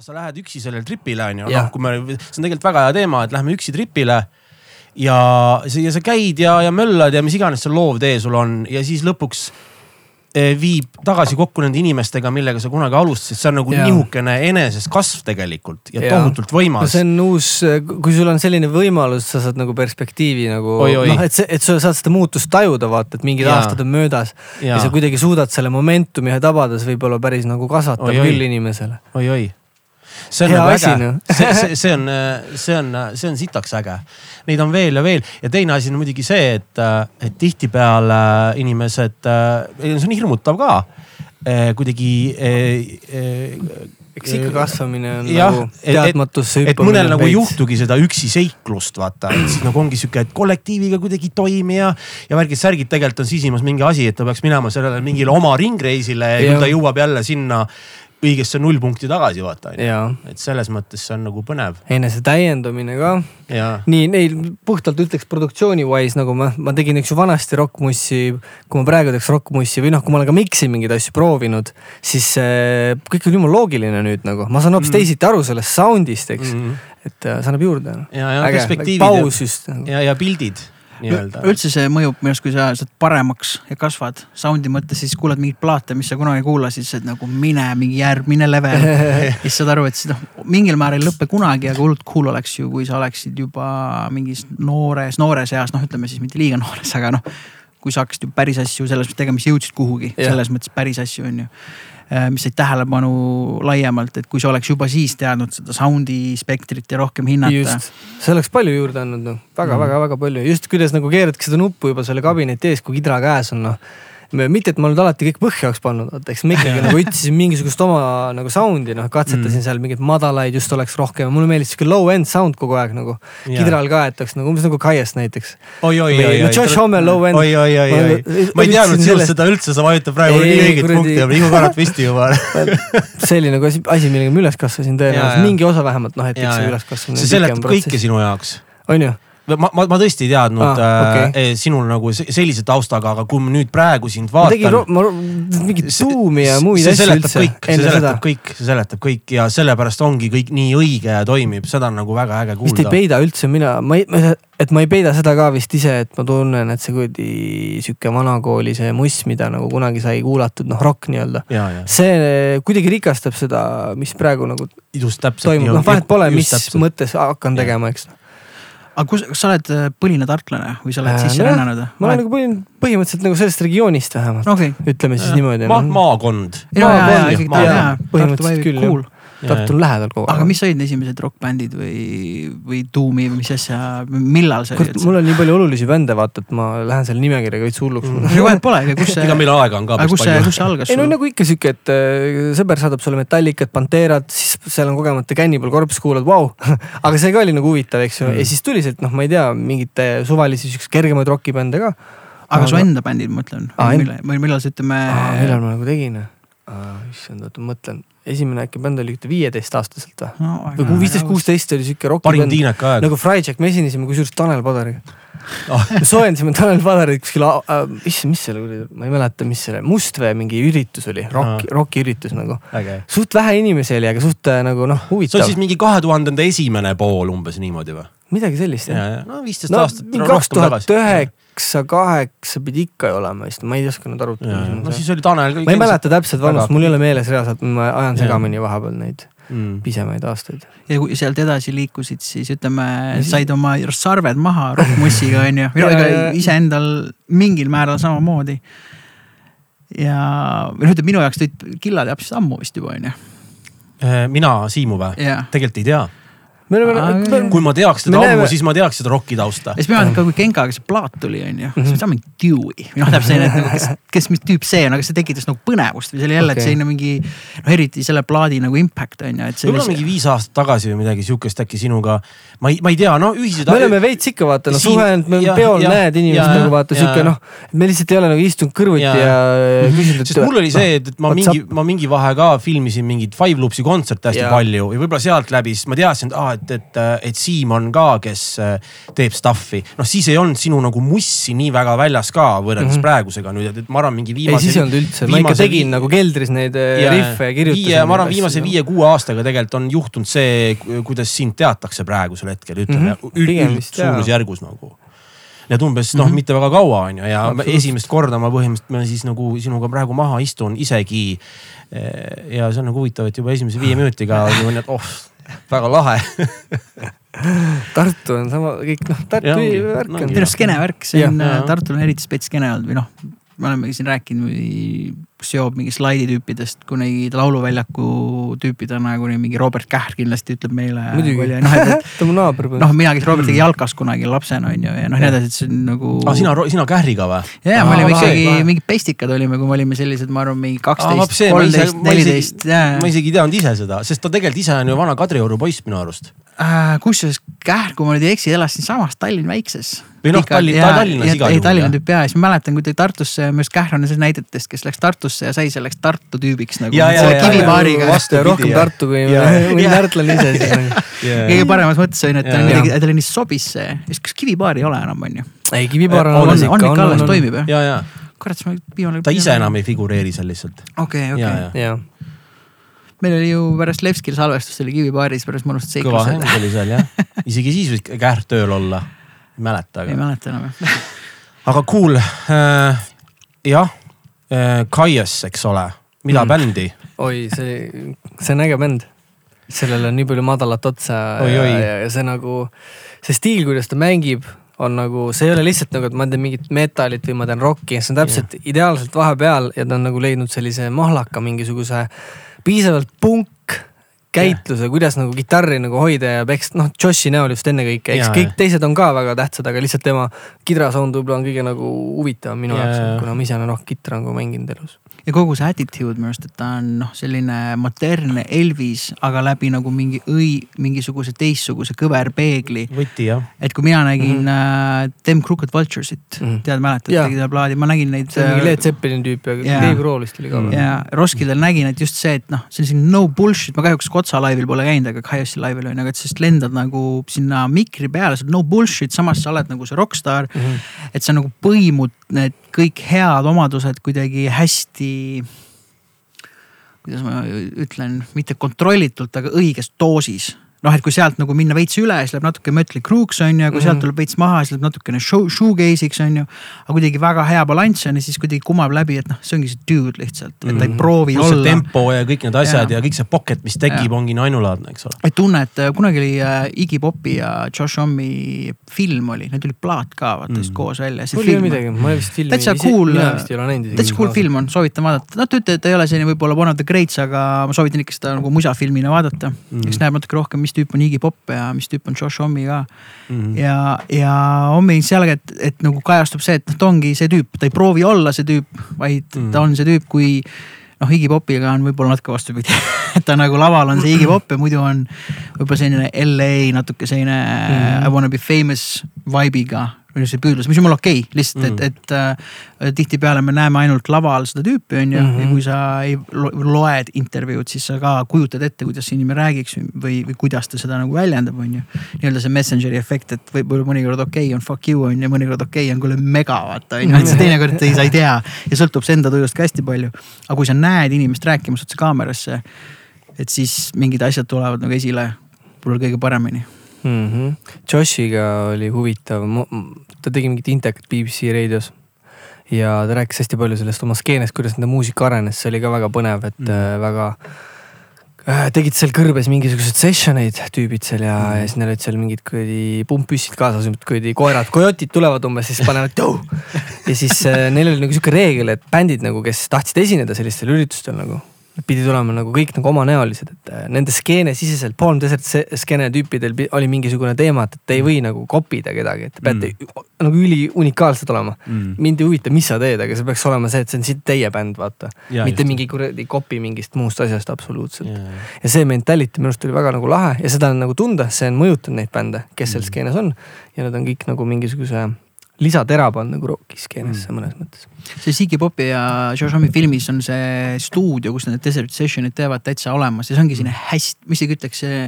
sa lähed üksi sellele tripile on ju, Jah. noh kui me, see on tegelikult väga hea teema, et lähme üksi tripile. ja, ja sa käid ja, ja möllad ja mis iganes see loovtee sul on ja siis lõpuks eh, viib tagasi kokku nende inimestega, millega sa kunagi alustasid, see on nagu Jaa. nihukene eneseskasv tegelikult ja Jaa. tohutult no võimas. see on uus, kui sul on selline võimalus, sa saad nagu perspektiivi nagu Oi, oi. noh, et see, et sa saad seda muutust tajuda, vaata, et mingid Jaa. aastad on möödas ja. Ja sa kuidagi suudad selle momentumi tabada, see võib olla päris nagu kasvatav Oi, oi. küll inimesele. oi-oi. See on Hea nagu asi, noh. see, see, see on, see on, see on sitaks äge. Neid on veel ja veel ja teine asi on muidugi see, et, et tihtipeale inimesed, see on hirmutav ka kuidagi eks ikka kasvamine on jah, nagu teadmatusse et mõnel nagu ei juhtugi seda üksi seiklust, vaata, et siis nagu ongi sihuke, et kollektiiviga kuidagi toimi ja, ja värgid-särgid tegelikult on sisimas mingi asi, et ta peaks minema sellele mingile oma ringreisile ja Jah. küll ta jõuab jälle sinna õigesse nullpunkti tagasi, vaata. Et selles mõttes see on nagu põnev enese täiendamine ka. nii neil puhtalt ütleks produktsiooni wise nagu ma, ma tegin üks vanasti rokkmussi, kui ma praegu teeks rokkmussi või noh, kui ma olen ka mix'i mingeid asju proovinud, siis äh, kõik on jumala loogiline nüüd nagu, ma saan hoopis mm. teisiti aru sellest sound'ist, eks mm., et äh, see annab juurde. ja, ja perspektiivid paus just nagu. ja, ja pildid nii-öelda. üldse see mõjub minu arust, kui sa saad paremaks ja kasvad sound'i mõttes, siis kuulad mingeid plaate, mis sa kunagi kuulasid, siis nagu mine mingi järgmine level. ja siis saad aru, et see noh, mingil määral ei lõpe kunagi, aga hullult cool oleks ju, kui sa oleksid juba mingis noores, noores eas, noh, ütleme siis mitte liiga noores, aga noh. kui sa hakkasid ju päris asju selles mõttes tegema, mis jõudsid kuhugi, selles mõttes päris asju on ju mis said tähelepanu laiemalt, et kui sa oleks juba siis teadnud seda sound'i spektrit ja rohkem hinnata. see oleks palju juurde andnud noh, väga-väga-väga palju, just kuidas nagu keeradki seda nuppu juba selle kabineti ees, kui kidra käes on noh mitte, et ma nüüd alati kõik põhja oleks pannud, vaata eks ma ikkagi nagu otsisin mingisugust oma nagu sound'i, noh katsetasin mm. seal mingeid madalaid just oleks rohkem, mulle meeldis sihuke low-end sound kogu aeg nagu. kidral ka, et oleks nagu umbes nagu Kaiest näiteks. oi, oi, oi, oi. Josh Homme low-end. oi, oi, oi, oi, ma ei teadnud sinust seda üldse, sa vajutad praegu nii õiget punkti ja Ivo Karrat püsti juba see oli nagu asi, millega ma üles kasvasin tõenäoliselt, mingi osa vähemalt noh, et eks see üleskasvamine. see seletab kõike sinu jaoks. on ju? Ma, ma, ma tõesti ei teadnud ah, okay. äh, sinul nagu sellise taustaga, aga kui ma nüüd praegu sind vaatan. ma tegin mingit tuumi ja muid asju üldse. see seletab kõik, see seletab kõik ja sellepärast ongi kõik nii õige ja toimib, seda on nagu väga äge kuulda. vist ei peida üldse mina, ma ei, et ma ei peida seda ka vist ise, et ma tunnen, et see kuidagi sihuke vanakooli see muss, mida nagu kunagi sai kuulatud, noh rock nii-öelda. see kuidagi rikastab seda, mis praegu nagu just täpselt. toimub, noh vahet pole, mis täpselt. mõttes hakkan tegema, eks aga kus, kas sa oled põline tartlane või sa oled äh, sisse rännanud? ma olen nagu põhim, põhimõtteliselt nagu sellest regioonist vähemalt okay.. ütleme siis ja. niimoodi Ma,. maakond. põhimõtteliselt küll jah. Tartu on lähedal kogu aeg. aga mis olid esimesed rokkbändid või, või tuumi või mis asja, millal see oli? mul on nii palju olulisi bände, vaata, et ma lähen selle nimekirjaga veits hulluks mm.. no vahet pole, aga kus see. ega meil aega on ka. aga kus see, kus see algas? ei no nagu ikka sihuke, et äh, sõber saadab sulle Metallicat, Panterat, siis seal on kogemata Cannibal Corpse, kuulad, vau. aga see ka oli nagu huvitav, eks ju mm., ja siis tuli sealt noh, ma ei tea, mingite suvalisi siukseid kergemaid rokibände ka. aga su enda bändid, ma mõtlen. millal, millal sa ütleme. millal ma nagu tegin? issand, oota ma mõtlen, esimene äkki bänd oli viieteistaastaselt või no,? või viisteist, kuusteist oli sihuke roki bänd. nagu Fryjack, me esinesime kusjuures Tanel Padariga oh. me soojendasime Tanel Padarit kuskil äh,, issand, mis seal oli, ma ei mäleta, mis selle, Mustvee mingi üritus oli, rock, roki üritus nagu. suht vähe inimesi oli, aga suht nagu noh, huvitav. see on siis mingi kahe tuhandenda esimene pool umbes niimoodi või? Midagi sellist jah. no viisteist no, aastat. kaks tuhat üheksa, kaheksa pidi ikka ju olema vist, ma ei oska nüüd arvutada. no siis oli Tanel. ma ei mäleta täpselt vanust, mul ei ole meeles reaalselt, ma ajan segamini vahepeal neid mm. pisemaid aastaid. ja kui sealt edasi liikusid, siis ütleme, said oma sarved maha rokkmussiga onju, ega iseendal mingil määral samamoodi. ja, või noh, ütleme minu jaoks tõid Killa teab siis ammu vist juba onju. mina Siimu või? tegelikult ei tea me oleme, kui ma teaks teda ammu, siis ma teaks seda rocki tausta. ja siis ma mäletan ka, kui Genkaga see plaat tuli, onju, siis me saame Dewey. noh, täpselt selline, et nagu, kes, kes, mis tüüp see on, aga see tekitas nagu põnevust või see oli jälle okay., et selline mingi. noh, eriti selle plaadi nagu impact on ju, et. võib-olla mingi viis aastat tagasi või midagi sihukest äkki sinuga. ma ei, ma ei tea, no ühised. me oleme veits ikka vaata, no suhelnud, me peol ja, näed inimest nagu vaata sihuke noh. me lihtsalt ei ole nagu istunud kõrvuti ja, ja küsinud. sest mul oli see, et ma mingi, ma mingi vahe ka filmisin mingeid Five Loops'i kontserte hästi palju ja võib-olla sealt läbi, siis ma teadsin, et aa, et et, et, et Siim on ka, kes äh, teeb stuff'i. noh, siis ei olnud sinu nagu mussi nii väga väljas ka võrreldes mm -hmm. praegusega nüüd, et ma arvan, mingi ei, viimase. siis ei olnud üldse, ma ikka tegin nagu keldris neid äh, rihve ja kirjutasin. ma arvan, viimase viie-kuue aastaga tegelikult on juhtunud see, kuidas sind teatakse praegusel hetkel, ütleme mm -hmm. vist, jaa. suurusjärgus nagu et umbes noh mm -hmm., mitte väga kaua on ju ja Absoluutselt. esimest korda ma põhimõtteliselt ma siis nagu sinuga praegu maha istun isegi. ja see on nagu huvitav, et juba esimese viie minutiga oli, et oh, väga lahe. Tartu on sama, kõik noh, Tartu värk on minu. arust skeene värk, see on Jah., Tartul on eriti spets skeene olnud või noh, me olemegi siin rääkinud, seob mingi slaiditüüpidest kuni lauluväljaku tüüpidena kuni mingi Robert Kähr kindlasti ütleb meile. muidugi, noh, ta on mu naaber. noh, mina käisin Robertiga jalkas kunagi lapsena on ju ja noh, nii edasi, et see on nagu. aa, Ah, sina, sina Kähriga või? ja, me olime ikkagi mingid pestikad olime, kui me olime sellised, ma arvan, mingi vaat kaksteist, kolmteist, neliteist, ja, ma isegi ei teadnud ise seda, sest ta tegelikult ise on ju vana Kadrioru poiss minu arust. ja. kusjuures Kähr, kui ma nüüd ei eksi, elas siinsamas Tallinn väikses. Või noh, Tallinn- ta Tallinnas igal ei, juhul, Tallinna jah. tüüp ja siis ma mäletan, kui ta Tartusse, minu arust Kähr on see näidetest, kes läks Tartusse ja sai selleks Tartu tüübiks nagu. Ja, ja, selle ja, kivipaariga ja, vastu ja rohkem jah. Tartu kui Ja. mõni Ja. tartlane ise siis nagu. kõige paremas mõttes on ju, et ta Ja, on ja. kuidagi, talle nii sobis see, siis kas kivipaari ei ole enam, on ju? ei, kivipaar on alles on ikka. ikka alles, toimib jah? ja, ja kurat, siis ma viimane. ta ise enam ei figureeri seal lihtsalt. okei, ja, okei. ja meil oli ju pärast Levskil salvestus oli kivipaaris pärast mõnusad kõva seiklused häng. oli seal jah, isegi siis võis Kähr tööl olla. ei mäleta, ei aga, mäleta enam jah. aga cool äh,. jah Kaies, eks ole, mida Mm. mm. bändi? oi, see, see on äge bänd. sellel on nii palju madalat otsa Oi, ja, oi. ja, ja see nagu, see stiil, kuidas ta mängib, on nagu, see ei ole lihtsalt nagu, et ma teen mingit metalit või ma teen rocki, see on täpselt yeah. ideaalselt vahepeal ja ta on nagu leidnud sellise mahlaka mingisuguse piisavalt punk käitluse, kuidas nagu kitarri nagu hoida ja peksta, noh Joshi näol just ennekõike, eks Jaa, kõik jah. teised on ka väga tähtsad, aga lihtsalt tema kidrasound võib-olla on kõige nagu huvitavam minu jaoks kuna ma ise olen rohkem kitra nagu mänginud elus. Ja kogu see attitude minu arust, et ta on noh, selline modernne Elvis, aga läbi nagu mingi õi, mingisuguse teistsuguse kõverpeegli. võti jah. et kui mina nägin mm -hmm. uh, Them Crooked Vultures'it mm. -hmm. tead, mäletad, Jaa. tegi seda plaadi, ma nägin neid. see on mingi Led Zeppelini tüüp ja jaa. Dave Grohl vist oli ka või? ja Roskildel nägin, et just see, et noh, see on selline no bullshit, ma kahjuks Kotsa laivil pole käinud, aga Kaiossi laivil on ju, aga et siis lendad nagu sinna mikri peale, sa oled no bullshit, samas sa oled nagu see rokkstaar mm. -hmm. et sa nagu põimud need kõik head omadused kuidagi hästi. kuidas ma ütlen, mitte kontrollitult, aga õiges doosis noh, et kui sealt nagu minna veits üle, siis läheb natuke Mötley Crüe'ks on ju, kui mm -hmm. sealt tuleb veits maha, siis läheb natukene show, shoegaze'iks on ju. aga kuidagi väga hea balanss on ja siis kuidagi kumab läbi, et noh, see ongi see dude lihtsalt, et ta ei Mhm. proovi pluss see olla. tempo ja kõik need asjad ja, ja kõik see pocket, mis tekib, ongi nii ainulaadne, eks ole. et tunne, et äh, kunagi oli äh, Iggy Popi ja Josh Homme film oli, neil tuli plaat ka vaata just Mm. koos välja. mul ei ole midagi, ma ei vist filmi. Täitsa cool, vist näinud. täitsa cool. film on, soovitan vaadata, noh, te ütlete, et ta ei ole selline võib-olla one of the greats, aga ma soovitan ikka seda nagu musafilmina vaadata mm.. Mhm. eks näeb natuke rohkem, mis tüüp on Iggy Pop ja mis tüüp on Josh Homme ka Mhm. ja, ja Hommi seal, et, et nagu kajastub see, et noh, ta ongi see tüüp, ta ei proovi olla see tüüp, vaid mm. Mm. ta on see tüüp, kui noh, Iggy Popiga on võib-olla natuke vastupidi et ta nagu laval on see Iggy Pop ja muidu on võib-olla selline LA natuke selline mm. Mhm. I wanna be famous vibe'iga või see püüdlus, mis on mul okei okay,, lihtsalt Mm. et, et äh, tihtipeale me näeme ainult laval seda tüüpi, on ju, Mhm. ja kui sa ei lo loed intervjuud, siis sa ka kujutad ette, kuidas see inimene räägiks või, või kuidas ta seda nagu väljendab, on ju. nii-öelda see messenger'i efekt, et võib-olla mõnikord okei okay on fuck you on ju, mõnikord okei okay on kuule mega vaata on ju, et sa teinekord ei, sa ei tea ja sõltub see enda tujust ka hästi palju. aga kui sa näed inimest rääkimas otse kaamerasse, et siis mingid asjad tulevad nagu esile võib-olla kõige paremini mm. -hmm. Joshiga oli huvitav, ta tegi mingit intekat BBC raadios ja ta rääkis hästi palju sellest oma skeenest, kuidas nende muusika arenes, see oli ka väga põnev, et Mm. väga äh, tegid seal kõrbes mingisuguseid session eid tüübid seal ja mm., ja siis neil olid seal mingid kuradi pumppüssid kaasas, kuradi koerad, kojotid tulevad umbes, siis panevad tõu. ja siis äh, neil oli nagu sihuke reegel, et bändid nagu, kes tahtsid esineda sellistel üritustel nagu Nad pidid olema nagu kõik nagu omanäolised, et äh, nende skeene siseselt, Palm Desert se- skeene tüüpidel pi- oli mingisugune teema, et te ei või nagu kopida kedagi, et te peate mm. nagu üli unikaalsed olema Mm. mind ei huvita, mis sa teed, aga see peaks olema see, et see on siit teie bänd, vaata. Mitte just. mingi kuradi kopi mingist muust asjast absoluutselt. Yeah. ja see mentality minu arust oli väga nagu lahe ja seda on nagu tunda, see on mõjutanud neid bände, kes seal Mm. skeenes on. ja nad on kõik nagu mingisuguse lisatera pannud nagu roki skeenesse mm. mõnes mõttes. see Ziggy Popi ja Homme filmis on see stuudio, kus nad Desert Session'id teevad täitsa olemas ja see ongi selline hästi, ma isegi ütleks, see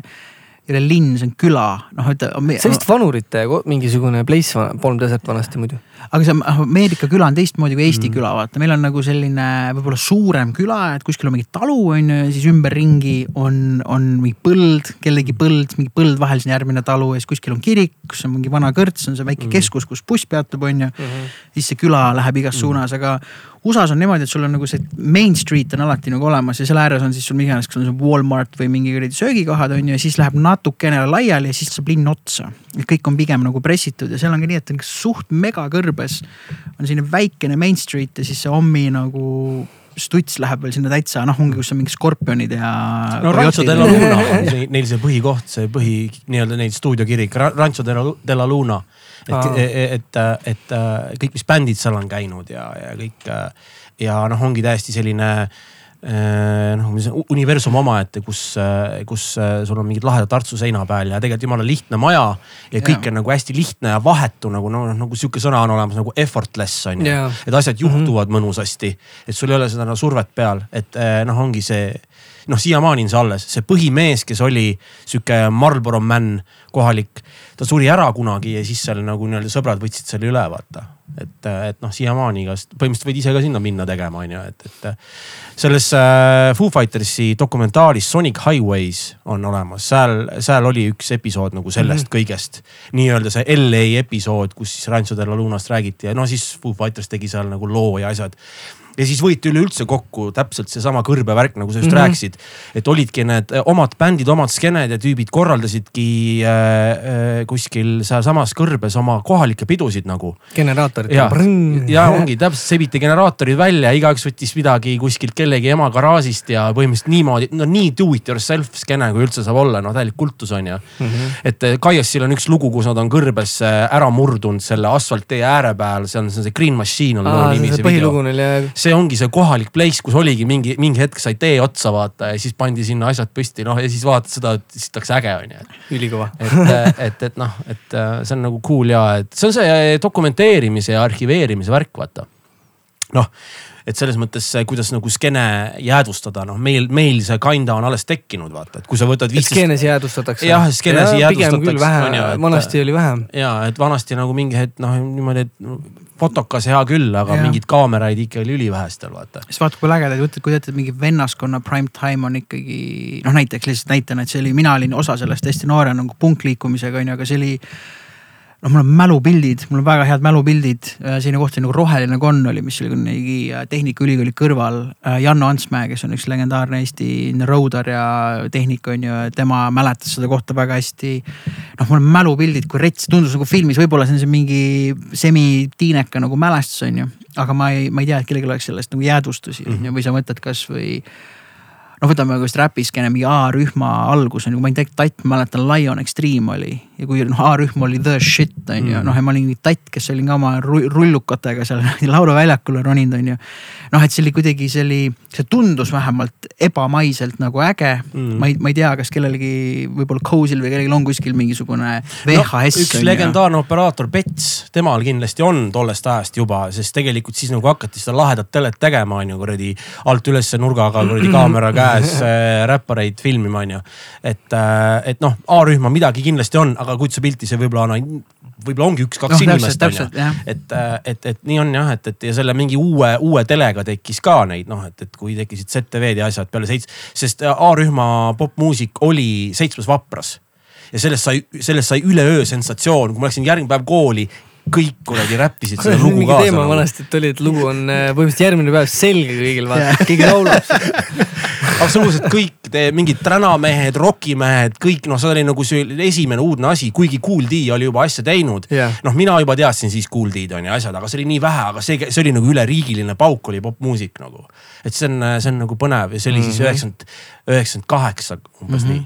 ei ole linn, see on küla, noh, et. see on vist vanurite mingisugune place, Palm Desert vanasti muidu. Aga see Ameerika küla on teistmoodi kui Eesti Mm. mm. küla, vaata, meil on nagu selline võib-olla suurem küla, et kuskil on mingi talu on ju ja siis ümberringi on, on mingi põld, kellegi põld, mingi põld vahel, siis on järgmine talu ja siis kuskil on kirik, kus on mingi vana kõrts, on see väike Mm. mm. keskus, kus buss peatub, on ju. siis see küla läheb igas mm. suunas, aga USA-s on niimoodi, et sul on nagu see main street on alati nagu olemas ja selle ääres on siis sul mis iganes, kas on see Walmart või mingi kuradi söögikohad on ju ja siis läheb natukene laiali ja siis saab linn otsa. kõik on pigem nagu pressitud ja seal on ka nii, et on suht megakõrbes on selline väikene main street ja siis see hommi nagu stuts läheb veel sinna täitsa noh, ongi, kus on mingid skorpionid ja. no Rancho de la Luna on see, neil see põhikoht, see põhi nii-öelda neil stuudiokirik, Rancho de la, de la Luna. et Aa., et, et, et äh, kõik, mis bändid seal on käinud ja, ja kõik äh, ja noh, ongi täiesti selline äh, noh, mis on universum omaette, kus, kus äh, sul on mingid lahedad Tartu seina peal ja tegelikult jumala lihtne maja ja kõik Jaa. on nagu hästi lihtne ja vahetu nagu noh, nagu sihuke sõna on olemas nagu effortless on ju Jaa. et asjad juhtuvad mm -hmm. mõnusasti, et sul ei ole seda no, survet peal, et noh, ongi see noh, siiamaani on see alles, see põhimees, kes oli sihuke Marlboro man kohalik, ta suri ära kunagi ja siis seal nagu nii-öelda sõbrad võtsid selle üle, vaata. et, et noh, siiamaani igast, põhimõtteliselt võid ise ka sinna minna tegema, on ju, et, et selles äh, Foo Fightersi dokumentaaris Sonic Highways on olemas, seal, seal oli üks episood nagu sellest mm -hmm. kõigest. nii-öelda see LA episood, kus siis Rancho de la Lunast räägiti ja no siis Foo Fighters tegi seal nagu loo ja asjad ja siis võeti üleüldse kokku täpselt seesama kõrbevärk, nagu sa just mm. -hmm. rääkisid. et olidki need eh, omad bändid, omad skeened ja tüübid korraldasidki äh, kuskil sealsamas kõrbes oma kohalikke pidusid nagu. generaatorid. ja, ja ongi täpselt, sebiti generaatorid välja, igaüks võttis midagi kuskilt kellegi ema garaažist ja põhimõtteliselt niimoodi, no nii do it yourself skeene kui üldse saab olla, noh täielik kultus on ju. et eh, Kaiasil on üks lugu, kus nad on kõrbes ära murdunud selle asfalttee ääre peal, see on see on see Green Machine on loo nimi, see põhilugu neil ja see ongi see kohalik place, kus oligi mingi, mingi hetk sai tee otsa vaata ja siis pandi sinna asjad püsti, noh ja siis vaatad seda, et siis oleks äge on ju. ülikõva. et, et, et noh, et äh, see on nagu cool ja et see on see dokumenteerimise ja arhiveerimise värk, vaata. noh, et selles mõttes, kuidas nagu skeene jäädvustada, noh meil, meil see kinda on alles tekkinud, vaata, et kui sa võtad et viisteist skeenes jäädvustatakse. Jah, skeenes küll jäädvustatakse, vanasti oli vähem. ja et vanasti nagu mingi hetk noh, niimoodi, et fotokas hea küll, aga Jah. mingeid kaameraid ikka oli ülivähestel, vaata. siis vaata, kui ägedaid võtteid, kui teate, mingi vennaskonna prime time on ikkagi noh, näiteks lihtsalt näitena, et see oli, mina olin osa sellest hästi noore nagu punkliikumisega on ju, aga see oli. noh, mul on mälupildid, mul on väga head mälupildid, selline koht oli nagu Roheline konn oli, mis oli mingi äh, Tehnikaülikooli kõrval. Janno Antsmäe, kes on üks legendaarne Eesti roadar ja tehnik on ju, tema mäletas seda kohta väga hästi noh, mul on mälupildid, kui rets, tundus nagu filmis, võib-olla see on see mingi semitiineka nagu mälestus on ju. aga ma ei, ma ei tea, et kellelgi oleks sellest nagu jäädvustusi on ju, või sa mõtled kasvõi. noh, võtame just räpiskeene mingi A-rühma algus on ju, ma ei tea, tatt, ma mäletan Lion Extreme oli ja kui noh, A-rühm oli the shit on ju, noh ja ma olin tatt, kes olin ka oma ru- rullukatega seal lauluväljakule roninud on ju. noh, et see oli kuidagi, see oli, see tundus vähemalt ebamaiselt nagu äge mm.. ma ei, ma ei tea, kas kellelgi võib-olla Cozy'l või kellelgi on kuskil mingisugune VHS üks on ju. legendaarne operaator Pets, temal kindlasti on tollest ajast juba, sest tegelikult siis nagu hakati seda lahedat telet tegema, on ju kuradi alt ülesse nurgaga kuradi kaamera käes äh, räppareid filmima, on ju. et, et noh, A-rühma midagi kindlasti on, aga pilti, see võib-olla on, võib-olla ongi üks-kaks no, inimest on ju täpselt, jah.. et, et, et nii on jah, et, et ja selle mingi uue, uue telega tekkis ka neid noh, et, et kui tekkisid ZTV-d ja asjad peale seitse, sest A-rühma popmuusik oli seitsmes vapras ja sellest sai, sellest sai üleöö sensatsioon, kui ma läksin järgmine päev kooli, kõik kuradi räppisid seda lugu mingi kaasa teema nagu.. vanasti, et oli, et lugu on äh, põhimõtteliselt järgmine päev selge kõigil, vaata, keegi laulab seda. absoluutselt kõik te, mingid tänamehed, rokimehed, kõik noh, see oli nagu see esimene uudne asi, kuigi Kool D oli juba asja teinud Jah. noh, mina juba teadsin siis Kool D-d on ju asjad, aga see oli nii vähe, aga see, see oli nagu üleriigiline pauk oli popmuusik nagu. et see on, see on nagu põnev ja see oli siis Mhm. üheksakümmend, üheksakümmend kaheksa umbes nii.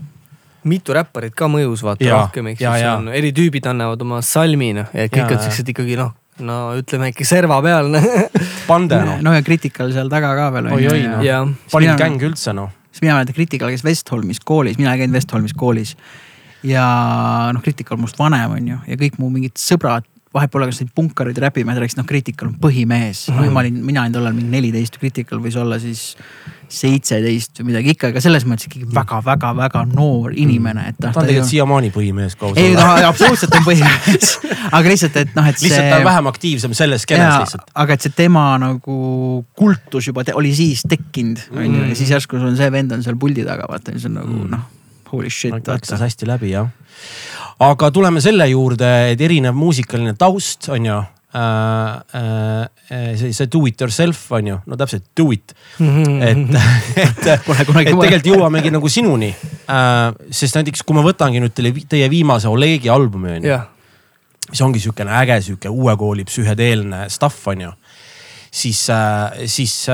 Mitu räpparit ka mõjus, vaata Jaa, rohkem, eks ju, jaa. on eri tüübid annavad oma salmi noh ja kõik on siuksed ikkagi noh, no ütleme ikka serva peal noh. Pande noh, no ja Critical seal taga ka veel on Oi-oi, noh. ja parim gäng üldse noh. siis mina mäletan, Critical käis Westholmis koolis, mina ei käinud Westholmis koolis. ja noh, Critical on must vanem on ju ja kõik mu mingid sõbrad vahet pole, kas neid punkareid räpimehed rääkisid, noh Critical on põhimees mm. -hmm. ma olin, mina olin tollal mingi neliteist, Critical võis olla siis seitseteist või midagi ikka, aga selles mõttes ikkagi väga-väga-väga noor inimene, et noh. ta on tegelikult siiamaani põhimees koos. ei no absoluutselt on põhimees aga lihtsalt, et noh, et see. lihtsalt ta on vähem aktiivsem selles skeenes lihtsalt. aga et see tema nagu kultus juba te, oli siis tekkinud on ju ja siis järsku sul on see vend on seal puldi taga vaata, see on nagu mm. noh holy shit. läks hästi läbi jah. Aga tuleme selle juurde, et erinev muusikaline taust on ju äh, äh, see, see do it yourself on ju, no täpselt do it mm. -hmm. et, et, et tegelikult jõuamegi nagu sinuni äh,. sest näiteks, kui ma võtangi nüüd teile, teie viimase Olegi albumi on ju. mis ongi sihukene äge sihuke uue kooli psühhedeelne stuff on ju siis, siis,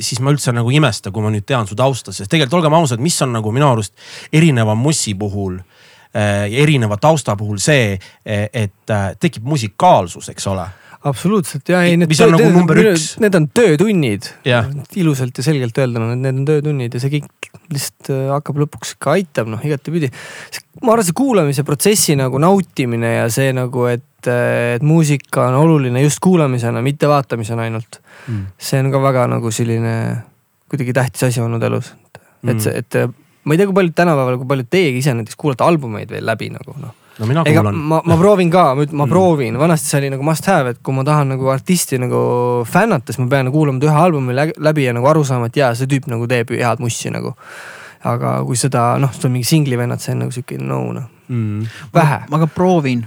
siis ma üldse nagu ei imesta, kui ma nüüd tean su tausta, sest tegelikult olgem ausad, mis on nagu minu arust erineva mussi puhul äh, erineva tausta puhul see, et tekib musikaalsus, eks ole absoluutselt ja ei, mis on nagu number üks. Need on töötunnid yeah., ilusalt ja selgelt öelda, no need on töötunnid ja see kõik lihtsalt hakkab lõpuks ikka aitab, noh igatepidi. ma arvan, see kuulamise protsessi nagu nautimine ja see nagu, et et, muusika on oluline just kuulamisena, mitte vaatamisena ainult mm.. see on ka väga nagu selline kuidagi tähtis asi olnud elus. et see, et ma ei tea, kui paljud tänapäeval, kui paljud teiegi ise näiteks kuulate albumeid veel läbi nagu noh no mina kuulan. ma, ma proovin ka, ma mm. proovin, vanasti see oli nagu must have, et kui ma tahan nagu artisti nagu fännata, siis ma pean nagu kuulama ta ühe albumi läbi ja nagu aru saama, et jaa, see tüüp nagu teeb head mussi nagu. aga kui seda noh, sul on mingi singli vennad, see on nagu sihuke no noh mm., vähe. ma ka proovin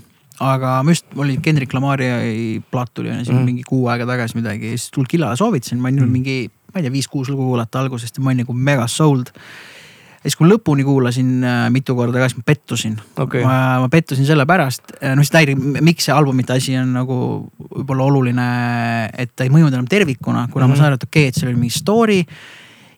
aga ma just, mul oli Kendrick Lamari plaat tuli on ju siin mm. mingi kuu aega tagasi midagi siis tulnud killale soovitasin, ma olin mm. mingi, ma ei tea, viis-kuus lugu kuulata algusest ja ma olin nagu mega sold. Ja siis, kui lõpuni kuulasin äh, mitu korda ka, siis ma pettusin okay.. ma, ma pettusin sellepärast, noh siis näitab, miks see albumite asi on nagu võib-olla oluline, et ta ei mõjunud enam tervikuna, kuna mm -hmm. ma saan aru, et okei okay,, et seal oli mingi story.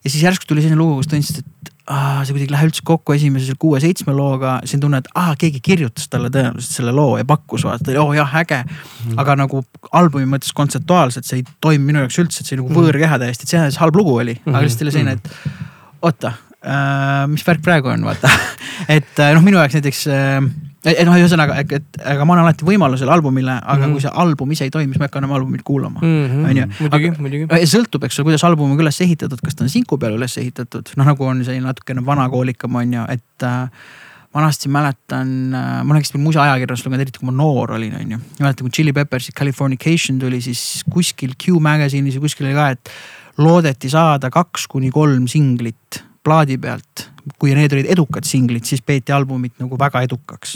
ja siis järsku tuli selline lugu, kus tundsid, et ah, see kuidagi ei lähe üldse kokku esimese kuue-seitsme looga, siis on tunne, et ah, keegi kirjutas talle tõenäoliselt selle loo ja pakkus vaata, oh jah, äge mm.. aga nagu albumi mõttes kontseptuaalselt see ei toimi minu jaoks üldse, et see nagu mm. võõrkeha täiesti, et see halb lugu oli mm, -hmm. aga lihtsalt jälle selline, et oota äh,, mis värk praegu on, vaata et äh, noh, minu jaoks näiteks äh, et noh, ühesõnaga, et aga ma annan alati võimalusel albumile, aga mm -hmm. kui see album ise ei toimi, siis ma ei hakka enam albumit kuulama mm. on ju. muidugi, muidugi. sõltub, eks ole, kuidas album on üles ehitatud, kas ta on sinku peal üles ehitatud, noh nagu on selline natukene vanakoolikam on ju, et äh, vanasti mäletan äh,, ma olen vist muusaajakirjandust lugenud, eriti kui ma noor olin, on ju. mäletan, kui Chili Peppersi Californication tuli, siis kuskil Q Magazine'is ja kuskil oli ka, et loodeti saada kaks kuni kolm singlit plaadi pealt. kui need olid edukad singlid, siis peeti albumit nagu väga edukaks.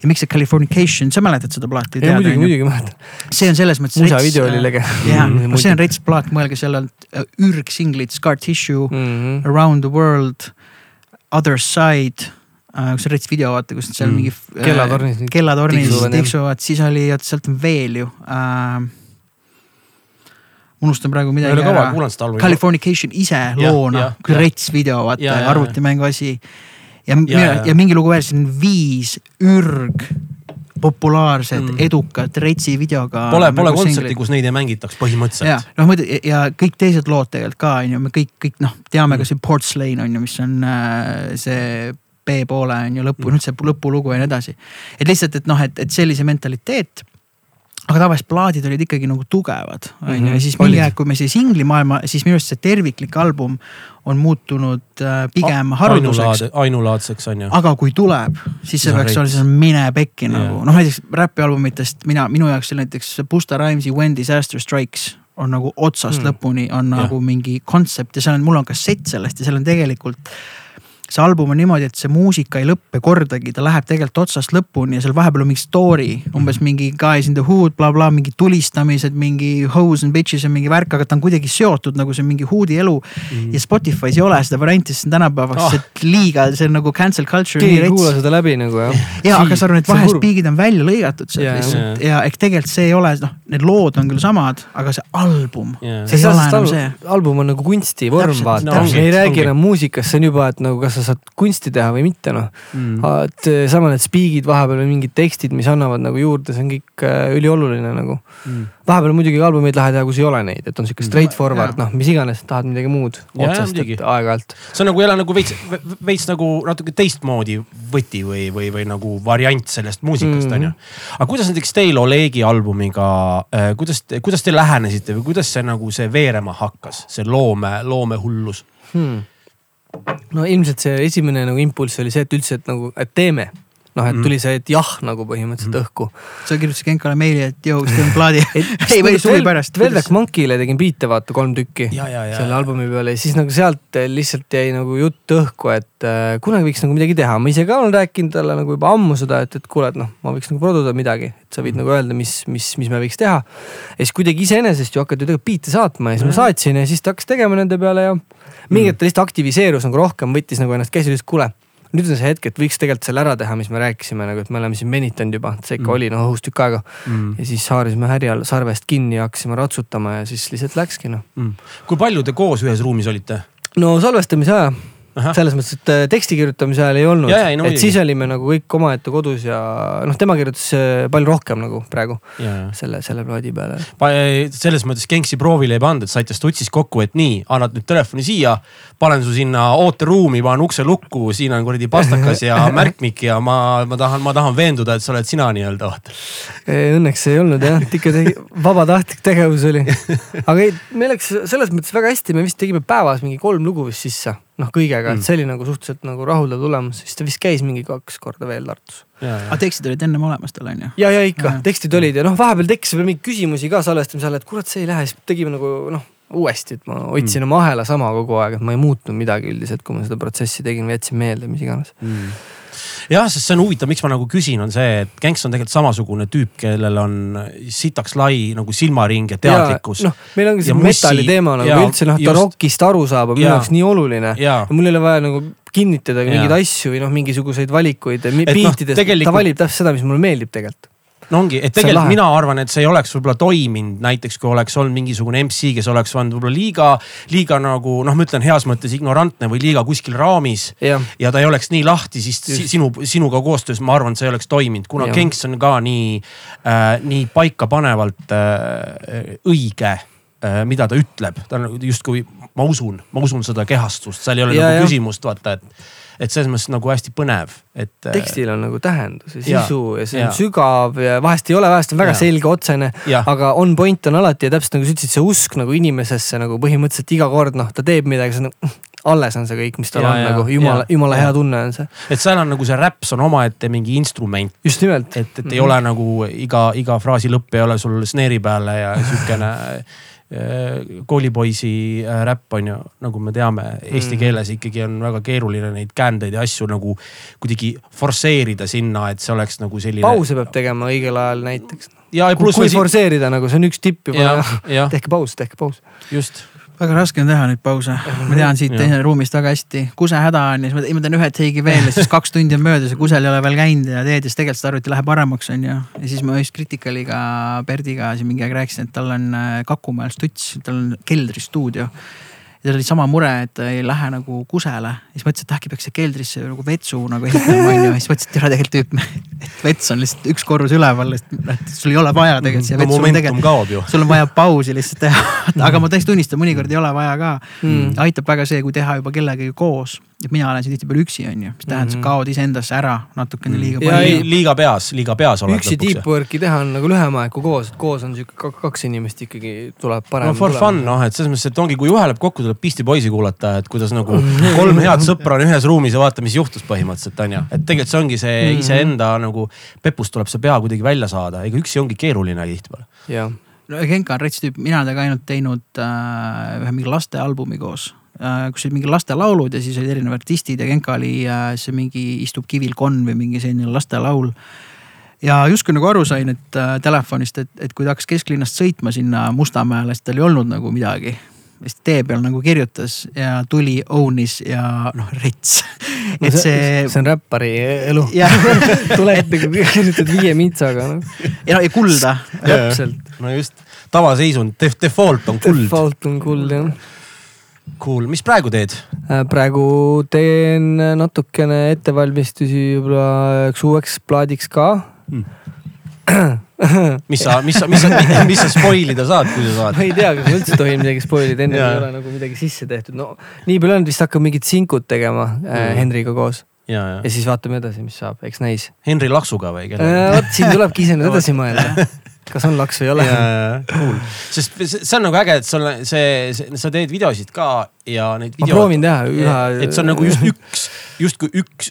ja miks see Californication, sa mäletad seda plaati? muidugi, muidugi mäletan. see on selles mõttes. musa video oli lege. jah, no see on rets plaat, mõelge seal on äh, ürgsinglid, Scar Tissue mm, -hmm. Around the World, Other Side kus on rets video, vaata, kus seal mm. mingi kellatornis. kellatornis tiksuvad, siis oli, oota sealt on veel ju uh, unustan praegu midagi ära. Californication ise loona, rets video, vaata arvutimängu asi. ja, ja, ja, ja mingi lugu veel, siin viis ürg populaarset mm., edukat retsi videoga. Pole, pole nagu kontserti, kus neid ei mängitaks põhimõtteliselt. noh, muidu ja kõik teised lood tegelikult ka on ju, me kõik, kõik noh, teame mm. ka see Portslain on ju, mis on äh, see B-poole on ju lõpu mm., üldse lõpulugu ja nii edasi. et lihtsalt, et noh, et, et sellise mentaliteet aga tavaliselt plaadid olid ikkagi nagu tugevad, on ju, ja mhm. siis mingi aeg, kui me siia singlimaailma, siis minu arust see terviklik album on muutunud äh, pigem harulduseks. ainulaadseks on ju. aga kui tuleb, siis see peaks olema, siis on mine pekki nagu, noh näiteks räpialbumitest mina, minu jaoks seal näiteks Busta Rhymes'i When Disaster Strikes on nagu otsast mm. lõpuni on ja. nagu mingi kontsept ja seal on, mul on kassett sellest ja seal on tegelikult see album on niimoodi, et see muusika ei lõppe kordagi, ta läheb tegelikult otsast lõpuni ja seal vahepeal on mingi story, umbes mingi guys in the hood bla,, blablabla, mingi tulistamised, mingi hoes and bitches ja mingi värk, aga ta on kuidagi seotud nagu see mingi hood'i elu mm. ja Spotify's ei ole seda varianti, sest see on tänapäevaks oh. liiga, see on nagu cancel culture. keegi ei kuula seda läbi nagu jah. ja, aga sa arvad, need vahespiigid on välja lõigatud sealt yeah, lihtsalt yeah. ja ehk tegelikult see ei ole, noh, need lood on küll samad, aga see album yeah., see ei ole enam see. album on nagu kunstivorm, vaata, ei räägi enam muusikast, see on juba, et nagu kas sa saad kunsti teha või mitte noh Mm. et eh, sama need spiigid vahepeal või mingid tekstid, mis annavad nagu juurde, see on kõik äh, ülioluline nagu. Mm. vahepeal muidugi albumeid lähe teha, kus ei ole neid, et on sihuke straight forward, Jaa. noh, mis iganes, tahad midagi muud otsast, et aeg-ajalt. see on nagu jälle nagu veits, veits nagu natuke teistmoodi võti või, või, või nagu variant sellest muusikast on ju. aga kuidas näiteks teil Olegi albumiga äh,, kuidas, kuidas te lähenesite või kuidas see nagu see veerema hakkas, see loome, loomehullus? hmm. No ilmselt see esimene nagu impulss oli see, et üldse, et nagu, et teeme. Noh, et Mhm. tuli see, et jah nagu põhimõtteliselt õhku. sa kirjutasid Genkale meili, et joo, teil on plaadi ei, või Vel- suvi pärast. Velvet Monkey'le tegin biite vaata kolm tükki ja, ja, ja. selle albumi peale ja siis nagu sealt lihtsalt jäi nagu jutt õhku, et äh, kunagi võiks nagu midagi teha. ma ise ka olen rääkinud talle nagu juba ammu seda, et, et kuule, et noh, ma võiks nagu produda midagi, et sa võid Mhm. nagu öelda, mis, mis, mis me võiks teha. ja siis kuidagi iseenesest ju hakati tegelikult biite saatma ja siis ma saatsin ja siis ta hakkas tegema nende peale ja mingi hetk ta lihtsalt aktiviseerus nagu rohkem, võttis nagu ennast käsile, ütles kuule nüüd on see hetk, et võiks tegelikult selle ära teha, mis me rääkisime nagu, et me oleme siin venitanud juba, see ikka Mm. oli noh õhus tükk aega. mm. ja siis haarisime härjal sarvest kinni ja hakkasime ratsutama ja siis lihtsalt läkski noh. Mm. kui palju te koos ühes ruumis olite? no salvestamise aja. Selles mõttes, et äh, teksti kirjutamise ajal ei olnud, no et muidugi. siis olime nagu kõik omaette kodus ja noh, tema kirjutas äh, palju rohkem nagu praegu Ja, ja. selle, selle plaadi peale. selles mõttes Genksi proovile ei pannud, et saite stutsis kokku, et nii, annad nüüd telefoni siia, panen su sinna ooteruumi, panen ukse lukku, siin on kuradi pastakas ja märkmik ja ma, ma tahan, ma tahan veenduda, et sa oled sina nii-öelda vaata. Õnneks ei olnud jah, et ikka tegi, vabatahtlik tegevus oli. aga ei, meil läks selles mõttes väga hästi, me vist tegime päevas mingi kolm lugu vist sisse, noh kõigega, Mm. et see oli nagu suhteliselt nagu rahuldav tulemus, siis ta vist käis mingi kaks korda veel Tartus. aga tekstid olid ennem olemas tal on ju? ja, ja ikka tekstid olid ja noh, vahepeal tekkis veel mingeid küsimusi ka salvestamise ajal, et kurat, see ei lähe, siis tegime nagu noh, uuesti, et ma hoidsin oma ahela sama kogu aeg, et ma ei muutnud midagi üldiselt, kui ma seda protsessi tegin või jätsin meelde, mis iganes. Jah, sest see on huvitav, miks ma nagu küsin, on see, et Genks on tegelikult samasugune tüüp, kellel on sitaks lai nagu silmaring ja teadlikkus. noh, meil ongi Ja see mussi- metalli teema nagu ja üldse noh, ta just. rokist aru saab, on minu Ja. jaoks nii oluline. ja, ja mul ei ole vaja nagu kinnitada mingeid asju või noh, mingisuguseid valikuid no,, ta valib täpselt seda, mis mulle meeldib tegelikult. No ongi, et tegelikult mina arvan, et see ei oleks võib-olla toiminud näiteks, kui oleks olnud mingisugune MC, kes oleks olnud võib-olla liiga, liiga nagu noh, ma ütlen heas mõttes ignorantne või liiga kuskil raamis ja ta ei oleks nii lahti, siis sinu, sinuga koostöös ma arvan, et see ei oleks toiminud, kuna Jah. Genks on ka nii äh,, nii paikapanevalt äh, õige äh, mida ta ütleb, ta on nagu justkui, ma usun, ma usun seda kehastust, seal ei ole Ja, nagu ja. küsimust, vaata, et. Et selles mõttes nagu hästi põnev, et. äh, tekstil on nagu tähendus ja sisu ja see jaa. on sügav ja vahest ei ole, vahest on väga Jaa. selge, otsene. aga on point on alati ja täpselt nagu sa ütlesid, see usk nagu inimesesse nagu põhimõtteliselt iga kord noh, ta teeb midagi, on nagu alles on see kõik, mis tal Jaa, on jaa, nagu jumala, jumala jaa. hea tunne on see. et seal on nagu see räps on omaette mingi instrument, just nimelt. et, et Mhm. ei ole nagu iga, iga fraasi lõpp ei ole sul snare'i peale ja sihukene koolipoisi äh, räpp on ju, nagu me teame, eesti Mhm. keeles ikkagi on väga keeruline neid käändeid ja asju nagu kuidagi forsseerida sinna, et see oleks nagu selline. pause peab tegema õigel ajal näiteks. kui, kui veel si- forsseerida nagu, see on üks tipp juba tehke paus, tehke paus. just väga raske on teha neid pause, ma tean siit teisest ruumist väga hästi, kuse häda on ja siis ma, ma teen ühe teigi veel ja siis kaks tundi on möödas ja kusel ei ole veel käinud ja teed ja siis tegelikult seda arvuti läheb paremaks, on ju. ja siis ma just Criticaliga, Berdiga siin mingi aeg rääkisin, et tal on äh, Kakumäel stuts, tal on keldristuudio. Ja tal oli sama mure, et ta ei lähe nagu kusele, siis mõtlesin, et äkki peaks siia keldrisse nagu vetsu nagu ehitama, on ju, siis mõtlesin, et ole tegelikult tüüp, et vets on lihtsalt üks korrus üleval, et sul ei ole vaja tegelikult siia no vetsu ju. sul on vaja pausi lihtsalt teha. Aga ma täiesti tunnistan, mõnikord ei ole vaja ka. Mm. aitab väga see, kui teha juba kellegagi koos. Et mina olen siin tihtipeale üksi, on ju, mis tähendab, sa Mhm. kaod iseendasse ära natukene liiga Ja palju liiga peas, liiga peas oled üksi deep work'i teha on nagu lühem aeg kui koos, et koos on sihuke kak- kaks inimest ikkagi tuleb parem. no for fun noh, et selles mõttes, et ongi, kui juhe läheb kokku, tuleb Beastie Boysi kuulata, et kuidas nagu kolm head sõpra on ühes ruumis ja vaata, mis juhtus põhimõtteliselt on ju. et tegelikult see ongi see Mhm. iseenda nagu pepust tuleb see pea kuidagi välja saada, ega üksi ongi keeruline tihtipeale. jah, no Genka on rets tüüp, mina olen temaga ainult teinud äh, ühe mingi lastealbumi koos äh,. Kus olid mingi lastelaulud ja siis olid erinevad artistid ja Genka oli äh, see mingi Istub kivil konn või mingi selline lastelaul. ja justkui nagu aru sain, et äh, telefonist, et, et kui ta hakkas kesklinnast sõitma sinna Mustamäele, siis tal ei olnud nagu midagi siis tee peal nagu kirjutas ja tuli, own'is ja noh, rets. et see, see on räppari elu. jah, tuled nagu kirjutad viie mitsaga noh. ja no ja kulda. täpselt. no just, tavaseisund, default on kuld. Default on kuld jah. Cool, mis praegu teed? Äh, praegu teen natukene ettevalmistusi võib-olla üheks uueks plaadiks ka. mis sa, mis sa, mis sa, mis sa spoil ida saad, kui sa saad ma? ei tea, kas ma üldse tohin midagi spoil ida, enne ei ole nagu midagi sisse tehtud, no nii palju on, vist hakkab mingit sinkut tegema äh, Mm. Henriga koos ja, ja ja. siis vaatame edasi, mis saab, eks näis Henri Laksuga või äh,. kellega? vot siin tulebki ise nüüd edasi mõelda, kas on laks või ei ole. cool, sest see see on nagu äge, et sul on see, see, sa teed videosid ka ja neid ma videod. proovin teha üha. et see on nagu just üks, justkui üks,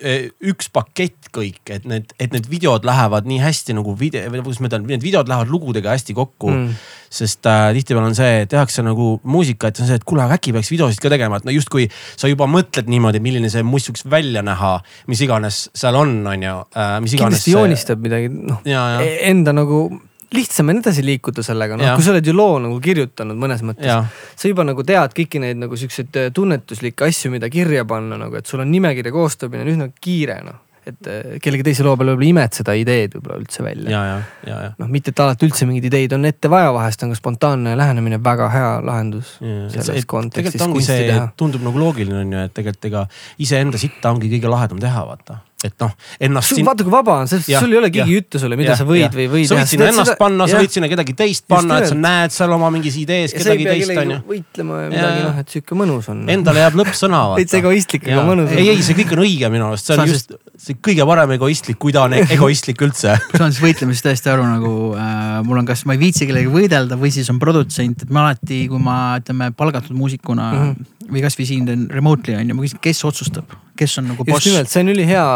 üks pakett kõik, et need, et need videod lähevad nii hästi nagu video, või kuidas ma ütlen, need videod lähevad lugudega hästi kokku mm.. sest äh, tihtipeale on see, tehakse nagu muusikat ja on see, et kuule, aga äkki peaks videosid ka tegema, et no justkui sa juba mõtled niimoodi, milline see must võiks välja näha, mis iganes seal on, on ju äh,, mis iganes. kindlasti joonistab midagi, noh ja, enda nagu lihtsam on edasi liikuda sellega, noh kui sa oled ju loo nagu kirjutanud mõnes mõttes ja, sa juba nagu tead kõiki neid nagu siukseid äh, tunnetuslikke asju, mida kirja panna nagu, et sul on nimekirja koostamine on üsna kiire noh. et äh, kellegi teise loo peale võib-olla imed seda ideed võib-olla üldse välja. ja, ja, ja, ja. noh, mitte et alati üldse mingeid ideid on ette vaja, vahest on ka spontaanne lähenemine väga hea lahendus selles kontekstis ongi kunsti see teha., tundub nagu loogiline on ju, et tegelikult ega iseenda sitta ongi kõige lahedam teha, vaata. Et noh, ennast sul vaata kui vaba on, sul ei ole keegi ei ütle sulle, mida Jah, sa võid jah. või ei või sa võid sinna ennast panna, sa võid sinna kedagi teist panna, et sa näed seal oma mingis idees ja kedagi teist, kellegagi onju. võitlema ja midagi noh, et sihuke mõnus on. Endale jääb lõppsõna, veits egoistlik, aga mõnus. ei, ei, see kõik on õige minu arust, see on just see kõige parem egoistlik, kui ta on e- egoistlik üldse. ma saan siis võitlemisest täiesti aru nagu äh, mul on, kas ma ei viitsi kellegagi võidelda või siis on produtsent, et ma alati, kui ma ütleme palgatud muusikuna mm. -hmm. või kasvõi siin teen remotely on ju, ma küsin, kes otsustab, kes on nagu just boss. nimelt, see on ülihea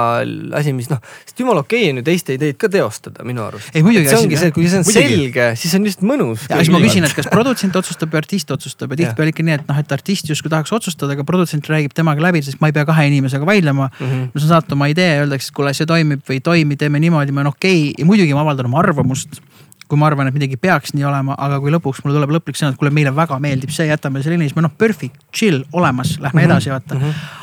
asi, mis noh, sest jumala okei on ju teiste ideid ka teostada minu arust. Ei, muidugi, see ongi asi- see, kui see on muidugi. selge, siis on just mõnus. ja siis ma küsin, et kas produtsent otsustab või artist otsustab ja tihtipeale ikka nii, et noh, et artist justkui tahaks otsustada, aga produtsent räägib temaga läbi, sest ma ei pea kahe inimesega vaidlema mm. -hmm. ma saan saata oma idee ja öeldakse, et kuule, see toimib või ei toimi, teeme niimoodi, ma olen okei okay. ja muidugi ma avaldan oma arvamust kui ma arvan, et midagi peaks nii olema, aga kui lõpuks mul tuleb lõplik sõna, et kuule, meile väga meeldib see, jätame selle siis ma noh, perfect, chill, olemas, lähme Mhm. edasi, vaata.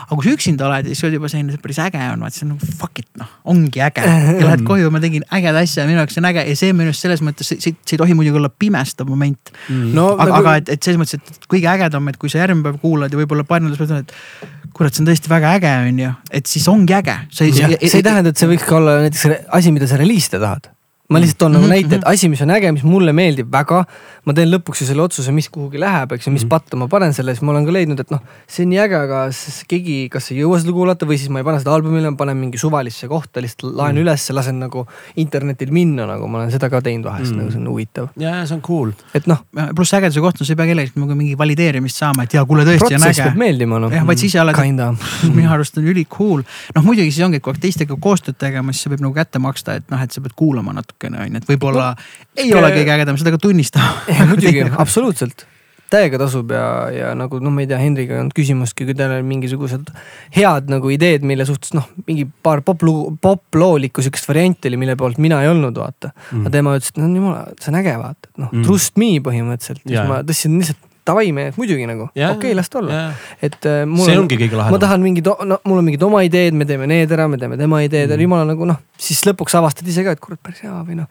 aga kui sa üksinda oled siis oled juba selline, päris äge on, vaata see on nagu fuck it noh, ongi äge. ja lähed koju, ma tegin ägeda asja, minu jaoks see on äge ja see minu arust selles mõttes, see, see ei tohi muidugi olla pimestav moment. no aga nagu- aga et, et selles mõttes, et kõige ägedam, et kui sa järgmine päev kuulad ja võib-olla paari nädala pärast ütled, et kurat, see on tõesti väga äge, on ju, et siis ongi äge. see see ei tähenda, et see võiks ka olla näiteks asi, mida sa reliisida tahad. Ma lihtsalt toon nagu Mhm, näite, et asi, mis on äge, mis mulle meeldib väga, ma teen lõpuks ju selle otsuse, mis kuhugi läheb, eks ju, mis patta ma panen selle, siis ma olen ka leidnud, et noh, see on nii äge, aga keegi kas ei jõua seda kuulata või siis ma ei pane seda albumile, ma panen mingi suvalisse kohta, lihtsalt laen mm. üles, lasen nagu internetil minna, nagu ma olen seda ka teinud vahest mm., nagu see on huvitav, ja, ja see on cool. et noh, pluss ägeduse koht on, sa ei pea kellelgi nagu mingi valideerimist saama, et jaa, kuule tõesti on äge. meeldima noh. jah, vaid siis oled, minu arust on üli cool. noh, muidugi siis ongi, kui teistega koostööd tegema, siis see võib nagu kätte maksta, et noh, et sa pead kuulama natukene on ju, et võib-olla no, ei ole kõige ägedam, seda ka tunnistama. muidugi, absoluutselt. täiega tasub ja, ja nagu noh, ma ei tea, Henriga ei olnud küsimustki, kui tal on mingisugused head nagu ideed, mille suhtes noh, mingi paar poplugu, poploolikku sihukest varianti oli, mille poolt mina ei olnud, vaata mm.. aga tema ütles, et no jumala, see on äge, vaata, et noh Mm. trust me põhimõtteliselt. Siis ma tõstsin lihtsalt davai mees, muidugi nagu, okei, las ta olla. Et äh, mul see on, ongi kõige ma lahedam. tahan mingid, no mul on mingid oma ideed, me teeme need ära, me teeme tema ideed ära Mm. jumala nagu noh, siis lõpuks avastad ise ka, et kurat, päris hea või noh.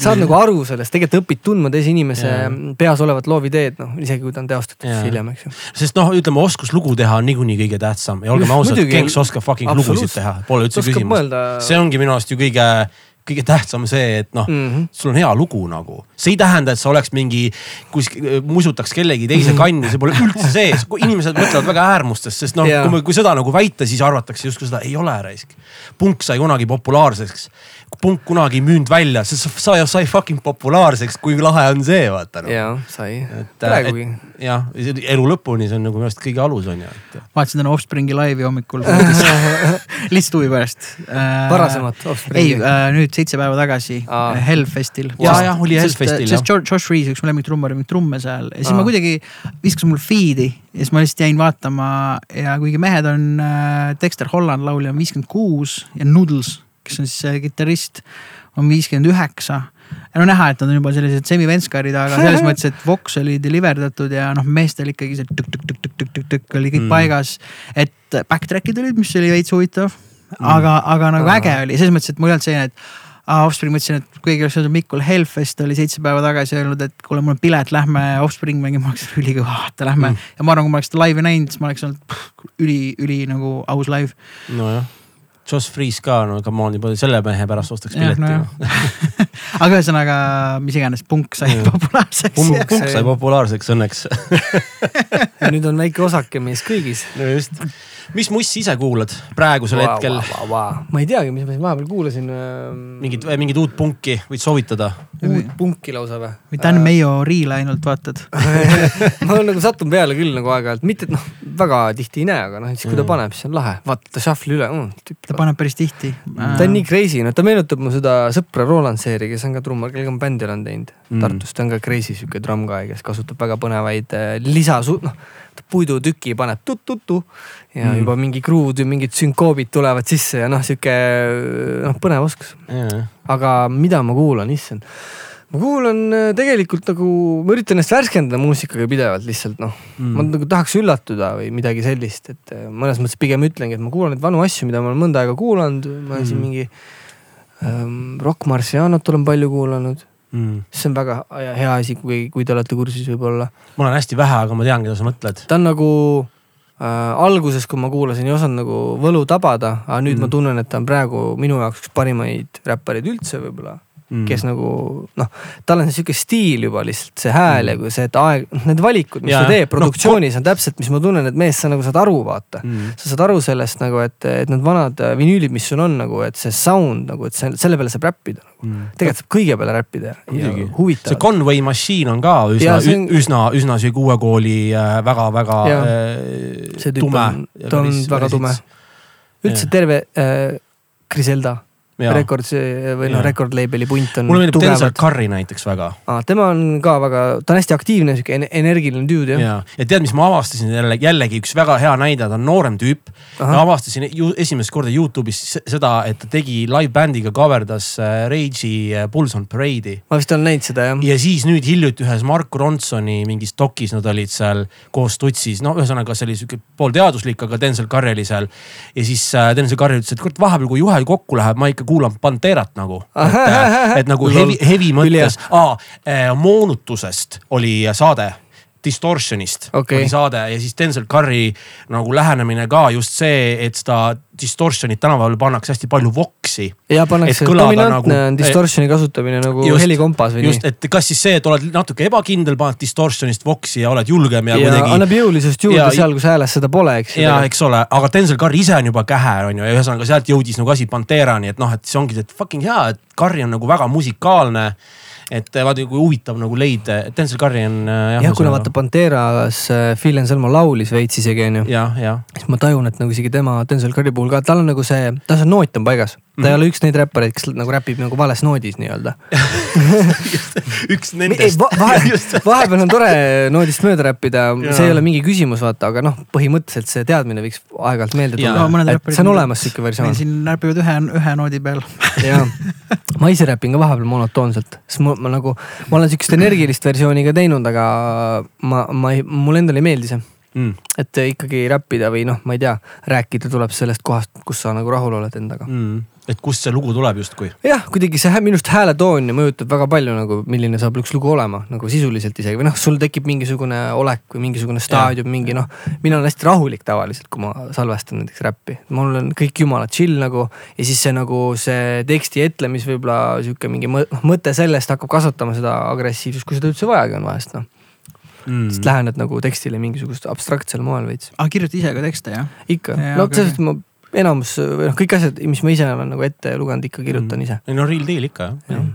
saad nagu aru sellest, tegelikult õpid tundma teise inimese Jaa. peas olevat loovideed, noh isegi kui ta on teostatud siis hiljem, eks ju. sest noh, ütleme oskus lugu teha on niikuinii kõige tähtsam ja olgem Just, ausad. Genks oskab fucking lugusid teha, pole üldse küsimust. see ongi minu arust ju kõige, kõige tähtsam see, et noh mm, mm. -hmm. sul on hea lugu nagu, see ei tähenda, et sa oleks mingi kuskil, musutaks kellegi teise Mhm. kanni, see pole üldse sees, inimesed mõtlevad väga äärmustest, sest noh Jaa. kui, kui seda nagu väita, siis arvatakse justkui seda ei ole raisk. punk sai kunagi populaarseks, punk kunagi ei müünud välja, see sai, sai fucking populaarseks, kui lahe on see, vaata noh. jaa, sai. et, praegugi. jah, elu lõpuni, see on nagu minu arust kõige alus on ju, vaatasin täna Offspringi laivi hommikul. lihtsalt huvi pärast. varasemat ei Offspringi. äh,, nüüd seitse päeva tagasi Aa. Hellfestil. Jaa, jah, oli Hellfestil, sest George, Josh Freeze, üks mu lemmiktrummar, mängib trumme seal ja siis Aa. ma kuidagi viskas mul feed'i ja siis ma lihtsalt jäin vaatama ja kuigi mehed on äh, Dexter Holland, laulja on viiskümmend kuus ja Noodles, kes on siis see kitarrist, on viiskümmend üheksa ja no näha, et nad on juba sellised semivenskarid, aga selles mõttes, et Vox oli deliver datud ja noh, meestel ikkagi see tükk-tükk-tükk-tükk-tükk oli kõik Mm. paigas. et backtrack'id olid, mis oli veits huvitav, Mm. aga, aga nagu äge oli selles mõttes, et mul ei olnud selline, et Offspring, mõtlesin, et keegi oleks öelnud, Mikul Hellfest oli seitse päeva tagasi öelnud, et kuule, mul on pilet, lähme Offspring mängima, ma oleks ülikõva, vaata lähme mm. Ja ma arvan, kui ma oleks seda laivi näinud, siis ma oleks olnud pff, üli, üli nagu aus live. nojah, Joss Freeze ka, no come on, juba selle mehe pärast ostaks pileti nojah. no, aga ühesõnaga, mis iganes, punk sai Mm. populaarseks pump sai populaarseks õnneks ja nüüd on väike osake mees kõigis. no just. Mis mussi ise kuulad praegusel wow, hetkel? ma ei teagi, mis ma siin vahepeal kuulasin. mingit, mingit uut punki võid soovitada? uut punki lausa või? või Dan Mayo Reel'i ainult vaatad? ma olen nagu sattunud peale küll nagu aeg-ajalt, mitte et noh, väga tihti ei näe, aga noh, siis kui ta Mm. paneb, siis on lahe. vaata ta shuffle'i üle mm,. ta paneb päris tihti. ta on nii crazy, no ta meenutab mu seda sõpra Roland Seeri, kes on ka trummar, kellega ma bändi olen teinud Mm. Tartus, ta on ka crazy sihuke trummguy, kes kasutab väga põnevaid äh, lisasu-, noh. Puidutüki paneb tut-tut-tu ja Mm. mm. juba mingi kruud ja mingid sünkoobid tulevad sisse ja noh, sihuke noh, põnev oskus. aga mida ma kuulan, issand. ma kuulan äh, tegelikult nagu, ma üritan ennast värskendada muusikaga pidevalt lihtsalt noh mm. ma nagu tahaks üllatuda või midagi sellist, et äh, mõnes mõttes pigem ütlengi, et ma kuulan neid vanu asju, mida ma olen mõnda aega kuulanud, ma olen siin Mhm. mingi ähm, Rock Marcianot olen palju kuulanud. Mm. see on väga hea asi, kui, kui te olete kursis võib-olla. ma olen hästi vähe, aga ma tean, keda sa mõtled. ta on nagu äh, alguses, kui ma kuulasin, ei osanud nagu võlu tabada, aga nüüd mm. Ma tunnen, et ta on praegu minu jaoks üks parimaid räppareid üldse võib-olla Mm. kes nagu noh, tal on sihuke stiil juba lihtsalt see hääl ja kui see, et aeg, noh need valikud, mis Jaa. ta teeb Noh, produktsioonis on täpselt, mis ma tunnen, et mees, sa nagu saad aru, vaata Mm. sa saad aru sellest nagu, et, et need vanad äh, vinüülid, mis sul on nagu, et see sound nagu, et see, selle peale saab räppida nagu. Mm. tegelikult saab kõige peale räppida ja see. Conway Machine on ka üsna on-, üsna, üsna sihuke uue kooli äh, väga-väga äh, tüüp tume ta on väga tume. üldse terve äh, Griselda Records äh, või noh label'i punt on mulle meeldib Denzel. Curry näiteks väga Ah, tema on ka väga, ta on hästi aktiivne, sihuke en- energiline dude jah. ja, ja tead, mis ma avastasin jälle, jällegi üks väga hea näide, ta on noorem tüüp. ma avastasin ju esimest korda Youtube'is se- seda, et ta tegi live-bändiga coverdas äh, Rage'i äh, Bulls on Parade'i. ma vist olen näinud seda jah. ja siis nüüd hiljuti ühes Mark Ronsoni mingis dokis nad olid seal koos tutsis, no ühesõnaga see oli sihuke poolteaduslik, aga Denzel Curry oli seal. ja siis äh, Denzel Curry ütles, et kurat vahepeal, kui juhe kokku läheb, ma ikka kuulan Panterat nagu. et, et nagu heavy, heavy mõttes, moonutusest oli saade Distortionist Okei. oli saade ja siis Denzel Curry nagu lähenemine ka just see, et seda distortion'it tänapäeval pannakse hästi palju voksi ja pannakse dominantne nagu- on distortion'i kasutamine nagu Just, helikompas või just, nii. et kas siis see, et oled natuke ebakindel, paned distortion'ist voksi ja oled julgem ja, ja kuidagi. annab jõulisust juurde Ja- seal, kus hääles seda pole, eks ja eks ole, aga Denzel Curry ise on juba kähe, on ju, ja ühesõnaga sealt jõudis nagu asi Panterani, et noh, et see ongi, et fucking hea, et Curry on nagu väga musikaalne. Et vaata, kui huvitav nagu leid, Denzel Curry on äh, jah, kuna vaata Panteras Phil Anselmo laulis veits isegi jah, jah, siis ma tajun, et nagu isegi tema Denzel Curry puhul ka, tal on nagu see, tal see noot on paigas. Ta Mhm. ei ole üks neid räppareid, kes nagu räpib nagu vales noodis nii-öelda. üks nendest. vahe, vahepeal on tore noodist mööda räppida, see ei ole mingi küsimus, vaata, aga noh, põhimõtteliselt see teadmine võiks aeg-ajalt meelde tulla. see on olemas sihuke versioon. siin räpivad ühe, ühe noodi peal. jaa, ma ise räpin ka vahepeal monotoonselt, sest ma, ma nagu, ma olen sihukest energilist versiooni ka teinud, aga ma, ma ei, mulle endale ei meeldi see. Mm. et ikkagi räppida või noh, ma ei tea, rääkida tuleb sellest kohast, kus sa nagu rahul oled endaga. Mm. Et kust see lugu tuleb justkui. jah, kuidagi see hä- minust hääletoon ju mõjutab väga palju nagu, milline saab üks lugu olema nagu sisuliselt isegi või noh, sul tekib mingisugune olek või mingisugune staadium, mingi noh. mina olen hästi rahulik tavaliselt, kui ma salvestan näiteks räppi, mul on kõik jumala chill nagu ja siis see nagu see teksti etlemis võib-olla sihuke mingi noh, mõte sellest hakkab kasvatama seda agressiivsust, kui seda üldse vajagi on vahest noh. Mm. sest lähened nagu tekstile mingisugust abstraktsel moel veits. aa, kirjuta ise ka tekste jah? ikka Jaa,, no selles mõttes ma enamus või noh, kõik asjad, mis ma ise olen nagu ette lugenud, ikka kirjutan ise. ei no real deal ikka jah Jah.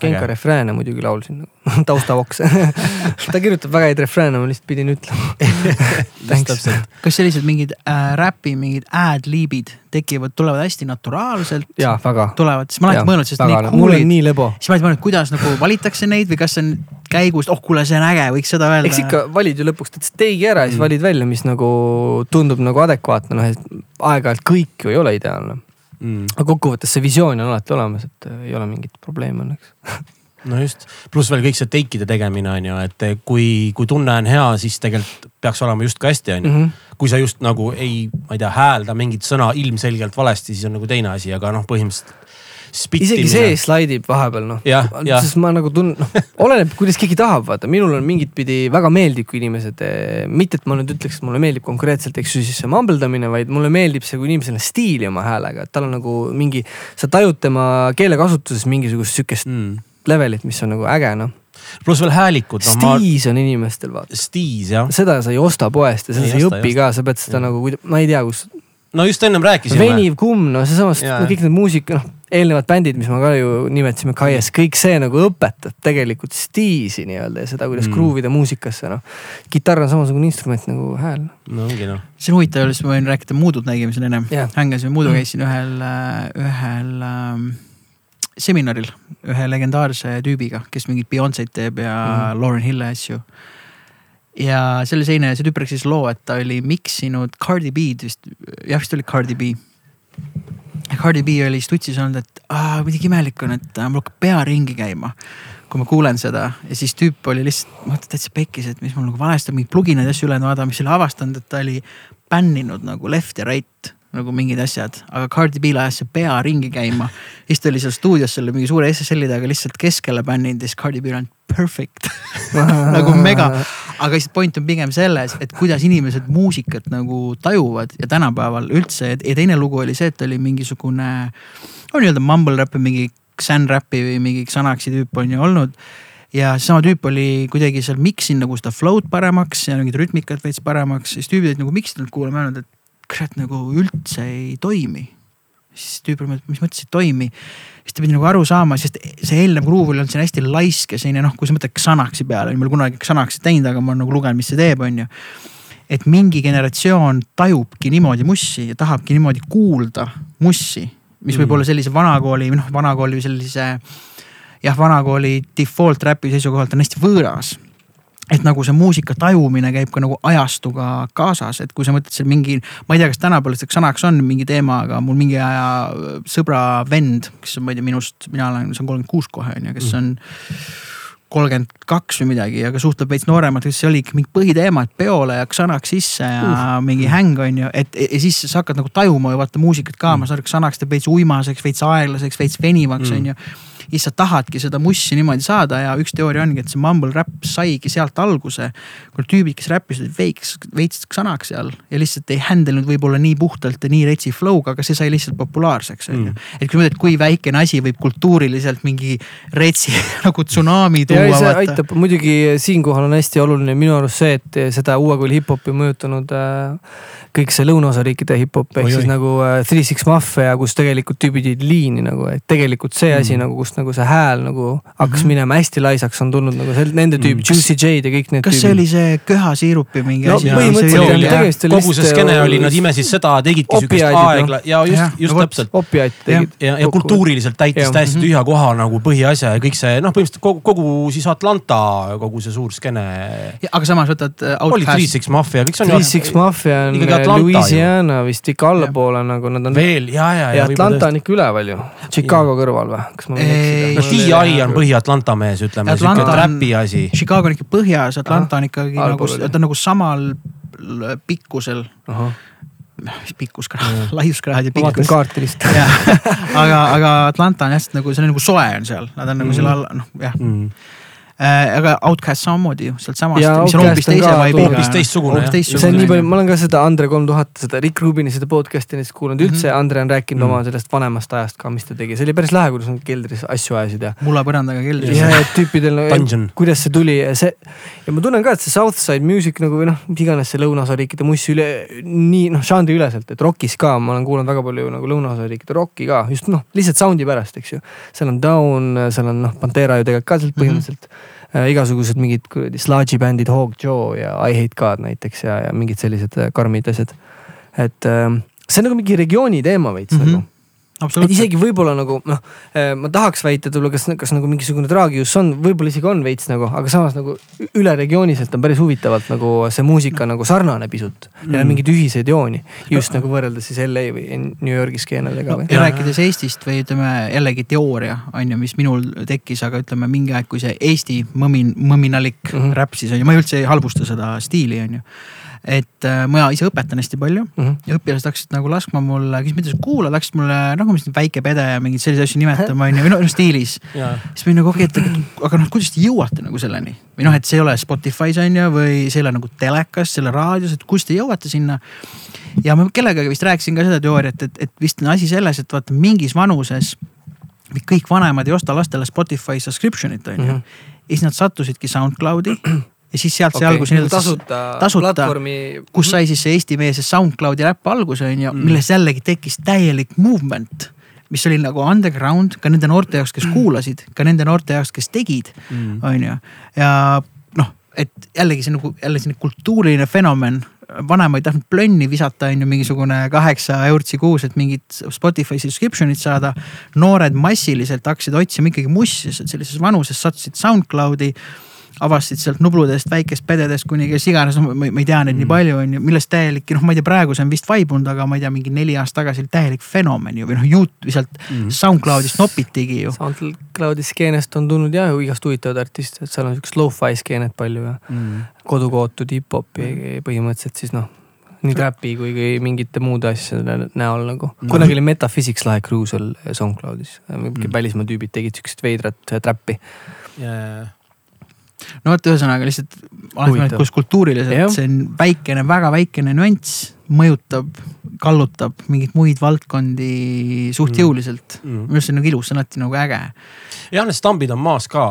Genka Äge. refrääne muidugi laulsin nagu taustavoks ta kirjutab väga häid refrääne, ma lihtsalt pidin ütlema. Kas sellised mingid äh, räpi mingid ad-lib'id tekivad, tulevad hästi naturaalselt? jaa, väga. tulevad, siis ma olen alati mõelnud, sest neid mul on kuulid, nii lebo. siis ma olen mõelnud, kuidas nagu valitakse neid või kas see on käigust, oh kuule, see on äge, võiks seda öelda. eks ikka valid ju lõpuks teed steigi ära ja siis Mm. valid välja, mis nagu tundub nagu adekvaatne, noh et aeg-ajalt kõik ju ei ole ideaalne. mm.. aga kokkuvõttes see visioon on alati olemas, et äh, ei ole mingit probleemi õnneks. no just, pluss veel kõik see take'ide tegemine on ju, et kui, kui tunne on hea, siis tegelikult peaks olema just ka hästi on ju. Mhm. kui sa just nagu ei, ma ei tea, häälda mingit sõna ilmselgelt valesti, siis on nagu teine asi, aga noh, põhimõtteliselt isegi see slaidib vahepeal noh. Sest ma nagu tunnen, noh oleneb, kuidas keegi tahab, vaata minul on mingit pidi väga meeldib, kui inimesed, mitte et ma nüüd ütleks, et mulle meeldib konkreetselt, eks ju siis see mambeldamine, vaid mulle meeldib see, kui inimesel on stiili oma häälega, et tal on nagu mingi, sa tajud tema keelekasutuses mingisugust sihukest mm. levelit, mis on nagu äge noh pluss veel häälikud no,. stiis ma... on inimestel vaata. stiis jah. seda sa ei osta poest ja seda ei sa ei õpi ka, sa pead seda ja. nagu, ma ei tea, kus. no just ennem rääkisime. veniv kumm, no seesamast, no, kõik need muusika, noh eelnevad bändid, mis me ka ju nimetasime, Kaies, kõik see nagu õpetab tegelikult stiisi nii-öelda ja seda, kuidas mm. gruuvida muusikasse, noh. kitarr on samasugune instrument nagu hääl. no ongi noh. see on huvitav, just ma võin rääkida Moodut nägimisel ennem yeah.. hängasime Moodu, mm. käisin ühel, ühel ähm, seminaril ühe legendaarse tüübiga, kes mingit Beyonce'd teeb ja mm. Lauren Hill'i asju ja selle seina ja see tüüp rääkis loo, et ta oli miksinud Cardi B-d vist, jah vist oli Cardi B Cardi B oli stutsis olnud, et aa, muidugi imelik on, et mul hakkab pea ringi käima. kui ma kuulen seda ja siis tüüp oli lihtsalt, ma mõtlen täitsa pekkis, et mis mul nagu valesti on, mingeid pluginaid asju üle vaadata, mis oli avastanud, et ta oli bänninud nagu left ja right nagu mingid asjad, aga Cardi B ajas see pea ringi käima. siis ta oli seal stuudios selle mingi suure SSL-i taga lihtsalt keskele bänninud ja siis Cardi B on perfect. Nagu mega. aga lihtsalt point on pigem selles, et kuidas inimesed muusikat nagu tajuvad ja tänapäeval üldse. Ja teine lugu oli see, et oli mingisugune no nii-öelda mumble rap või mingi xän-räpi või mingi Xanaxi tüüp on ju olnud. Ja seesama tüüp oli kuidagi seal miksinud nagu seda flow'd paremaks ja mingit rütmikat veits paremaks, siis tüübid olid nagu miksinud kuulama öelnud, et kurat nagu üldse ei toimi. siis tüüp oli, mis mõttes ei toimi. siis ta pidi nagu aru saama, sest see eelnev gruuv oli olnud siin hästi laisk ja selline noh, kui sa mõtled Xanaxi peale, ma ei ole kunagi Xanaxit teinud, aga ma olen nagu lugenud, mis see teeb, on ju et mingi generatsioon tajubki niimoodi mussi ja tahabki niimoodi kuulda mussi, mis võib mm. olla sellise vanakooli noh, vanakooli sellise jah, vanakooli default räpi seisukohalt on hästi võõras et nagu see muusika tajumine käib ka nagu ajastuga kaasas, et kui sa mõtled seal mingi, ma ei tea, kas tänapäeval selleks sõnaks on mingi teema, aga mul mingi aja sõbra vend, kes on, ma ei tea, minust, mina olen, see on kolmkümmend kuus kohe on ju, kes mm. on kolmkümmend kaks või midagi, aga suhtleb veits nooremalt, kes oli ikka mingi põhiteema, et peole ja Xanax sisse ja uh. mingi häng on ju, et ja siis sa hakkad nagu tajuma ju vaata muusikat ka mm., ma saan aru, Xanax teeb veits uimaseks, veits aeglaseks, veits venivaks mm. on ju ja siis sa tahadki seda mussi niimoodi saada ja üks teooria ongi, et see mumble rap saigi sealt alguse. kui tüübid, kes räppisid veits, veits sõnaks seal ja lihtsalt ei handle inud võib-olla nii puhtalt ja nii retsi flow'ga, aga see sai lihtsalt populaarseks on ju. Mm. et kui mõtled, kui väikene asi võib kultuuriliselt mingi retsi nagu tsunami tuua. aitab muidugi, siinkohal on hästi oluline minu arust see, et seda uue kooli hip-hopi mõjutanud äh, kõik see lõunaosariikide hip-hop ehk siis nagu äh, Three Six Mafia, kus tegelikult tüübid jäid liini nagu, et tegelikult see asi mm. nagu, kust nagu see hääl nagu hakkas mm -hmm. minema hästi laisaks, on tulnud nagu sel, nende tüüp mm., Juicy J-d ja kõik need. kas tüübid. see oli see köhasiirupi mingi no, asi? põhimõtteliselt oli tegemist oli kogu see skeene oli, nad imesid seda, tegidki siukest aegla- ja just, just no, täpselt. opiaate tegid. ja, ja kultuuriliselt täitis täiesti tühja koha nagu põhiasja ja kõik see noh, põhimõtteliselt kogu, kogu siis Atlanta, kogu see suur skeene. aga samas võtad uh,. oli Three Six Mafia, kõik see on. Three Six Mafia on Louisiana vist ikka allapoole nagu nad on. veel ja, ja, ja. ja Atlanta on ikka üleval ju, Chicago kõrval või, kas ma võin eksida? Hawaii on Põhi-Atlanta mees, ütleme sihuke trapi asi. Chicago on ikka põhjas, Atlanta on ikkagi nagu, ta on nagu samal pikkusel mis pikkuskraad, laiuskraad ja pikkus. ma vaatan kaarti lihtsalt. aga, aga Atlanta on hästi nagu, see on nagu soe on seal, nad on nagu mm. seal all, noh jah mm äh,. Aga Outcast samamoodi ju sealtsamast, mis on hoopis teise vibe'iga. hoopis teistsugune jah. see on nii palju, ma olen ka seda Andre kolm tuhat, seda Rick Rubini seda podcast'i näiteks kuulanud, üldse mm -hmm. Andre on rääkinud mm -hmm. oma sellest vanemast ajast ka, mis ta tegi, see oli päris lahe, kuidas nad keldris asju ajasid ja. mullapõrandaga keldris. ja, et tüüpidel, kuidas see tuli ja see ja ma tunnen ka, et see Southside Music nagu või noh, mis iganes see lõunaosariikide muss üle nii noh, žanriüleselt, et rokis ka ma olen kuulanud väga palju nagu lõunaosariikide rokki ka just noh, lihtsalt sound'i pärast, eks ju. seal on Down, seal on noh, Pantera ju tegelikult ka sealt mhm. põhimõtteliselt mm. -hmm Äh, igasugused mingid kuradi sludgy bändid, Hawk Joe ja I Hate God näiteks ja, ja mingid sellised äh, karmid asjad. et ähm, see on nagu mingi regiooni teema veits mm -hmm. nagu et isegi võib-olla nagu noh, eh, ma tahaks väita, et võib-olla kas, kas nagu mingisugune traagius on, võib-olla isegi on veits nagu, aga samas nagu üle regiooniselt on päris huvitavalt nagu see muusika nagu sarnane pisut. Neil on mm. mingeid ühiseid jooni just nagu võrreldes siis LA või New Yorgi skeenadega või no,. ja rääkides Eestist või ütleme jällegi teooria on ju, mis minul tekkis, aga ütleme mingi aeg, kui see Eesti mõmin, mõminalik mm -hmm. räpp siis on ju, ma üldse ei halvusta seda stiili on ju et äh, ma ise õpetan hästi palju mm. -hmm. ja õpilased hakkasid nagu laskma mulle, kes mind kuulavad, hakkasid mulle nagu mis väike pede ja mingeid selliseid asju nimetama onju, või noh stiilis. siis ma olin nagu okei okay,, et aga noh, kuidas te jõuate nagu selleni või noh, et see ei ole Spotify's on ju, või see ei ole nagu telekas, see ei ole raadios, et kust te jõuate sinna. ja ma kellegagi vist rääkisin ka seda teooriat, et, et vist on asi selles, et vaata mingis vanuses kõik vanemad ei osta lastele Spotify subscription'it on ju mm. -hmm. ja siis nad sattusidki SoundCloudi ja siis sealt okay. see algus nii-öelda tasuta, tasuta platvormi. kus sai siis see eestimeelse SoundCloudi räpp alguse on ju mm., milles jällegi tekkis täielik movement mis oli nagu underground ka nende noorte jaoks, kes kuulasid, ka nende noorte jaoks, kes tegid, mm. on ju. ja noh, et jällegi see nagu jälle selline kultuuriline fenomen. vanem ei tahtnud plönni visata, on ju, mingisugune kaheksa eurtsi kuus, et mingit Spotify subscription'it saada. noored massiliselt hakkasid otsima ikkagi mussi, sellises vanuses sattusid SoundCloudi avastasid sealt Nubludest, väikest pededest kuni kes iganes, no ma, ma ei tea neid mm. nii palju, on ju, millest täielik, noh, ma ei tea, praegu see on vist vaibunud, aga ma ei tea, mingi neli aastat tagasi oli täielik fenomen ju või noh, juut sealt mm. SoundCloudist nopitigi ju. SoundCloudi skeenest on tulnud jah ju igast huvitavaid artiste, et seal on siukest lo-fi skeenet palju ja mm. kodukootud hip-hopi mm. põhimõtteliselt siis noh nii trapi kui ka mingite muude asjade näol nagu no.. kunagi oli Metaphysics lahe crew seal SoundCloudis, mingid mm. välismaa tüübid tegid siukest veidrat trappi yeah no vot, ühesõnaga lihtsalt alati mõelnud, kus kultuuriliselt see on väikene, väga väikene nüanss mõjutab, kallutab mingeid muid valdkondi suht mm. jõuliselt mm.. minu arust see on nagu ilus, see on alati nagu äge. jah, need stambid on maas ka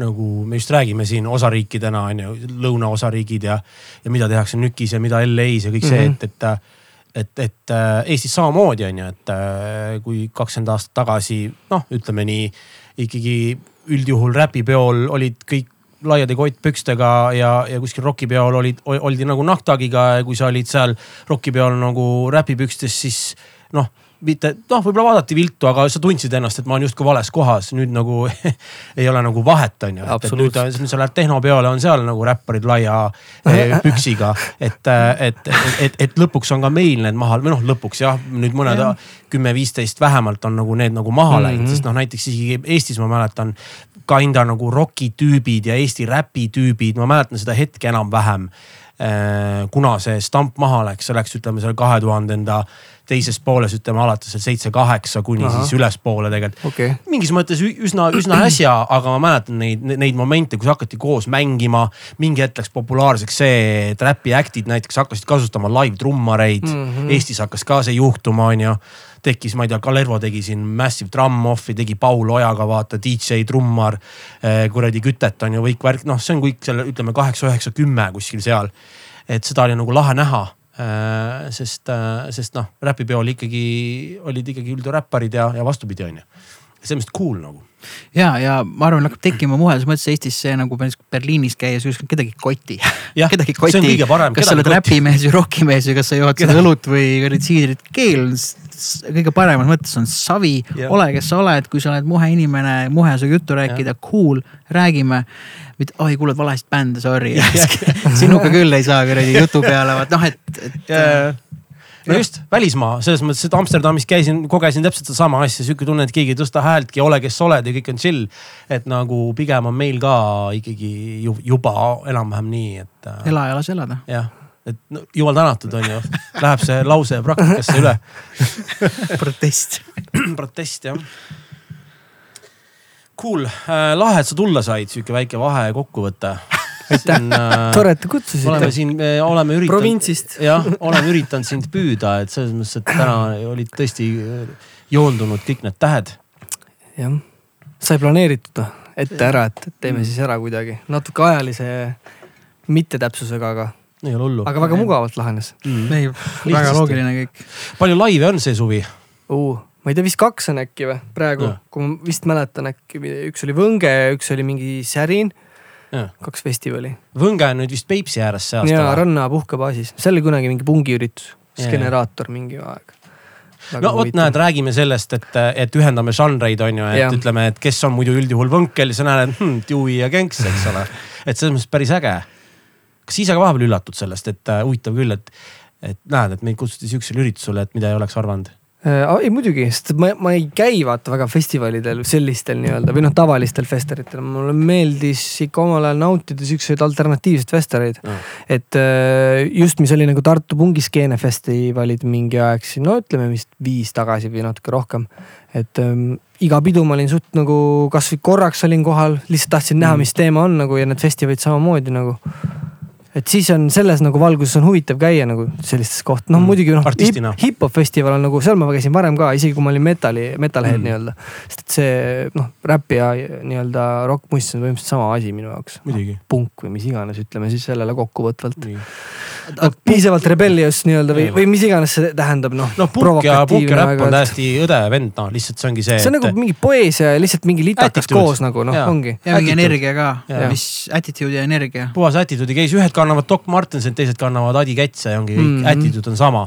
nagu me just räägime siin osariikidena on ju, lõunaosariigid ja, ja mida tehakse NÜK-is ja mida LA-s ja kõik see mm, -hmm. et, et et, et äh, Eestis samamoodi on ju, et äh, kui kakskümmend aastat tagasi noh, ütleme nii ikkagi üldjuhul räpipeol olid kõik laiade kottpükstega ja, ja kuskil rokipeol olid, oldi nagu nahktagiga ja kui sa olid seal rokipeol nagu räpipükstes, siis noh mitte noh, võib-olla vaadati viltu, aga sa tundsid ennast, et ma olen justkui vales kohas, nüüd nagu ei ole nagu vahet, on ju. et nüüd, sa lähed tehnopeole, on seal nagu räpparid laia eh, püksiga. et, et, et, et, et lõpuks on ka meil need maha või noh, lõpuks jah, nüüd mõned kümme-viisteist vähemalt on nagu need nagu maha läinud mm, -hmm. sest noh, näiteks isegi Eestis ma mäletan kinda nagu roki tüübid ja Eesti räpi tüübid, ma mäletan seda hetke enam-vähem. Äh, kuna see stamp maha läks, see läks, ütleme seal kahe tuhandenda teises pooles, ütleme alates seal seitse-kaheksa kuni Aha. siis ülespoole tegelikult okay.. mingis mõttes üsna, üsna äsja, aga ma mäletan neid, neid momente, kus hakati koos mängima. mingi hetk läks populaarseks see, et räpi act'id näiteks hakkasid kasutama live trummareid mm. -hmm. Eestis hakkas ka see juhtuma, onju tekkis, ma ei tea, Kalervo tegi siin Massive Drum Off'i, tegi Paul Ojaga vaata, DJ, trummar, eh, kuradi kütet on ju kõik värk, noh, see on kõik seal ütleme kaheksa, üheksa, kümme kuskil seal. et seda oli nagu lahe näha eh, sest, eh, sest noh, räpipeol ikkagi olid ikkagi üldräpparid ja, ja vastupidi, on ju. selles mõttes cool nagu ja, ja ma arvan, hakkab tekkima mujal, selles mõttes Eestis see nagu Berliinis käies ükskord kedagi koti. kedagi koti, kas sa oled räpimees või rokimees või kas sa jood seda õlut või kuradi siidrit, keel kõige paremas mõttes on savi. ole, kes sa oled, kui sa oled muhe inimene, muhe su juttu rääkida, cool, räägime. mitte, oi kuulad valest bände, sorry sinuga küll ei saa kuradi jutu peale, vaat noh, et, et no just, välismaa, selles mõttes, et Amsterdamis käisin, kogesin täpselt sedasama asja, sihuke tunne, et keegi ei tõsta häältki, ole kes sa oled ja kõik on chill. et nagu pigem on meil ka ikkagi juba enam-vähem nii, et. Äh, ela ja lase elada. jah, et no, jumal tänatud, on ju, läheb see lause praktikasse üle protest protest jah cool äh,, lahe, et sa tulla said, sihuke väike vahekokkuvõte aitäh äh,, tore, et te kutsusite. oleme siin, oleme üritanud. provintsist. jah, oleme üritanud sind püüda, et selles mõttes, et täna olid tõesti äh, joondunud kõik need tähed. jah, sai planeeritud noh, ette ära, et teeme mm. siis ära kuidagi natuke ajalise mittetäpsusega, aga. Ei ole hullu. aga väga mugavalt lahenes mm.. ei, väga loogiline kõik. palju laive on see suvi uh,? ma ei tea, vist kaks on äkki või praegu, kui ma vist mäletan äkki, üks oli Võnge ja üks oli mingi Särin kaks festivali. Võnge on nüüd vist Peipsi ääres see aasta. jaa, Ranna puhkebaasis, see oli kunagi mingi pungiüritus, siis generaator mingi aeg. no vot näed, räägime sellest, et, et ühendame žanreid, on ju, et ja. ütleme, et kes on muidu üldjuhul võnkel, sa näed hm,, Dewey ja Genks, eks ole. et selles mõttes päris äge. Kas ise ka vahepeal üllatud sellest, et äh, huvitav küll, et, et näed, et meid kutsuti sihukesele üritusele, et mida ei oleks arvanud äh, ei muidugi, sest ma, ma ei käi vaata väga festivalidel sellistel nii-öelda või noh, tavalistel festivalitel, mulle meeldis ikka omal ajal nautida siukseid alternatiivseid festivareid Mm. et äh, just, mis oli nagu Tartu Pungiskeene festivalid mingi aeg siin, no ütleme vist viis tagasi või natuke rohkem. et ähm, iga pidu ma olin suht nagu kasvõi korraks olin kohal, lihtsalt tahtsin näha, Mm. mis teema on nagu ja need festivalid samamoodi nagu et siis on selles nagu valguses on huvitav käia nagu sellistes koht-, noh Mm. muidugi noh hip, hip-hop festival on nagu, seal ma käisin varem ka, isegi kui ma olin metali, metalhead Mm. mm. nii-öelda. sest et see noh, räpi ja nii-öelda rokkmuss on põhimõtteliselt sama asi minu jaoks. muidugi. punk või mis iganes, ütleme siis sellele kokkuvõtvalt. Nii. Piisavalt rebellious nii-öelda või, või mis iganes see tähendab, noh. noh, punk ja, punk ja räpp on aeg-ajalt. täiesti õde vend, noh lihtsalt see ongi see. see on nagu mingi poeesia ja lihtsalt mingi litakas koos nagu noh ongi. ja mingi energia ka mis attitude ja energia. puhas attitude'i case, ühed kannavad Doc Martensit, teised kannavad Adi Kätse ja ongi kõik mm. -hmm. attitude on sama.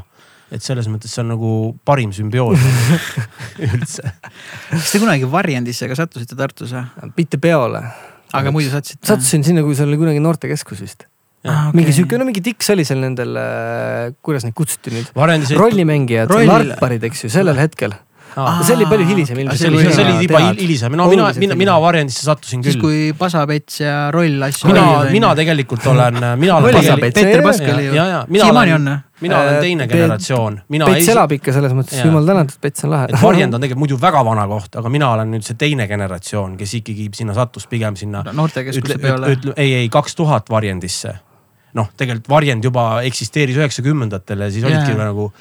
et selles mõttes see on nagu parim sümbioos üldse. kas te kunagi varjendisse ka sattusite Tartus või? mitte peole. aga muidu sattusite? sattusin sinna, kui seal oli kunagi noortekeskus vist. Ah, mingi sihuke, no mingi tiks oli seal nendel, kuidas neid kutsuti nüüd? rollimängijad Roll-, larparid, eks ju, sellel hetkel. Aa. see oli palju hilisem ilmselt. see oli, see oli juba hil- hilisem, no mina, mina, mina varjendisse sattusin siis küll. kui Pasapets ja Roll asju. mina, mina tegelikult olen, mina olen tegelikult, Peeter Pask ja, oli ju ja, ja. mina siiamaani olen on,. mina olen Äh, teine generatsioon, mina Pets elab ikka selles mõttes, jumal tänatud, Pets on lahe varjend on tegelikult muidu väga vana koht, aga mina olen nüüd see teine generatsioon, kes ikkagi sinna sattus pigem sinna noortekeskuse peale. ei, ei kaks tuhat varjendisse. noh, tegelikult varjend juba eksisteeris üheksakümnendatel ja siis olidki Jaa. nagu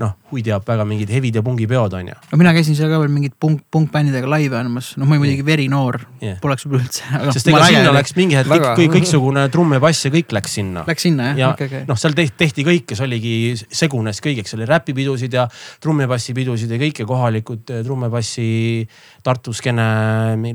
noh, hui teab väga mingid hevid ja pungipeod on ju. no mina käisin seal ka veel mingit punk, punkbändidega laive andmas, noh, ma olin muidugi verinoor Jah. poleks võib-olla üldse, aga sest ega sinna läks mingi hetk kõik, kõik, kõiksugune trumm ja bass ja kõik läks sinna. Läks sinna jah ja okei, okei. noh, seal tehti, tehti kõike, see oligi, segunes kõigeks, oli räpipidusid ja trummipassi-pidusid ja kõike kohalikud eh, trummipassi, Tartu skeene,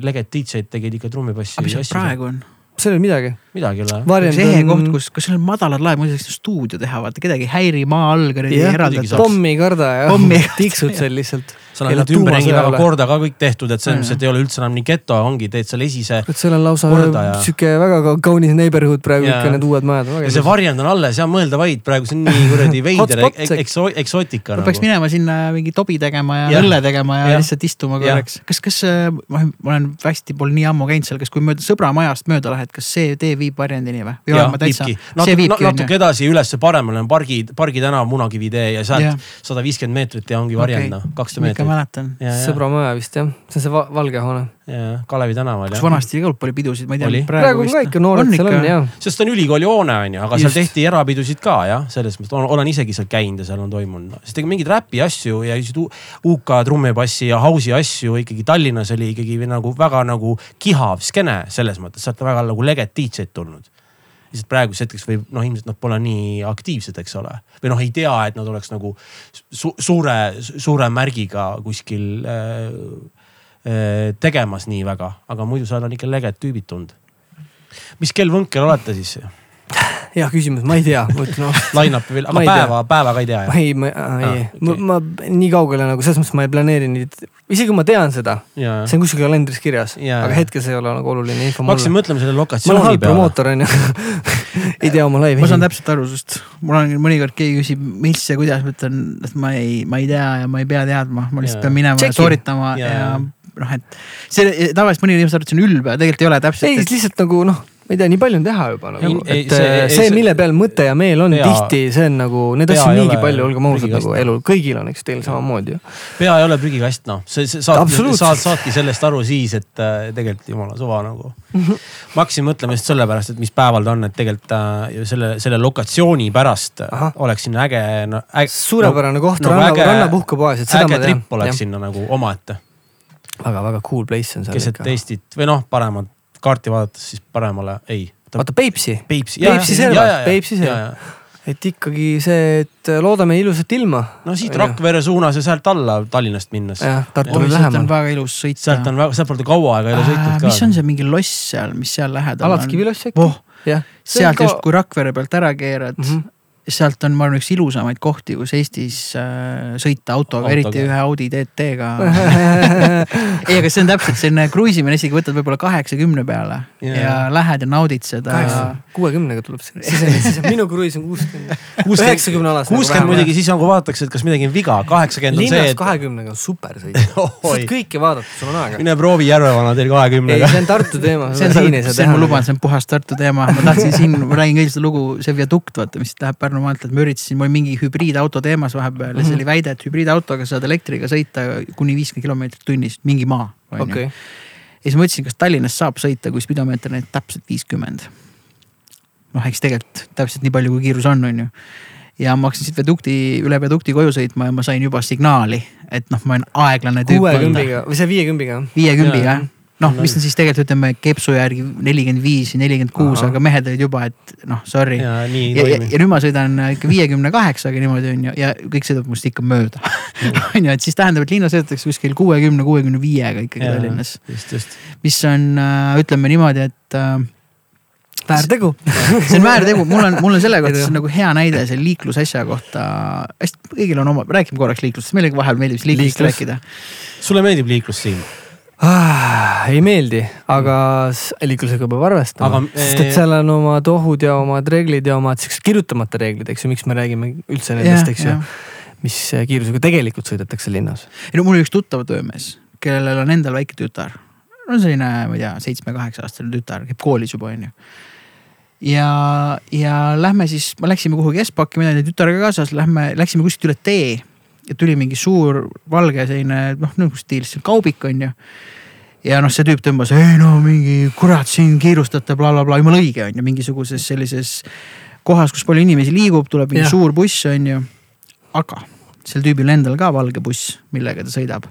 Leget DJ-d tegid ikka trummipassi. aga mis seal praegu on? Seal ei ole midagi. midagi ei ole. see ehe koht, kus, kus seal on madalad laed, muideks stuudio teha, vaata kedagi ei häiri maa all kuradi saab.. pommi ei karda ja tiksud seal lihtsalt. Seal on nüüd ümberringi väga korda ka kõik tehtud, et selles mõttes, et ei ole üldse enam nii geto, ongi, teed seal esise. kurat, seal on lausa ja- sihuke väga ka- kaunis neighborhood praegu ikka need uued majad. ja see varjend on alles ja mõelda vaid, praegu see on nii kuradi veider ekso-, eksootika peaks nagu. minema sinna mingi tobi tegema ja Jah. õlle tegema ja Jah. lihtsalt istuma korraks. kas, kas äh, ma ma olen hästi pole nii ammu käinud seal, kas kui mööda sõbra majast mööda lähed, kas see tee viib varjendini või? või ja olen ma täitsa, natuke, edasi ülesse paremale on Pargi, Pargi tänav, Munakivi tee ja sealt sada viiskümmend meetrit ja ongi varjend noh, kakssada meetrit. mäletan. sõbra maja vist jah, see on see va valge hoone. ja Kalevi tänaval kus jah. vanasti ka oli pidusid, ma ei tea. praegu on ka ikka noored seal on jah. sest ta on ülikooli hoone on ju, aga seal Just. tehti erapidusid ka jah, selles mõttes olen, olen isegi seal käinud ja seal on toimunud sest ega mingeid räpi asju ja U- UK trummipassi ja house'i asju ikkagi Tallinnas oli ikkagi nagu väga nagu kihav skeene selles mõttes, sealt väga nagu leget DJ-d tulnud lihtsalt praeguseks hetkeks võib noh, ilmselt nad pole nii aktiivsed, eks ole. või noh, ei tea, et nad oleks nagu su suure, suure märgiga kuskil äh, äh, tegemas nii väga, aga muidu seal on ikka leged tüübid tulnud. mis kell võnkel olete siis? hea küsimus, ma ei tea, ma ütlen noh. Line-up'i veel, aga ei tea. päeva, päeva ka ei tea ei, ma, ei Ah,, ma, ma nii kaugele nagu selles mõttes ma ei planeeri nüüd, isegi kui ma tean seda, ja, see on kuskil kalendris kirjas, aga hetkel see ei ole nagu oluline info ma hakkasin mõtlema selle ma olen lokatsiooni halb peale. promootor onju ei tea oma laivi. ma saan täpselt aru sinust, mul on mõnikord keegi küsib, mis ja kuidas, ma ütlen, et ma ei, ma ei tea ja ma ei pea teadma, ma lihtsalt pean minema ja Checkin. sooritama Jaa. ja noh, et see tavaliselt mõni inimene arvab, et see on ülbe, tegelikult ei ole täpselt. ei, lihtsalt nagu noh, ma ei tea, nii palju on teha juba nagu et see- see, ei, see, see- mille peal mõte ja meel on Pea- tihti, see on nagu, neid asju niigi ole palju, olgem ausad nagu elul, kõigil on, eks teil samamoodi ju. pea ei ole prügikast noh, see, see saad, saad, saadki sellest aru siis, et äh, tegelikult jumala suva nagu. ma hakkasin mõtlema just sellepärast, et mis päeval ta on, et tegelikult äh, selle, selle lokatsiooni pärast äh, Ahah. oleks sinna äge no,. äge, suurepärane koht, nagu ranna, äge- rannapuhkepoes, et seda äge ma tean tripp. oleks sinna nagu omaette, väga-väga cool place on seal keset. Eestit või noh, paremat kaarti vaadates siis paremale, ei. vaata Peipsi, Peipsi. Peipsi serva, Peipsi serva. et ikkagi see, et loodame ilusat ilma. no siit. Rakvere suunas ja sealt alla Tallinnast minnes. jah, Tartu oi, on sealt on lähemal. väga ilus sõita. sealt on väga, sealtpoolt on kaua aega ei ole sõitnud ka. mis on see mingi loss seal, mis seal lähedal Alatskivi loss äkki oh,? jah. sealt just, kui Rakvere pealt ära keerad mm. -hmm. Sealt on, ma arvan, üks ilusamaid kohti, kus Eestis äh, sõita autoga, Autoga. eriti ühe Audi TT-ga ei, aga see on täpselt selline kruiisimine, isegi võtad võib-olla kaheksakümne peale Jaa. ja lähed ja naudid seda. kuuekümnega tuleb see, siis, siis minu kruiis on kuuskümmend. üheksakümne alas. kuuskümmend muidugi, siis nagu vaadatakse, et kas midagi on viga, kaheksakümmend on see, linnas et kahekümnega on super sõita. Saad kõike vaadata, sul on aega. mine proovi Järvevana teil ei, kahekümnega. see on Tartu teema. see on, see ma luban, see on puhas Tartu teema, ma tahtsin siin, ma räägin kõigil seda lugu, see viadukt, vaata, mis läheb Pärnu maanteelt, ma üritasin, mul oli mingi hübriidauto teemas vahepeal ja Mhm. see oli väide, et hübriidautoga saad elektriga sõita kuni viiskümmend kilomeetrit tunnis, mingi maa. okei, ja siis ma mõtlesin, kas Tallinnas saab sõita, kui spidomeeter näitab täpselt viiskümmend. noh, eks tegelikult täpselt nii palju, kui kiirus on, on ju. ja ma hakkasin siit viadukti, üle viadukti koju sõitma ja ma sain juba signaali, et noh, ma olen aeglane tüüp. kuuekümbiga või see viiekümbiga. viiekümbiga jah noh, mis on siis tegelikult ütleme kepsu järgi nelikümmend viis nelikümmend kuus, aga mehed olid juba, et noh, sorry. ja nii ja, ja, toimib. ja nüüd ma sõidan ikka viiekümne kaheksaga niimoodi on ju ja kõik sõidavad must ikka mööda. on ju, et siis tähendab, et linnas sõidetakse kuskil kuuekümne, kuuekümne viiega ikkagi Tallinnas, mis on äh, ütleme niimoodi, et äh, väärtegu. see on väärtegu, mul on, mul on selle kohta see on nagu hea näide selle liiklusasja kohta. hästi, kõigil on oma, räägime korraks liiklusest, meile vahel meeldib liiklusest Liiklus. rääkida. sulle meeldib liiklus siin? Ah, ei meeldi, aga liiklusega peab arvestama sest et seal on omad ohud ja omad reeglid ja omad siuksed kirjutamata reeglid, eks ju, miks me räägime üldse nendest, eks ju. mis äh, kiirusega tegelikult sõidetakse linnas. ei no mul oli üks tuttav töömees, kellel on endal väike tütar. no selline, ma ei tea, seitsme-kaheksa aastane tütar, käib koolis juba onju. ja, ja lähme siis, me läksime kuhugi Espaki, mina olin tütarega kaasas, lähme, läksime kuskilt üle tee. Ja tuli mingi suur valge selline noh, nagu stiilis kaubik onju. ja noh, see tüüp tõmbas, ei no mingi kurat siin kiirustate blablabla bla,, jumala õige on ju, mingisuguses sellises kohas, kus palju inimesi liigub, tuleb mingi Jah. suur buss on ju. aga sel tüübil endal ka valge buss, millega ta sõidab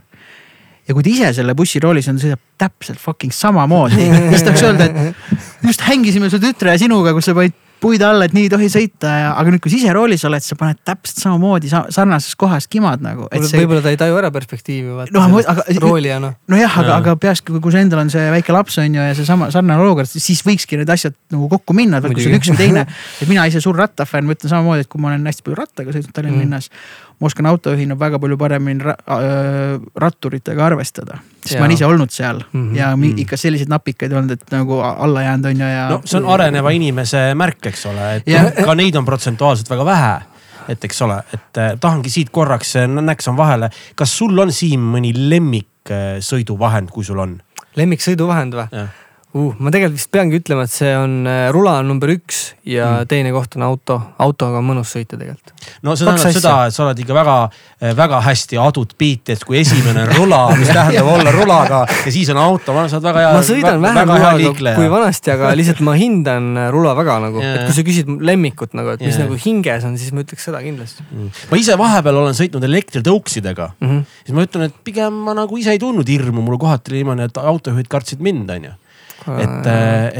ja kui ta ise selle bussiroolis on, sõidab täpselt fucking samamoodi, siis tahaks öelda, et just hängisime su tütre ja sinuga, kus sa panid puid alla, et nii ei tohi sõita ja, aga nüüd, kui sa ise roolis oled, sa paned täpselt samamoodi sa, sarnases kohas kimad nagu, see. võib-olla ta ei taju ära perspektiivi, vaata No, sellest aga- roolijana. nojah, aga aga peakski, kui sul endal on see väike laps on ju ja seesama sarnane olukord, siis võikski need asjad nagu kokku minna, et kui sul üks või teine. et mina ise suur rattafänn, ma ütlen samamoodi, et kui ma olen hästi palju rattaga sõitnud Tallinna Mm. linnas. Ma oskan autojuhina väga palju paremini ra äh, ratturitega arvestada, sest ma Jaa. olen ise olnud seal mm. -hmm. ja Mhm. ikka selliseid napikaid olnud, et nagu alla jäänud on ju ja. no see on areneva inimese märk, eks ole, et Jah. ka neid on protsentuaalselt väga vähe et eks ole, et eh, tahangi siit korraks eh, näksan vahele, kas sul on Siim mõni lemmiksõiduvahend, kui sul on? lemmiksõiduvahend või? Uh, ma tegelikult vist peangi ütlema, et see on äh, rula on number üks ja mm. teine koht on auto. autoga on mõnus sõita tegelikult. no see tähendab seda, et sa oled ikka väga, väga hästi adud biiti, et kui esimene on rula, mis tähendab olla rulaga ja siis on auto, sa oled väga hea. ma sõidan vähem rulaga kui vanasti, aga lihtsalt ma hindan äh, rula väga nagu, Jaa. et kui sa küsid lemmikut nagu, et mis Jaa. nagu hinges on, siis ma ütleks seda kindlasti ma ise vahepeal olen sõitnud elektritõuksidega, mm. -hmm. siis ma ütlen, et pigem ma nagu ise ei tundnud hirmu, mul kohati oli niimoodi, et autojuhid kartsid mind, onju. et,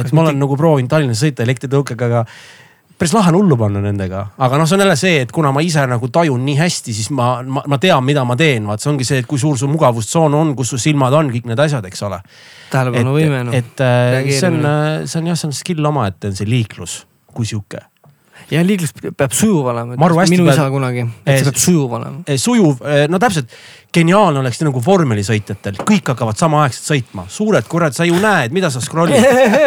et ma olen nagu proovinud Tallinnas sõita elektritõukega, aga päris lahe on hullu panna nendega, aga noh, see on jälle see, et kuna ma ise nagu tajun nii hästi, siis ma, ma, ma tean, mida ma teen, vaat see ongi see, et kui suur su mugavustsoon on, kus su silmad on, kõik need asjad, eks ole. tähelepanuvõime noh. et äh, see on reageerimine., see on jah, see on skill omaette, on see liiklus kui sihuke. Ja liiklus peab sujuv olema. Minu peab- isa kunagi, et Eh, see peab sujuv olema. sujuv, no täpselt, geniaalne oleks nagu vormelisõitjatel, kõik hakkavad samaaegselt sõitma, suured kurat, sa ju näed, mida sa scroll'id.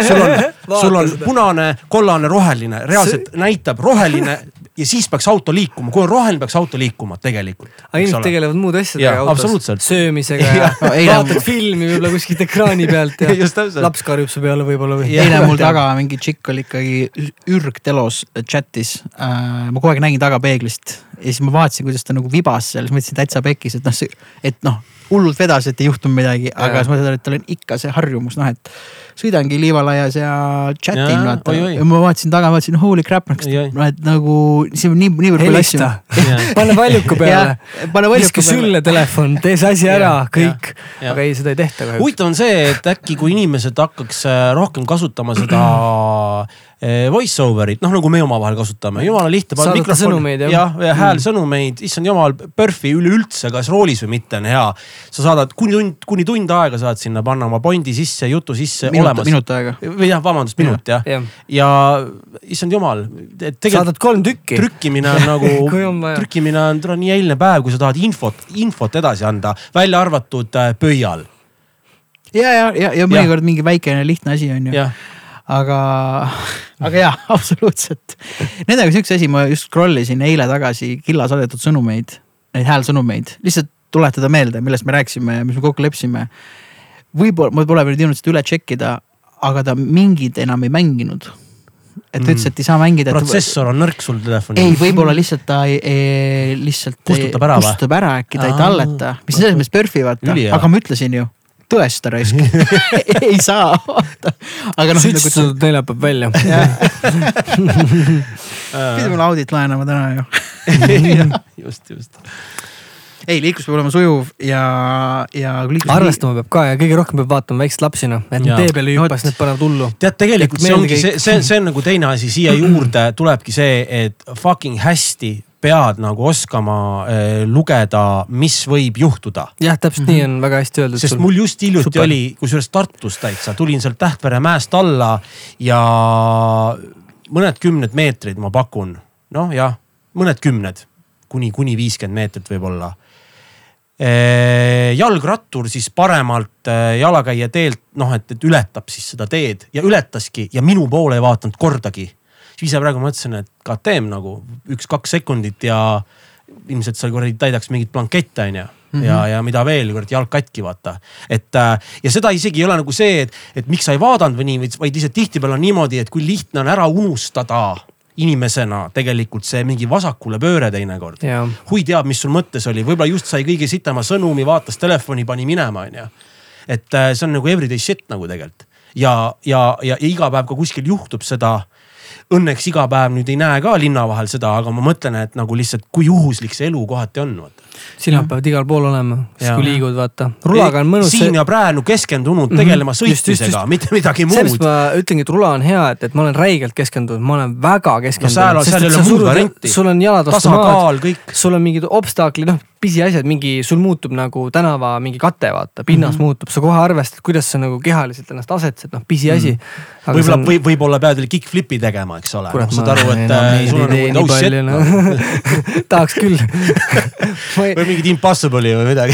sul on, sul on punane, kollane, roheline, reaalselt näitab roheline ja siis peaks auto liikuma, kui on roheline, peaks auto liikuma tegelikult. aga inimesed tegelevad muude asjadega autos absoluutselt., söömisega ja Jah. No vaatad filmi võib-olla kuskilt ekraani pealt ja laps karjub su peale võib-olla või. eile mul taga mingi tšikk oli ikkagi ürgtelos chat'is äh,. ma kogu aeg nägin tagapeeglist ja siis ma vaatasin, kuidas ta nagu vibas seal, siis mõtlesin täitsa pekkis, et noh, et noh, hullult vedas, et ei juhtunud midagi, aga siis ma mõtlesin, et tal on ikka see harjumus, noh, et sõidangi liivalaias ja chat in vaata ja ma vaatasin taga, vaatasin holy crap, noh oi. et nagu siin on nii, niivõrd palju asju. pane valjuku peale, pane viska sülle telefon, tee see asi ära kõik. aga ei, seda ei tehta kahjuks. huvitav on see, et äkki kui inimesed hakkaks äh, rohkem kasutama seda voice over'id, noh nagu me omavahel kasutame, jumala lihtne. saadate sõnumeid jah? jah, ja häälsõnumeid, issand jumal, PERFi üleüldse, kas roolis või mitte on hea. sa saadad kuni tund, kuni tund aega saad sinna panna oma pointi sisse, jutu sisse. minut, minut aega. või jah, vabandust, minut jah ja. ja. ja issand jumal. saadad kolm tükki. trükkimine on nagu trükkimine on, on nii eilne päev, kui sa tahad infot, infot edasi anda, välja arvatud äh, pöial. ja, ja, ja, ja mõnikord mingi väikene lihtne asi on ju aga, aga jaa, absoluutselt. Nendega siukse asi, ma just scroll isin eile tagasi Killa saadetud sõnumeid, neid häälsõnumeid, lihtsalt tuletada meelde, millest me rääkisime ja mis me kokku leppisime. võib-olla, ma pole veel jõudnud seda üle check ida, aga ta mingid enam ei mänginud et ta ütles, et ei saa mängida. protsessor on nõrk sul telefonil. ei, võib-olla lihtsalt ta ei, ei, lihtsalt kustutab ära, kustutab ära äkki, ta ei talleta, mis selles mõttes PERFi vaata, aga ma ütlesin ju, tõesta raisk ei saa vaata. aga noh. süts nagu... neljapäev välja pidi mulle audit laenama täna ju just, just ei, liiklus peab olema sujuv ja, ja. arvestama peab ka ja kõige rohkem peab vaatama väikseid lapsi noh, et tee peale ei hüppas, need panevad hullu. tead, tegelikult see ongi see, see, see on nagu teine asi siia juurde tulebki see, et fucking hästi pead nagu oskama eh, lugeda, mis võib juhtuda. jah, täpselt mm -hmm. nii on väga hästi öeldud. sest mul just hiljuti Super. oli, kusjuures Tartus täitsa, tulin sealt Tähtvere mäest alla ja mõned kümned meetrid, ma pakun, noh jah, mõned kümned kuni, kuni viiskümmend meetrit võib-olla eh, jalgrattur siis paremalt eh, jalakäija teelt, noh, et, et ületab siis seda teed ja ületaski ja minu poole ei vaadanud kordagi siis ise praegu mõtlesin, et KTM nagu üks-kaks sekundit ja ilmselt sa kuradi täidaks mingit blankette onju Mm -hmm. ja, ja mida veel, kurat jalg katki, vaata. et äh, ja seda isegi ei ole nagu see, et, et miks sa ei vaadanud või nii, vaid lihtsalt tihtipeale on niimoodi, et kui lihtne on ära unustada inimesena tegelikult see mingi vasakule pööre teinekord. hui teab, mis sul mõttes oli, võib-olla just sai kõige sitama sõnumi, vaatas telefoni, pani minema, onju. et äh, see on nagu everyday shit nagu tegelikult ja, ja, ja iga päev ka kuskil juhtub seda õnneks iga päev nüüd ei näe ka linna vahel seda, aga ma mõtlen, et nagu lihtsalt kui juhuslik see elu kohati on, vaata. sina pead igal pool olema, siis kui liigud, vaata. rulaga on mõnus. siin ja praegu keskendunud mhm. tegelema mm -hmm. sõitmisega, mitte midagi muud. sellepärast ma ütlengi, et rula on hea, et, et ma olen räigelt keskendunud, ma olen väga keskendunud no,. seal on, seal ei ole muud varianti. sul on jalad vastu maad, sul on mingid obstaklid, noh pisiasjad, mingi, sul muutub nagu tänava mingi kate, vaata, pinnas mm -hmm. muutub, sa kohe arvestad, kuidas sa nagu kehaliselt ennast asetsed, noh pisiasi mm. -hmm. Võib-olla on... võib, võib-olla pead veel kick-flip'i tegema, eks ole. kurat, ma saad aru, et äh, sul on nagu no shit. no. tahaks küll. Ei... või mingit impossible'i või midagi.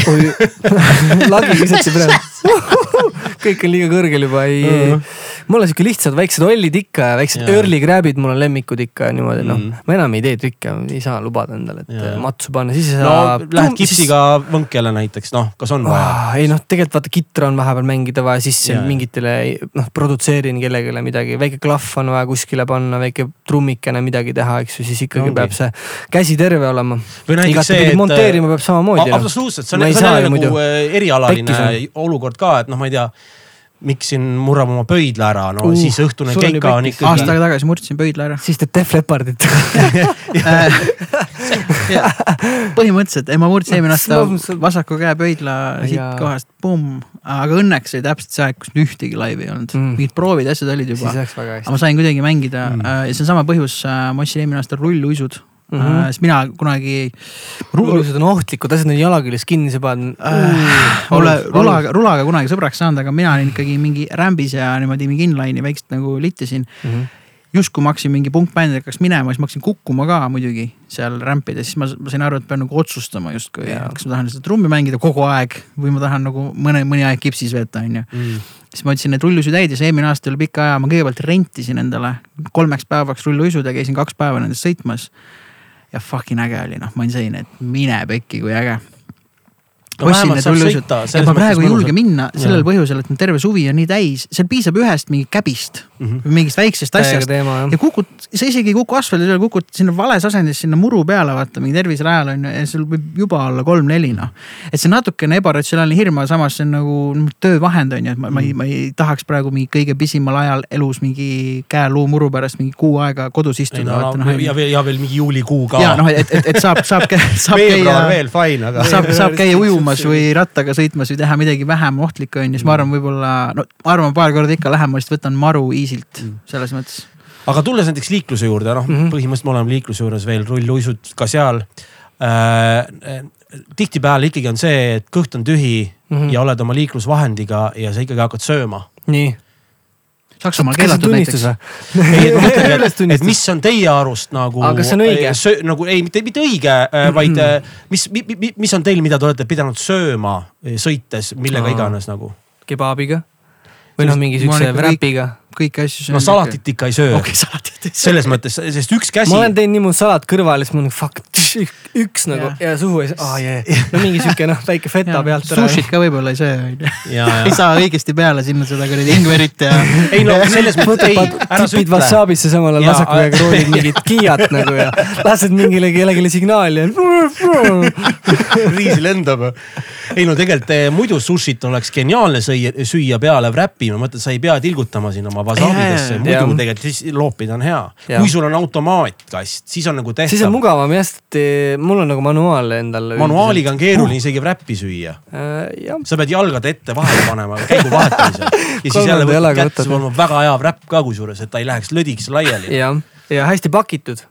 Lagi visati praegu kõik on liiga kõrgel juba, ei mm. -hmm mul on siuke lihtsad väiksed ollid ikka ja väiksed early grab'id, mul on lemmikud ikka niimoodi noh mm., ma enam ei tee trikke, ei saa lubada endale, et yeah. matsu panna, siis ei saa no,. Lähed kipsiga siis... võnkele näiteks, noh, kas on vaja oh,? ei noh, tegelikult vaata kitra on vahepeal mängida vaja sisse yeah. mingitele, noh produtseerin kellelegi midagi, väike klahv on vaja kuskile panna, väike trummikene midagi teha, eks ju, siis ikkagi Ongi. peab see käsi terve olema. igatepidi monteerima peab samamoodi. Noh. absoluutselt, see on, see on nagu äh, erialaline olukord ka, et noh, ma ei tea miksin, murrab oma pöidla ära, no uh, siis õhtune keika on ikkagi. aasta aega tagasi murdsin pöidla ära. siis teed Def Leppardit põhimõtteliselt, ei ma murdsin eelmine aasta vasaku käe pöidla siit kohast, pumm. aga õnneks oli täpselt see aeg, kus ühtegi laivi ei olnud mm., mingid proovid, asjad olid juba. aga ma sain kuidagi mängida mm. Äh, ja see on sama põhjus, äh, ma ostsin eelmine aasta rulluisud Mm -hmm. sest mina kunagi. rullused on ohtlikud asjad, need jala küljes kinni sa paned äh,. Pole rulaga, rulaga kunagi sõbraks saanud, aga mina olin ikkagi mingi rämbis ja niimoodi mingi inline'i väikselt nagu litisin mm. -hmm justkui ma hakkasin mingi punkbändi hakkaks minema, siis ma hakkasin kukkuma ka muidugi seal rämpides, siis ma, ma sain aru, et pean nagu otsustama justkui, kas ma tahan seda trummi mängida kogu aeg või ma tahan nagu mõne, mõni aeg kipsis veeta, onju mm. siis ma võtsin need rulluisud täis ja eelmine aasta üle pika aja ma kõigepealt rentisin endale kolmeks päevaks rulluisud ja käisin kaks päeva nendest sõitmas ja fucking äge oli, noh, ma sõin, et mine pekki, kui äge saab sõita. ja ma praegu ei julge minna sellel ja. põhjusel, et terve suvi on nii täis, seal piisab ühest mingi käbist mm -hmm. mingist väiksest asjast. ja kukud, sa isegi ei kuku asfaldi peale, kukud sinna vales asendis sinna muru peale, vaata mingi terviserajal on ju ja sul võib juba olla kolm-neli noh. et see natukene ebaratsionaalne hirm, aga samas see on nagu töövahend on ju, et ma, ma ei, ma ei tahaks praegu mingi kõige pisimal ajal elus mingi käeluu muru pärast mingi kuu aega kodus istuda. No, no, ja veel, ja veel mingi juulikuu ka. ja noh, et, et, et saab, saab, saab käia. veel fine, aga. saab, saab käia ujumas ujumas või rattaga sõitmas või teha midagi vähem ohtlikku, on ju, siis ma arvan, võib-olla, no ma arvan, paar korda ikka lähen, ma lihtsalt võtan maru easy't mm. selles mõttes aga tulles näiteks liikluse juurde, noh mm. -hmm. põhimõtteliselt me oleme liikluse juures veel, rulluisud ka seal äh,. tihtipeale ikkagi on see, et kõht on tühi mm. -hmm. ja oled oma liiklusvahendiga ja sa ikkagi hakkad sööma. nii. Saksamaal keelatud näiteks. ei, et ma mõtlengi, et, et mis on teie arust nagu. Aga kas see on õige? nagu ei, mitte, mitte õige, vaid äh, mis, mis on teil, mida te olete pidanud sööma sõites, millega Aa. iganes nagu? kebaabiga või noh, mingi siukse wrapiga. Kõiki asju. no salatit ikka ei söö okei, salatit ei söö. selles mõttes, sest üks käsi ma olen teinud niimoodi salat kõrvale, siis mul on fuck, üks nagu Jah. ja suhu ei saa, aa jee. no mingi siuke noh, väike feta pealt ära. sushit ka võib-olla ei söö, onju. ja, ei ja. saa õigesti peale sinna seda kuradi ingverit ja. ei no selles mõttes, ei, tipid ütle. wasaabisse samal ajal käega roolid mingit kiiat nagu ja lased mingile kellelegi signaali ja. riis lendab. ei no tegelikult eh, muidu sushit oleks geniaalne süüa peale wrap'i, ma mõtlen, sa ei pea tilgutama siin oma wasaabidesse, Jaa, muidu jaa. tegelikult siis loopida on hea. Kui sul on automaatkast, siis on nagu tehtav. siis on mugavam jah, sest eh, mul on nagu manuaal endal. manuaaliga on keeruline isegi wrap'i süüa. uh,. jah, sa pead jalgad ette vahele panema käigu vahetamisel ja siis jälle võtad võtad. sul on väga hea wrap ka kusjuures, et ta ei läheks lõdiks laiali. jah, ja hästi pakitud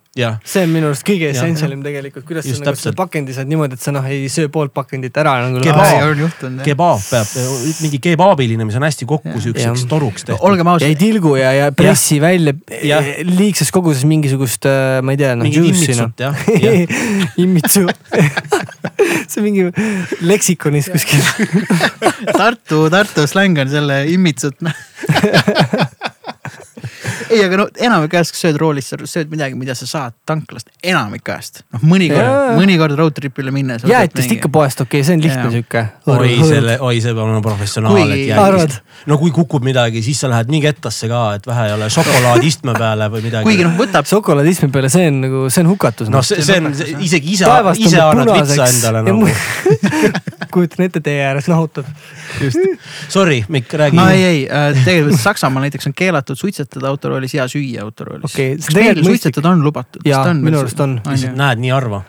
see on minu arust kõige essentsialim tegelikult, kuidas Just sa nagu seda pakendi saad niimoodi, et sa noh ei söö poolt pakendit ära nagu. Kebaab. peab, mingi kebaabiline, mis on hästi kokku siukseks toruks tehtud. olgem ja ei ausad, tilgu ja, ja pressi välja Jah. liigses koguses mingisugust, ma ei tea, noh. mingid immitsut jah, jah. immitsu see on mingi leksikonis kuskil. Tartu, Tartu släng on selle immitsut. ei, aga no enamik ajast, kui sööd roolis, sa sööd midagi, mida sa saad tanklast, enamik ajast. noh, mõnikord mõnikord road trip'ile minnes. jäätist ikka. poest, okei okay,, see on lihtne sihuke. oi selle, oi see peab olema professionaal, et jälgist. no kui kukub midagi, siis sa lähed nii kettasse ka, et vähe ei ole šokolaadi istme peale või midagi. kuigi noh, võtab, šokolaadismi peale, see on nagu, see on hukatus. noh, see, see on isegi ise, ise annad vitsa endale nagu. mu- kujutan ette, tee ääres nahutab. Sorry, Mikk, räägi no. ei, ei, tegelikult Saksamaal näiteks on keelatud suitsetada autoroolis ja süüa autoroolis. Okei, see kas meil tegelikult mõistlik- suitsetada on lubatud? Jaa, minu arust on. lihtsalt näed nii harva.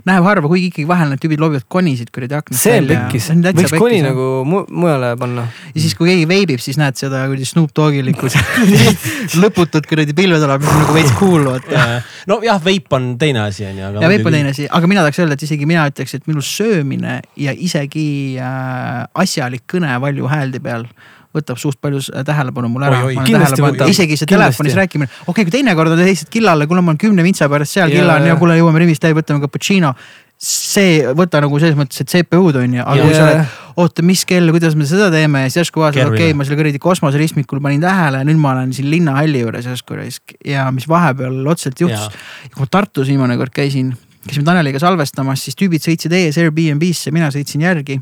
näeb harva, kuigi ikkagi vahel need tüübid loobivad konisid kuradi aknast see on pekkis, võiks koni. nagu mu mujale panna. ja siis, kui keegi veibib, siis näed seda kuradi Snoop Dogilikku lõputut kuradi pilve tuleb, mis on nagu veits cool vaata. nojah, veip on teine asi on ju, aga. ja veip on teine asi, aga mina tahaks öelda, et isegi mina ütleks, et minu söömine ja isegi äh, asjalik kõne valju hääldi peal võtab suht palju s- tähelepanu mul ära. Kindlasti isegi see Kindlasti. telefonis rääkimine, okei okay,, kui teinekord on helistajad killale, kuule, ma olen kümne vintsa pärast seal, Jaa, killa on jaa. ja kuule, jõuame Rimist läbi, võtame cappuccino. see, võta nagu selles mõttes, et CPU-d on ju, aga Jaa. kui sa oled, oota, mis kell, kuidas me seda teeme ja siis järsku vaatad, okei okay,, ma selle kuradi kosmoseristmikul panin tähele ja nüüd ma olen siin linnahalli juures järsku raisk ja mis vahepeal otseselt juhtus. kui ma Tartus viimane kord käisin, käisime Taneliga salvestamas, siis tüübid sõitsid ees Airbnb-sse, mina sõitsin järgi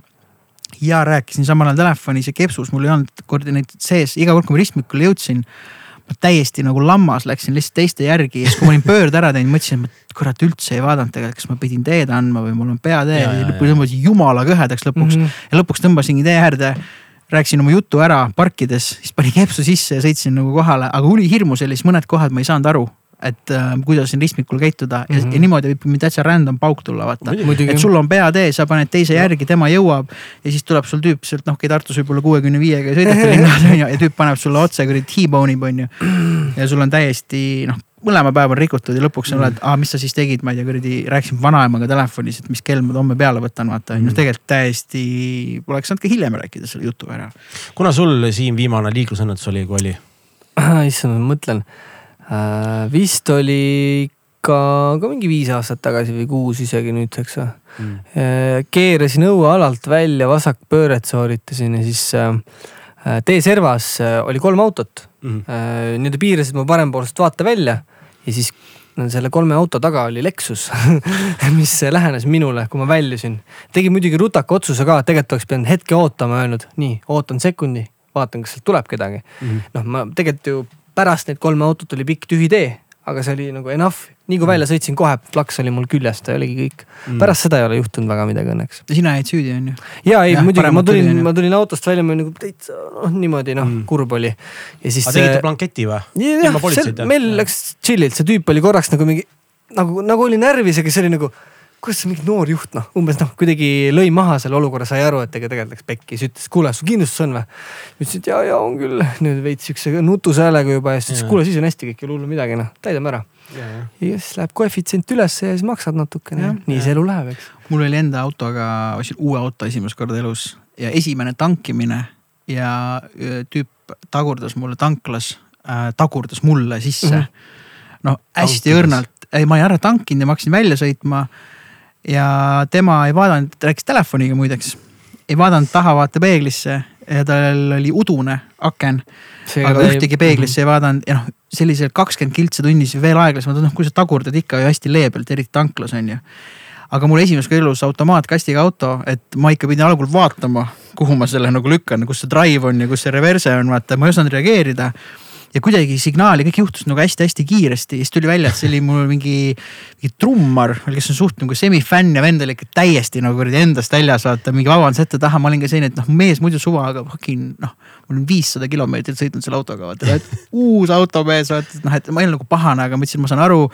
ja rääkisin samal ajal telefonis ja kepsus mul ei olnud koordinaatid sees, iga kord, kui ma ristmikule jõudsin. ma täiesti nagu lammas läksin lihtsalt teiste järgi ja siis, kui ma olin pöörde ära teinud, mõtlesin, et kurat üldse ei vaadanud tegelikult, kas ma pidin teed andma või mul on peatee Ja, ja, ja lõpuks tõmbasin jumala kõhedaks lõpuks mm. -hmm. ja lõpuks tõmbasingi tee äärde rääkisin oma jutu ära parkides, siis panin kepsu sisse ja sõitsin nagu kohale, aga ulihirmus oli siis mõned kohad ma ei saanud aru, et äh, kuidas siin ristmikul käituda ja, mm. -hmm. ja niimoodi võib mind täitsa random pauk tulla, vaata. muidugi et. sul on peatee, sa paned teise järgi, tema jõuab ja siis tuleb sul tüüp sealt noh, okei Tartus võib-olla kuuekümne viiega ei sõideta linnas on ju ja tüüp paneb sulle otse kuradi T-bone'i on ju. ja sul on täiesti noh, mõlema päev on rikutud ja lõpuks sa oled, aa, mis sa siis tegid, ma ei tea, kuradi rääkisin vanaemaga telefonis, et mis kell ma homme peale võtan, vaata on ju, tegelikult täiesti, oleks saanud ka hiljem rääkida selle jutu ära. kuna sul siin viimane liiklusõnnetus oli, kui oli? issand, ma mõtlen. Vist oli ka, ka mingi viis aastat tagasi või kuus isegi nüüdseks või. keerasin õuealalt välja, vasakpööret sooritasin ja siis äh, teeservas äh, oli kolm autot Mhm. äh,. Need piirasid mu parempoolset vaatevälja ja siis selle kolme auto taga oli Lexus, mis lähenes minule, kui ma väljusin. tegin muidugi rutaka otsuse ka, tegelikult oleks pidanud hetke ootama, öelnud nii, ootan sekundi, vaatan, kas sealt tuleb kedagi. noh, ma tegelikult ju pärast neid kolme autot oli pikk tühi tee, aga see oli nagu enough. nii kui välja sõitsin, kohe plaks oli mul küljest ja oligi kõik. pärast seda ei ole juhtunud väga midagi õnneks. sina jäid süüdi on ju. ja ei Jah, muidugi, ma tulin ma tulin autost välja, ma olin nagu täitsa noh, niimoodi noh Mm. mm., kurb oli. ja siis. aga tegite blanketi või? jah meil läks chill'ilt, see tüüp oli korraks nagu mingi nagu, nagu oli närvis, aga see oli nagu kuidas mingi noor juht noh, umbes noh, kuidagi lõi maha selle olukorra, sai aru, et ega tegelikult läks pekki, siis ütles, kuule, su kindlustus on või? ütlesin, et ja, ja on küll, nüüd veits siukse nutuse häälega juba ja siis ütles, kuule, siis on hästi, kõik ei ole hullu midagi, noh, täidame ära. ja siis läheb koefitsient ülesse ja siis maksad natukene Jah,, nii see elu läheb, eks. mul oli enda autoga, ostsin uue auto esimest korda elus ja esimene tankimine ja tüüp tagurdas mulle tanklas äh,, tagurdas mulle sisse mm. -hmm. no hästi Tankides. õrnalt, ei ma olin ära tankinud ja ma hakkasin välja sõitma. Ja tema ei vaadanud, rääkis telefoniga muideks, ei vaadanud taha vaatepeeglisse ja tal oli udune aken, aga ühtegi peeglisse ei vaadanud ja noh, selliselt kakskümmend kiltsa tunnis veel aeglasemalt, noh kui sa tagurdad ikka ju hästi leebelt, eriti tanklas on ju. Aga mul esimest korda elus automaatkastiga auto, et ma ikka pidin algul vaatama, kuhu ma selle nagu lükkan, kus see drive on ja kus see reverse on, vaata, ma ei osanud reageerida. Ja kuidagi signaali, kõik juhtus nagu hästi-hästi kiiresti. Ja siis tuli välja, et see oli mul mingi, mingi trummar, kes on suht nagu semifänn ja vend oli ikka täiesti nagu kuradi endast väljas, vaata mingi vabandus ette taha, ma olin ka selline, et noh, mees muidu suva, aga fucking noh. mul on viissada kilomeetrit sõitnud selle autoga, vaata, et uus automees, vaata, et noh, et ma ei olnud nagu pahane, aga ma ütlesin, ma saan aru.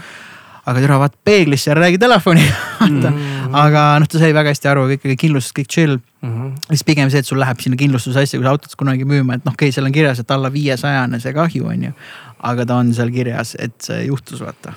Aga türa vaata peeglisse ja räägi telefoni vaata. Mm. -hmm. aga noh, ta sai väga hästi aru, oli kindlustus, kõik chill. Mhm. siis pigem see, et sul läheb sinna kindlustuse asja, kui sa autot kunagi müüma, et noh, okei okay,, seal on kirjas, et alla viiesajane see kahju on ju. aga ta on seal kirjas, et see juhtus, vaata.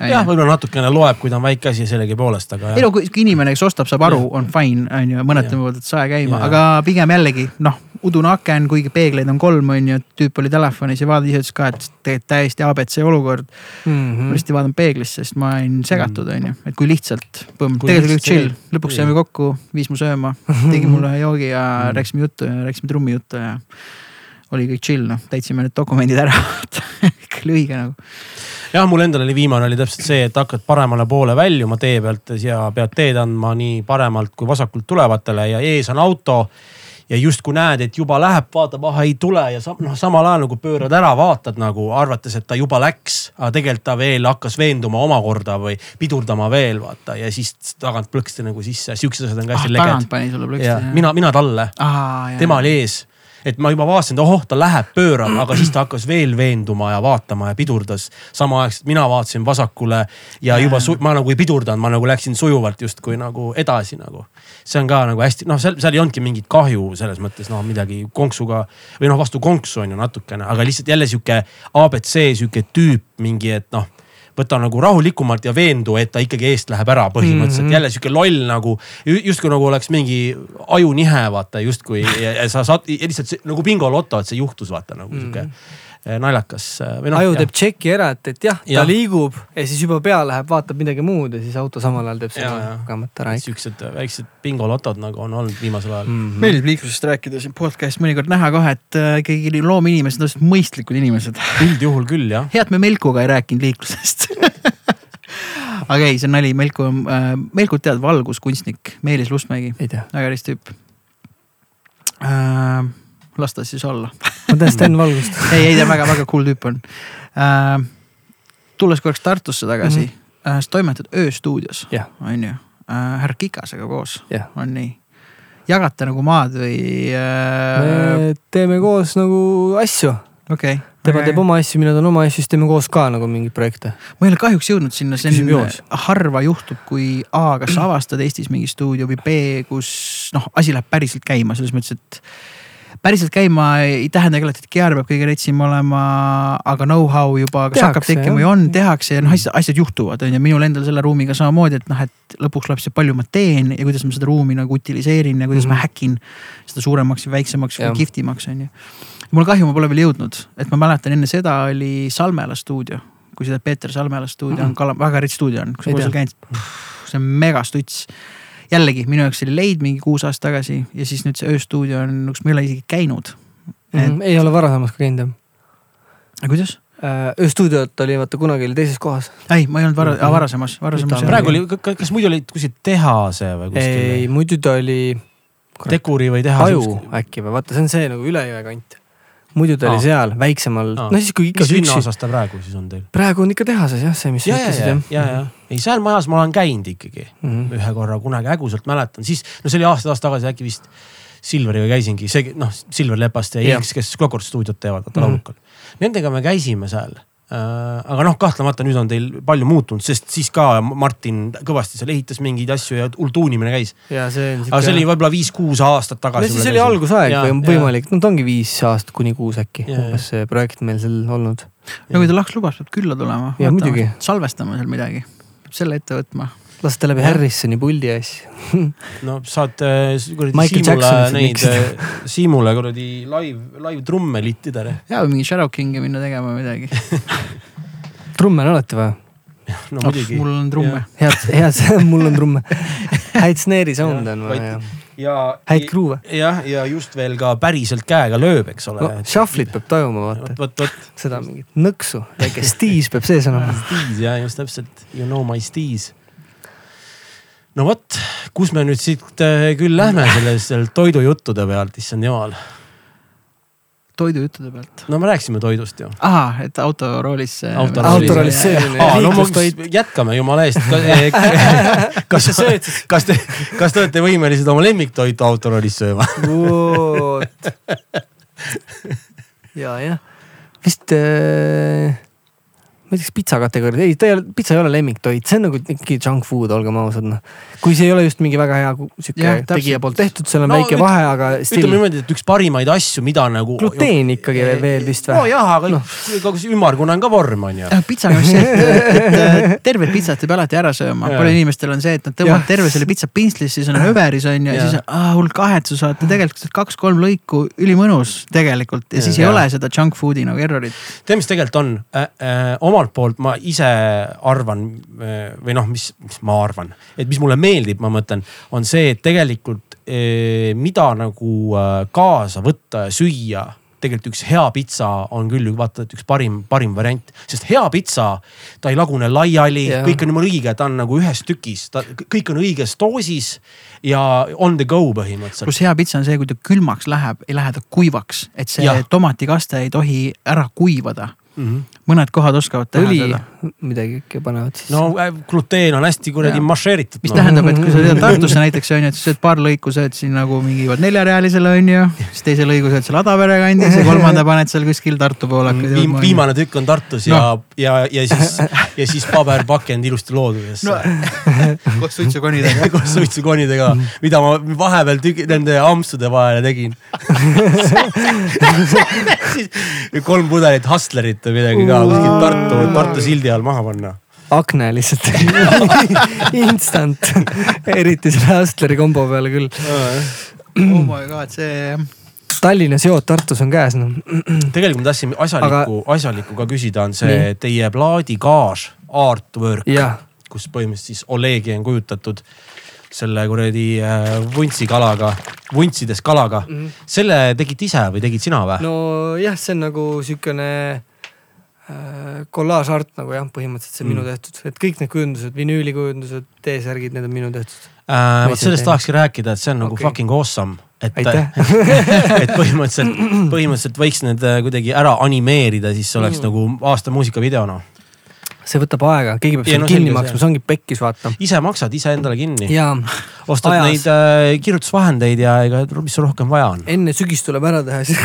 jah, võib-olla natukene loeb, kui ta on väike asi sellegipoolest, aga ei no kui, inimene, kes ostab, saab aru, on fine, on ju, mõned tõmbavad, et sae käima, aga pigem jällegi noh, udune aken, kuigi peegleid on kolm, on ju, tüüp oli telefonis ja vaatas ise, ütles ka, et tegelikult täiesti abc olukord. Mhm. ma lihtsalt ei vaadanud peeglisse, sest ma olin segatud, on ju, et kui lihtsalt, põmm, tegelikult oli chill. lõpuks saime kokku, viis mu sööma, tegi mulle ühe joogi ja Mm. rääkisime juttu ja rääkisime trummijuttu ja oli kõik chill, noh, täitsime need dokumendid ära, kõik oli õige nagu. jah, mul endal oli viimane oli täpselt see, et hakkad paremale poole väljuma tee pealt ja pead teed andma nii paremalt kui vasakult tulevatele ja ees on auto. ja justkui näed, et juba läheb, vaatab, ah ei tule ja sa, noh, samal ajal nagu pöörad ära, vaatad nagu arvates, et ta juba läks, aga tegelikult ta veel hakkas veenduma omakorda või pidurdama veel vaata ja siis tagant plõksti nagu sisse, siuksed asjad on ka ah, hästi tagant leged. pani sulle plõksti. mina, mina talle, tema oli ees et ma juba vaatasin, et ohoh, ta läheb, pöörab, aga siis ta hakkas veel veenduma ja vaatama ja pidurdas. samaaegselt mina vaatasin vasakule ja juba ma nagu ei pidurdanud, ma nagu läksin sujuvalt justkui nagu edasi nagu. see on ka nagu hästi, noh, seal, seal ei olnudki mingit kahju selles mõttes noh, midagi konksuga või noh, vastu konksu on ju natukene, aga lihtsalt jälle sihuke abc sihuke tüüp mingi, et noh võta nagu rahulikumalt ja veendu, et ta ikkagi eest läheb ära põhimõtteliselt mm, Mhm. -hmm. jälle sihuke loll nagu ju- justkui nagu oleks mingi ajunihe vaata justkui ja, ja sa saad ja lihtsalt see, nagu bingoloto, et see juhtus vaata nagu sihuke mm -hmm. Naljakas või noh. aju teeb tšeki ära, et, et jah, ta Jah. liigub ja siis juba pea läheb, vaatab midagi muud ja siis auto samal ajal teeb Ja, ja. seda kogemata ära siuksed väiksed bingolotod nagu on olnud viimasel ajal mm. -hmm. meeldib liiklusest rääkida siin podcast'is mõnikord näha kohe, et äh, ikkagi loomeinimesed on lihtsalt mõistlikud inimesed. üldjuhul küll jah. hea, et me Melkuga ei rääkinud liiklusest aga ei, see on nali, Melku on äh,, Melkut tead, valguskunstnik Meelis Lustmägi, väga äris tüüp äh,. Las ta siis olla. ma tean Sten Valgust. ei, ei ta väga-väga cool tüüp on äh,. tulles korraks Tartusse tagasi mm. -hmm. äh, sa toimetad ööstuudios, jah, on ju äh,, härra Kikasega koos, jah. on nii? jagate nagu maad või äh,? me teeme koos nagu asju, okei. tema teeb oma asju, mina teen oma asju, siis teeme koos ka nagu mingeid projekte. ma ei ole kahjuks jõudnud sinna, see on harva juhtub, kui A, kas avastad Eestis mingi stuudio või B, kus noh, asi läheb päriselt käima selles mõttes, et päriselt käima ei tähenda küll, et GR peab kõige retsim olema, aga know-how juba kas Tehakse, hakkab tekkima või on, tehakse ja noh, asjad, juhtuvad, on ju, minul endal selle ruumiga samamoodi, et noh, et lõpuks tuleb see, palju ma teen ja kuidas ma seda ruumi nagu utiliseerin ja kuidas mm -hmm. Mhm. ma häkin seda suuremaks või väiksemaks või Jah. kihvtimaks, on ju. mul kahju, ma pole veel jõudnud, et ma mäletan enne seda oli Salmela stuudio, kui tead, Peeter Salmela stuudio on Mhm. kala-, väga rets stuudio on, sa Ei pole seal käinud, see on megastuts jällegi minu jaoks oli leid mingi kuus aastat tagasi ja siis nüüd see ööstuudio on, kus ma ei ole isegi käinud. Et- Mhm, ei ole varasemalt ka käinud jah. aga kuidas? ööstuudiot oli vaata kunagi oli teises kohas. ei, ma ei olnud vara- Mhm., varasemas, varasemas. Praegu oli, kas muidu oli kuskil tehase või ei, kuskil? muidu ta oli tekuri või tehase Taju. äkki või vaata, see on see nagu üle jõe kant. Muidu ta Aa. oli seal väiksemal, no siis kui ikka mis linnaosas ta praegu siis on teil? praegu on ikka tehases jah, see, mis sa ütlesid ja jah,. ja, ja ei seal majas ma olen käinud ikkagi Mhm. ühe korra kunagi ägusalt mäletan, siis no see oli aasta-aasta tagasi äkki vist Silveriga käisingi, see noh, Silver Lepast ja. Ilks, kes Clockwork stuudiot teevad, vaata Mhm. laulukal. Nendega me käisime seal aga noh, kahtlemata nüüd on teil palju muutunud, sest siis ka Martin kõvasti seal ehitas mingeid asju ja hull tuunimine käis. ja see on aga see oli võib-olla viis-kuus aastat tagasi. no siis oli algusaeg või võimalik, no ta ongi viis aastat kuni kuus äkki, umbes see projekt meil seal olnud. no kui ta laks lubas, peab külla tulema. ja muidugi. salvestama seal midagi, selle ette võtma lasta läbi Harrisoni puldi asju no saad kuradi Siimule neid, äh, Siimule kuradi live, live trumme littida. ja või mingi Shadow Kingi minna tegema või midagi trumme on alati vaja. no muidugi. mul on trumme. head, head, mul on trumme. häid snare'i sound'e on vaja ja. häid kruuve. jah, ja just veel ka päriselt käega lööb, eks ole no,. Shuffle'it peab tajuma, vaata. seda mingit nõksu, väike stiis peab sees olema. stiis ja just täpselt, you know my stiis no vot, kus me nüüd siit äh, küll lähme selle toidujuttude pealt, issand jumal. toidujuttude pealt? no me rääkisime toidust ju. ahah, et autoroolis. autoroolis söömine. no jätkame jumala eest. kas, kas te, kas te olete võimelised oma lemmiktoitu autoroolis sööma? ja, jah, vist äh ma ütleks pitsa kategooria, ei ta ei ole, pitsa ei ole lemmiktoit, see on nagu ikkagi junk food, olgem ausad noh. kui see ei ole just mingi väga hea sihuke tegija poolt tehtud, seal on no, väike vahe, aga. ütleme niimoodi, et üks parimaid asju, mida nagu. gluteen ikkagi ju, veel vist või? nojah, aga no. ümmargune on ka vorm on ju. pitsaga on see, et, et tervet pitsat ei pea alati ära sööma, palju inimestel on see, et nad tõmbavad terve selle pitsa pintslisse, siis on överis on ju ja siis on hull kahetsus, vaata tegelikult kaks-kolm lõiku ülimõnus tegelikult ja siis ja. ei ole seda junk food'i nagu errorit. tead, mis tegelikult on äh,? Äh, omalt poolt ma ise arvan või noh, mis, mis ma arvan, et mis mulle meeldib, ma mõtlen, on see, et tegelikult eh, mida nagu äh, kaasa võtta ja süüa tegelikult üks hea pitsa on küll vaata, et üks parim, parim variant, sest hea pitsa, ta ei lagune laiali yeah., kõik on jumala õige, ta on nagu ühes tükis, ta kõik on õiges doosis ja on the go põhimõtteliselt. pluss hea pitsa on see, kui ta külmaks läheb, ei lähe ta kuivaks, et see ja. tomatikaste ei tohi ära kuivada mm. -hmm. Mõned kohad oskavad teha õli, seda. midagi ikka panevad siis. no äh, gluteen on hästi kuradi mašeeritud. mis no. tähendab, et kui sa tead Tartusse näiteks on ju, et sa sööd paar lõiku, sööd siin nagu mingi neljarealisele on ju. siis teise lõigu sööd seal Adavere kandis ja kolmanda paned seal kuskil Tartu poole Viim,. viimane tükk on Tartus no. ja, ja, ja siis, ja siis paberpakend ilusti looduses no. koos suitsukonidega koos suitsukonidega, mida ma vahepeal tüki, nende ampsude vahele tegin siis kolm pudelit Hustlerit või midagi ka kuskil Tartu, Tartu sildi all maha panna akna lihtsalt instant, eriti selle Hustleri kombo peale küll. oh my god, see. Tallinna seod Tartus on käes noh. tegelikult ma tahtsin asjalikku Aga..., asjalikku ka küsida, on see Nii. teie plaadikaaž, artwork, kus põhimõtteliselt siis Olegi on kujutatud selle kuradi äh, vuntsikalaga, vuntsides kalaga mm. -hmm. selle tegid ise või tegid sina või? nojah, see on nagu sihukene kollaažart nagu jah, põhimõtteliselt see on mm. minu tehtud, et kõik need kujundused, vinüülikujundused, T-särgid, need on minu tehtud äh,. vot sellest tahakski rääkida, et see on nagu okay. fucking awesome et, et põhimõtteliselt, põhimõtteliselt võiks need äh, kuidagi ära animeerida, siis see oleks mm. nagu aasta muusikavideo noh see võtab aega, keegi peab selle no, kinni maksma, see ongi pekkis, vaata. ise maksad iseendale kinni. ostad ajas. neid äh, kirjutusvahendeid ja ega, mis sul rohkem vaja on. enne sügist tuleb ära teha, siis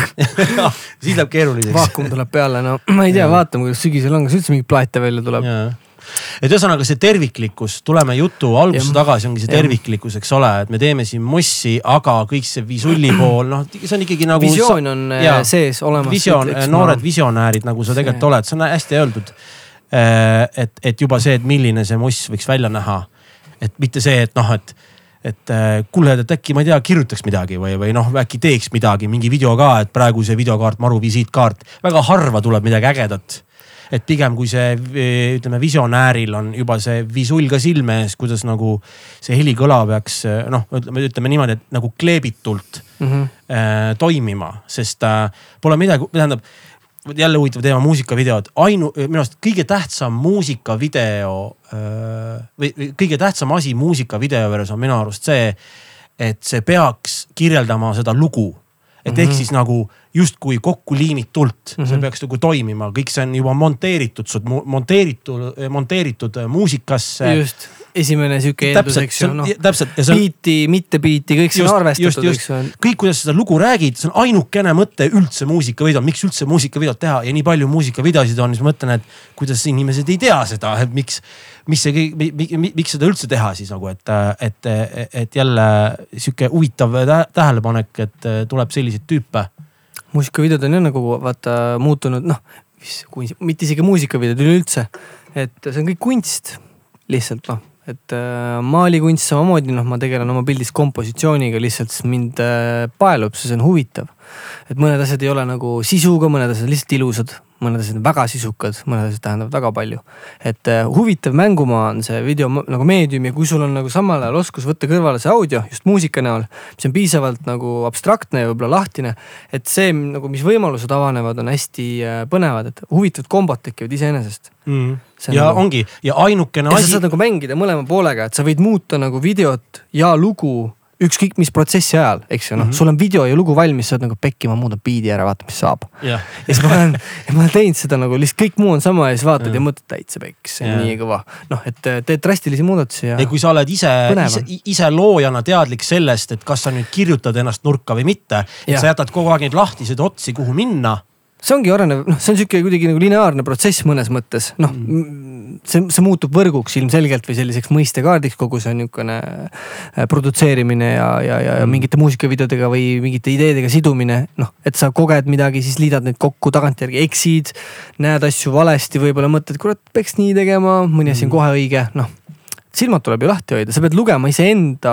siis läheb keeruliseks. vaakum tuleb peale, no ma ei tea, vaatame, kuidas sügisel on, kas üldse mingeid plaate välja tuleb et ühesõnaga see terviklikkus, tuleme jutu algusse tagasi, ongi see terviklikkus, eks ole, et me teeme siin mossi, aga kõik see visulli pool, noh, see on ikkagi nagu. visioon on äh, ja, sees olemas. visioon, noored visionäärid, nagu sa tegelikult oled, see on hästi öeldud et, et juba see, et milline see moss võiks välja näha. et mitte see, et noh, et, et äh, kuule, et äkki ma ei tea, kirjutaks midagi või, või noh, äkki teeks midagi, mingi video ka, et praegu see videokaart, maru visiitkaart, väga harva tuleb midagi ägedat et pigem kui see ütleme, visionääril on juba see visull ka silme ees, kuidas nagu see helikõla peaks noh, ütleme, ütleme niimoodi, et nagu kleebitult mm -hmm. äh, toimima, sest äh, pole midagi, tähendab jälle huvitav teema, muusikavideod, ainu, minu arust kõige tähtsam muusikavideo või, või kõige tähtsam asi muusikavideo juures on minu arust see, et see peaks kirjeldama seda lugu. et mm -hmm. ehk siis nagu justkui kokku liimitult mm, -hmm. see mhm. peaks nagu toimima, kõik see on juba monteeritud, monteeritud, monteeritud muusikasse. esimene sihuke eeldus, eks ju, on noh. täpselt ja see on biiti, mitte biiti, kõik see on Just, arvestatud, just, just. eks ju. kõik, kuidas seda lugu räägid, see on ainukene mõte üldse muusikavideol, miks üldse muusikavideot teha ja nii palju muusikavideosid on, siis ma mõtlen, et kuidas inimesed ei tea seda, et miks, mis see miks seda üldse teha siis nagu, et, et, et jälle sihuke huvitav tä- tähelepanek, et tuleb selliseid tüüpe. Muusikavideod on jah nagu vaata muutunud, noh, mis, mitte isegi muusikavideod üleüldse. et see on kõik kunst lihtsalt noh, et äh, maalikunst samamoodi noh, ma tegelen oma pildis kompositsiooniga lihtsalt, sest mind äh, paelub see on huvitav. et mõned asjad ei ole nagu sisuga, mõned asjad lihtsalt ilusad, mõned asjad on väga sisukad, mõned asjad tähendavad väga palju. et äh, huvitav mängumaa on see video nagu meedium ja kui sul on nagu samal ajal oskus võtta kõrvale see audio just muusika näol, mis on piisavalt nagu abstraktne ja võib-olla lahtine, et see nagu, mis võimalused avanevad, on hästi äh, põnevad, et huvitavad kombod tekivad iseenesest. See on ja nagu- ongi ja ainukene ja sa asi saad, nagu mängida mõlema poolega, et sa võid muuta nagu videot ja lugu ükskõik mis protsessi ajal, eks ju, noh Mhm., sul on video ja lugu valmis, sa oled nagu pekki, ma muudan biidi ära, vaata, mis saab. jah, ja siis ma olen, ma olen teinud seda nagu lihtsalt kõik muu on sama ja siis vaatad Jah. ja mõtled täitsa pekki, see on Jah. nii kõva. noh, et äh, teed drastilisi muudatusi ja ja kui sa oled ise ise ise loojana teadlik sellest, et kas sa nüüd kirjutad ennast nurka või mitte, et Jah. sa jätad kogu aeg neid lahtiseid otsi, kuhu minna see ongi arenev, noh, see on sihuke kuidagi nagu lineaarne protsess mõnes mõttes, noh mm.. see, see muutub võrguks ilmselgelt või selliseks mõistekaardiks, kogu see niisugune äh, produtseerimine ja, ja, ja, ja mingite muusikavideodega või mingite ideedega sidumine. noh, et sa koged midagi, siis liidad neid kokku, tagantjärgi eksid, näed asju valesti, võib-olla mõtled, kurat, peaks nii tegema, mõni asi on kohe õige, noh silmad tuleb ju lahti hoida, sa pead lugema iseenda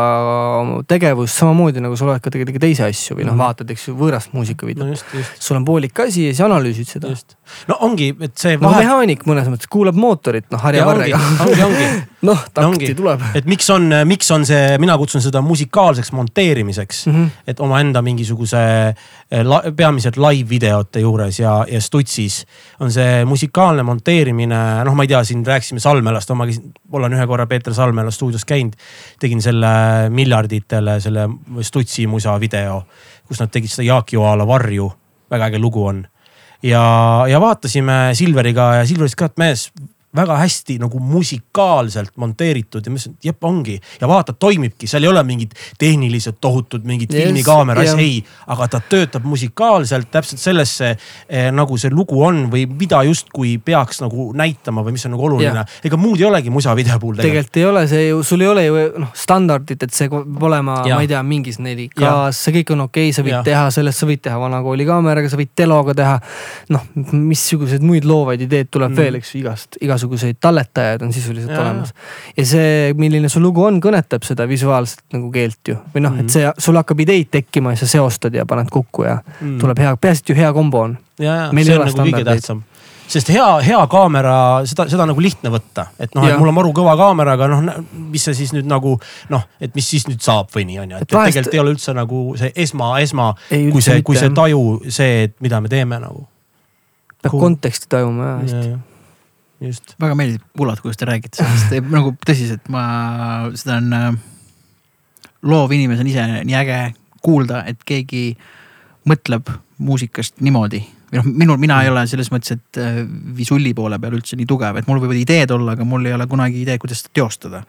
tegevust samamoodi nagu sa loed ka tegelikult teisi asju või noh, Mhm. vaatad, eks ju, võõrast muusikavideot no sul on poolik asi ja siis analüüsid seda. no ongi, et see vahe, mehaanik mõnes mõttes kuulab mootorit, noh ongi, harjavarrega. ongi, ongi noh, takti tuleb. et miks on, miks on see, mina kutsun seda musikaalseks monteerimiseks mm. -hmm. et omaenda mingisuguse eh, la, peamiselt live-videote juures ja, ja Stutsis on see musikaalne monteerimine, noh, ma ei tea, siin rääkisime Salmelast, ma käisin, olen ühe korra Peeter Salmela stuudios käinud, tegin selle miljarditele selle Stutsi musa video, kus nad tegid seda Jaak Joala Varju, väga äge lugu on ja, ja vaatasime Silveriga ja Silver ütles ka, et mees väga hästi nagu musikaalselt monteeritud ja ma ütlesin, et jep ongi ja vaatad, toimibki, seal ei ole mingid tehnilised tohutud mingid Yes, filmikaamera asjad, ei, aga ta töötab musikaalselt täpselt sellesse eh, nagu see lugu on või mida justkui peaks nagu näitama või mis on nagu oluline Jah.. ega muud ei olegi musavideo puhul tegelikult. tegelikult ei ole see ju, sul ei ole ju noh standardit, et see peab olema, ma ei tea, mingis Jah. 4K-s, see kõik on okei okay,, sa võid Jah. teha sellest, sa võid teha vanakooli kaameraga, sa võid teloga teha. noh, missuguseid muid loovaid ideed tuleb Mm. veel, eks ju, igast, igasuguseid talletajaid on sisuliselt Jaa. olemas. ja see, milline su lugu on, kõnetab seda visuaalset nagu keelt ju või noh, Mhm. et see, sul hakkab ideid tekkima ja sa seostad ja paned kokku ja Mm. mm. tuleb hea, peaasi, et ju hea kombo on. ja, ja see on nagu kõige tähtsam sest hea, hea kaamera, seda, seda on nagu lihtne võtta, et noh, et Jah. mul on maru kõva kaamera, aga noh, mis see siis nüüd nagu noh, et mis siis nüüd saab või nii on ju, et Et vahest- tegelikult ei ole üldse nagu see esma, esma, kui see, kui see jah. taju, see, et mida me teeme nagu. peab Cool. konteksti tajuma ja hästi. just, väga meeldib kuulata, kuidas te räägite sellest, nagu tõsiselt ma, seda on äh, loov inimene on ise nii äge kuulda, et keegi mõtleb muusikast niimoodi. või noh, minul, mina ei ole selles mõttes, et äh, visulli poole peal üldse nii tugev, et mul võivad ideed olla, aga mul ei ole kunagi ideed, kuidas seda teostada.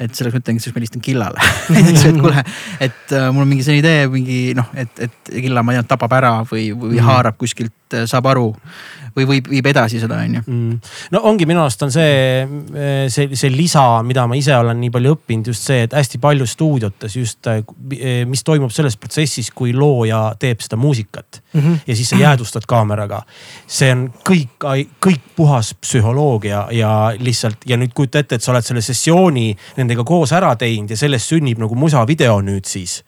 et selleks ma ütlengi, siis ma helistan Killale näiteks, et kuule, et äh, mul on mingi selline idee, mingi noh, et, et Killa, ma ei tea, tapab ära või, või Mhm. haarab kuskilt, saab aru või viib, viib edasi seda, on ju. mm.. no ongi minu arust on see, see, see lisa, mida ma ise olen nii palju õppinud, just see, et hästi palju stuudiotes just, mis toimub selles protsessis, kui looja teeb seda muusikat Mhm. ja siis sa jäädvustad kaameraga. see on kõik, kõik puhas psühholoogia ja lihtsalt ja nüüd kujuta ette, et sa oled selle sessiooni nendega koos ära teinud ja sellest sünnib nagu musavideo nüüd siis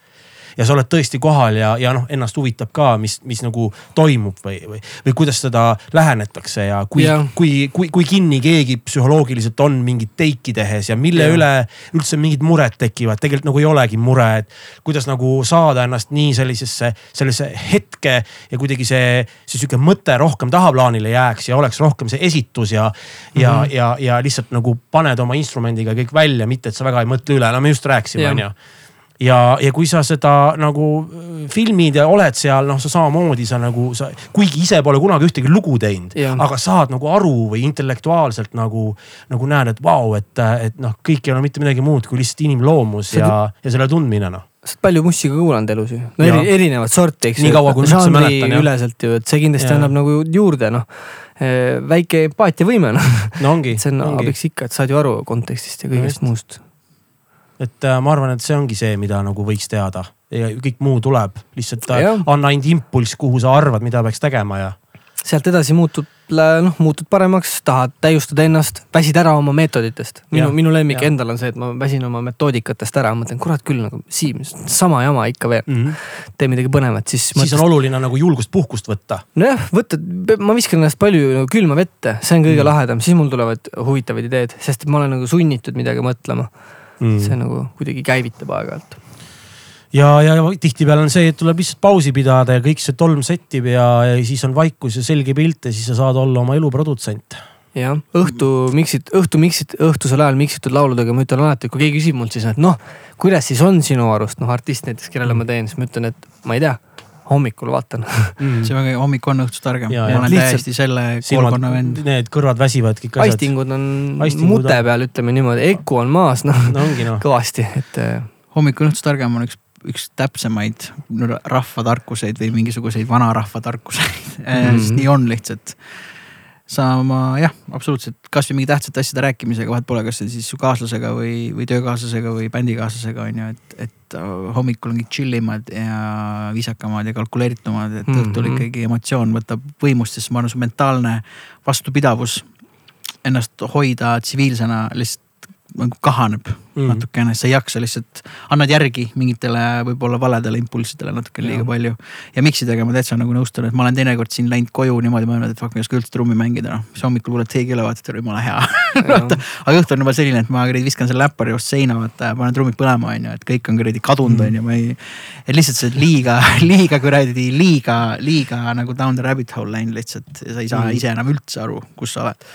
ja sa oled tõesti kohal ja, ja noh, ennast huvitab ka, mis, mis nagu toimub või, või, või kuidas seda lähenetakse ja kui Jah., kui, kui, kui kinni keegi psühholoogiliselt on mingit teiki tehes ja mille Jah. üle üldse mingid mured tekivad, tegelikult nagu ei olegi mure, et kuidas nagu saada ennast nii sellisesse, sellesse hetke ja kuidagi see, see sihuke mõte rohkem tahaplaanile jääks ja oleks rohkem see esitus ja mm, -hmm. ja Mhm., ja, ja lihtsalt nagu paned oma instrumendiga kõik välja, mitte et sa väga ei mõtle üle, no me just rääkisime, onju ja, ja kui sa seda nagu äh, filmid ja oled seal, noh, sa samamoodi sa nagu sa, kuigi ise pole kunagi ühtegi lugu teinud, aga saad nagu aru või intellektuaalselt nagu, nagu näed, et vau, et, et noh, kõik ei ole mitte midagi muud kui lihtsalt inimloomus See ja, ja selle tundmine noh. sa oled palju mussi ka kuulanud elus ju, no eri, erinevat sorti, eks Nii kaua, kui ma üldse mäletan, jah. üleselt ju, et see kindlasti Jaa. annab nagu juurde noh. väike empaatiavõime noh, no ongi, see on ongi, abiks ikka, et saad ju aru kontekstist ja No kõigest just. muust. Et äh, ma arvan, et see ongi see, mida nagu võiks teada ja kõik muu tuleb, lihtsalt äh, Jah. anna ainult impulss, kuhu sa arvad, mida peaks tegema ja sealt edasi muutud, noh muutud paremaks, tahad täiustada ennast, väsid ära oma meetoditest. minu minu lemmik jah. endal on see, et ma väsin oma metoodikatest ära, mõtlen kurat küll nagu Siim, sama jama ikka veel, mm. -hmm. tee midagi põnevat, siis. siis on oluline nagu julgust puhkust võtta. nojah, võtta, ma viskan ennast palju nagu külma vette, see on kõige Mm. mm. lahedam, siis mul tulevad huvitavad ideed, sest ma olen nagu sunnitud midagi mõtlema mm.. see nagu kuidagi käivitab aeg-ajalt. ja, ja tihtipeale on see, et tuleb lihtsalt pausi pidada ja kõik see tolm sättib ja, ja siis on vaikus ja selge pilt ja siis sa saad olla oma elu produtsent. jah, õhtu miksid, õhtu miksid, õhtusel ajal miksitud lauludega ma ütlen alati, kui keegi küsib mult siis, et noh, kuidas siis on sinu arust, noh artist näiteks, kellele ma teen, siis ma ütlen, et ma ei tea, hommikul vaatan. see väga hommik on õhtust targem, ma olen Lihtsalt- täiesti selle koolkonna, vend. need kõrvad väsivad, kõik asjad. aistingud on Aistingud mute on- peal, ütleme niimoodi, eku on maas, noh no ongi noh, kõvasti, et äh, hommik on õhtust targem on üks, üks täpsemaid rahvatarkuseid või mingisuguseid vanarahva tarkuseid mm. Mhm. -hmm. sest nii on lihtsalt. Sama jah, absoluutselt, kasvõi mingi tähtsate asjade rääkimisega, vahet pole, kas see siis su kaaslasega või, või töökaaslasega või bändikaaslasega on ju, et, et äh, hommikul on kõik chill imad ja viisakamad ja kalkuleeritumad, et Mhm. õhtul ikkagi emotsioon võtab võimust, sest ma arvan, su mentaalne vastupidavus ennast hoida tsiviilsena lihtsalt nagu kahaneb Mm. mm. natukene, sa ei jaksa lihtsalt, annad järgi mingitele võib-olla valedele impulssidele natuke liiga Jah. palju. ja miksida ma täitsa nagu nõustun, et ma olen teinekord siin läinud koju niimoodi mõelnud, et fuck, ma ei oska üldse trummi mängida, noh. siis hommikul kuuled keegi üle, vaatad, jumala hea. aga õhtu on juba selline, et ma kuradi viskan selle läppari just seina, vaata ja panen trummid põlema, on ju, et kõik on kuradi kadunud, on ju, ma ei. et lihtsalt see liiga, liiga kuradi, liiga, liiga nagu down the rabbit hole läinud lihtsalt ja sa ei saa Mm. ise enam üldse aru, kus sa oled.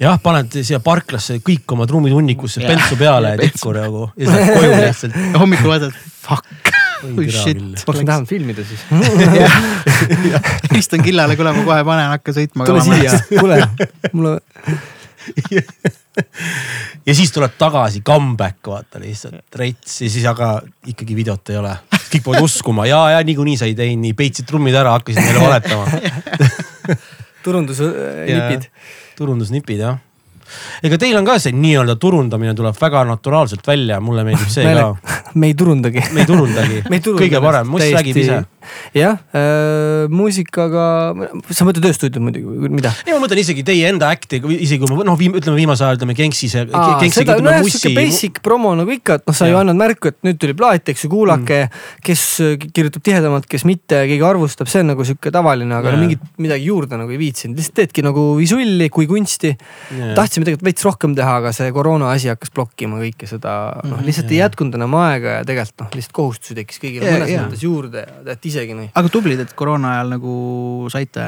jah, paned siia parklasse kõik oma trummitunnikusse Jah. pentsu peale ja tikku nagu ja siis lähed koju lihtsalt. ja hommikul vaatad, fuck, oh shit. peaks vähemalt filmida siis. helistan Killale, kuule ma kohe panen, hakka sõitma. tule siia, kuule, mul on, ja siis tuleb tagasi comeback vaata lihtsalt rets ja siis aga ikkagi videot ei ole. kõik peavad uskuma ja, ja niikuinii sa ei teinud nii, peitsid trummid ära, hakkasid neile valetama. turundusnipid. turundusnipid jah. Ega teil on ka see nii-öelda turundamine tuleb väga naturaalselt välja, mulle meeldib see ka. me ei turundagi. me ei turundagi kõige parem, Muss räägib ise. jah äh,, muusikaga, sa mõtled tööstuudiot muidugi, mida? ei, ma mõtlen isegi teie enda act'i, isegi kui noh, ütleme viimasel ajal ütleme seda, ütleme nojah, sihuke basic promo nagu ikka, et noh, sa ju Jah. annad märku, et nüüd tuli plaat, eks ju, kuulake mm.. kes kirjutab tihedamalt, kes mitte, keegi arvustab, see on nagu sihuke tavaline, aga no Jaa. mingit midagi juurde nagu ei viitsinud, lihtsalt teedki nagu visulli kui kunsti. tahtsime tegelikult veits rohkem teha, aga see koroona asi hakkas blokkima kõike seda, noh Mhm, lihtsalt ei jätkunud enam aega ja tegelikult noh, lihtsalt kohustusi tekkis kõigile Jaa, mõnes jaa. mõttes juurde ja tead isegi noh, aga tublid, et koroona ajal nagu saite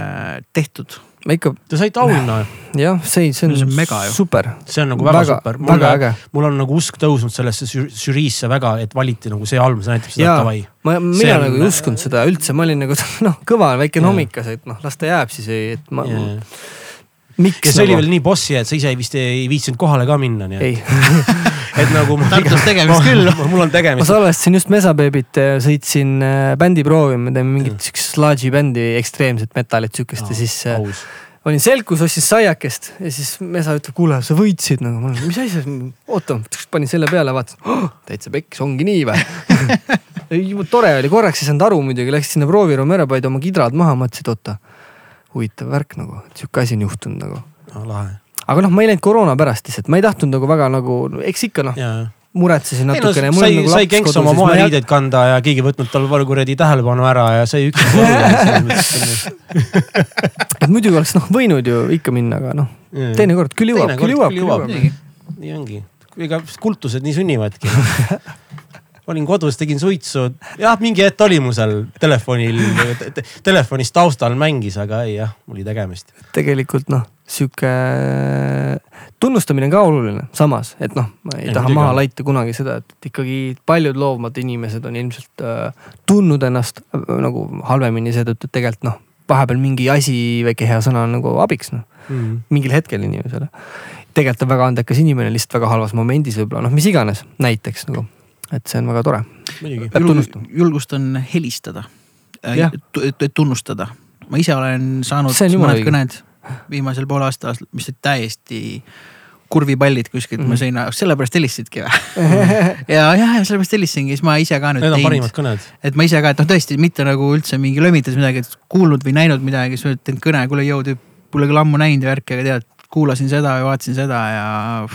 tehtud. ma ikka Te saite auhinna, jah, see, see on, See on mega ju. super. see on nagu väga, Väga- super. väga äge. mul on nagu usk tõusnud sellesse žü- žüriisse väga, et valiti nagu see album, see näitab seda jaa davai., ma, mina on- nagu ei uskunud seda üldse, ma olin nagu noh, kõva väikene Jaa. hommikas, et noh, las ta jääb siis, et ma, ja miks see oli nagu veel nii bossi, et sa ise vist ei viitsinud kohale ka minna, nii ei et, et nagu. Tartus tegemist küll. mul on ma tegemist. salvestasin just Mesabeebit, sõitsin äh, bändi proovima, me teeme mingit siukest sludge'i bändi, ekstreemset metalit siukest ja siis äh, aus. olin selkus, ostsin saiakest ja siis Mesa ütleb, kuule, sa võitsid nagu, ma olen, mis asja, oota, panin selle peale, vaatasin oh,, täitsa pekkis, ongi nii või tore oli, korraks ei saanud aru muidugi, läks sinna prooviruumi ära, panid oma kidrad maha, mõtlesin, et oota, huvitav värk nagu, et sihuke asi on juhtunud nagu. lahe. aga noh, ma ei läinud koroona pärast lihtsalt, ma ei tahtnud nagu väga nagu, eks ikka noh, muretsesin ei no natukene. sai, sai Genks oma moeriideid kanda ja keegi ei võtnud tal kuradi tähelepanu ära ja sai üksi koju. et muidugi oleks noh võinud ju ikka minna, aga noh, teinekord küll jõuab, küll jõuab. nii ongi, ega kultused nii sünnivadki. olin kodus, tegin suitsu, jah, mingi hetk oli mu seal telefonil te,, te, telefonis taustal mängis, aga ei jah, mul oli tegemist. tegelikult noh, sihuke tunnustamine on ka oluline, samas, et noh, ma ei Ei, taha maha laita kunagi seda, et ikkagi paljud loovmad inimesed on ilmselt äh, tundnud ennast äh, nagu halvemini seetõttu, et tegelikult noh, vahepeal mingi asi, väike hea sõna on nagu abiks noh, mingil hetkel inimesele. tegelikult on väga andekas inimene lihtsalt väga halvas momendis võib-olla noh, mis iganes, näiteks nagu, et see on väga tore. julgustan helistada Jah., tunnustada. ma ise olen saanud mõned kõned viimasel poole aastal, mis olid täiesti kurvipallid kuskilt mm -hmm. mu Mhm. seina, sellepärast helistasidki või? ja, ja, ja sellepärast helistasingi, siis ma ise ka nüüd Need on parimad kõned. et ma ise ka, et noh, tõesti mitte nagu üldse mingi lömitas midagi, et kuulnud või näinud midagi, siis teinud kõne, kuule jõu tüüp, pole küll ammu näinud ja värki, aga tead, kuulasin seda ja vaatasin seda ja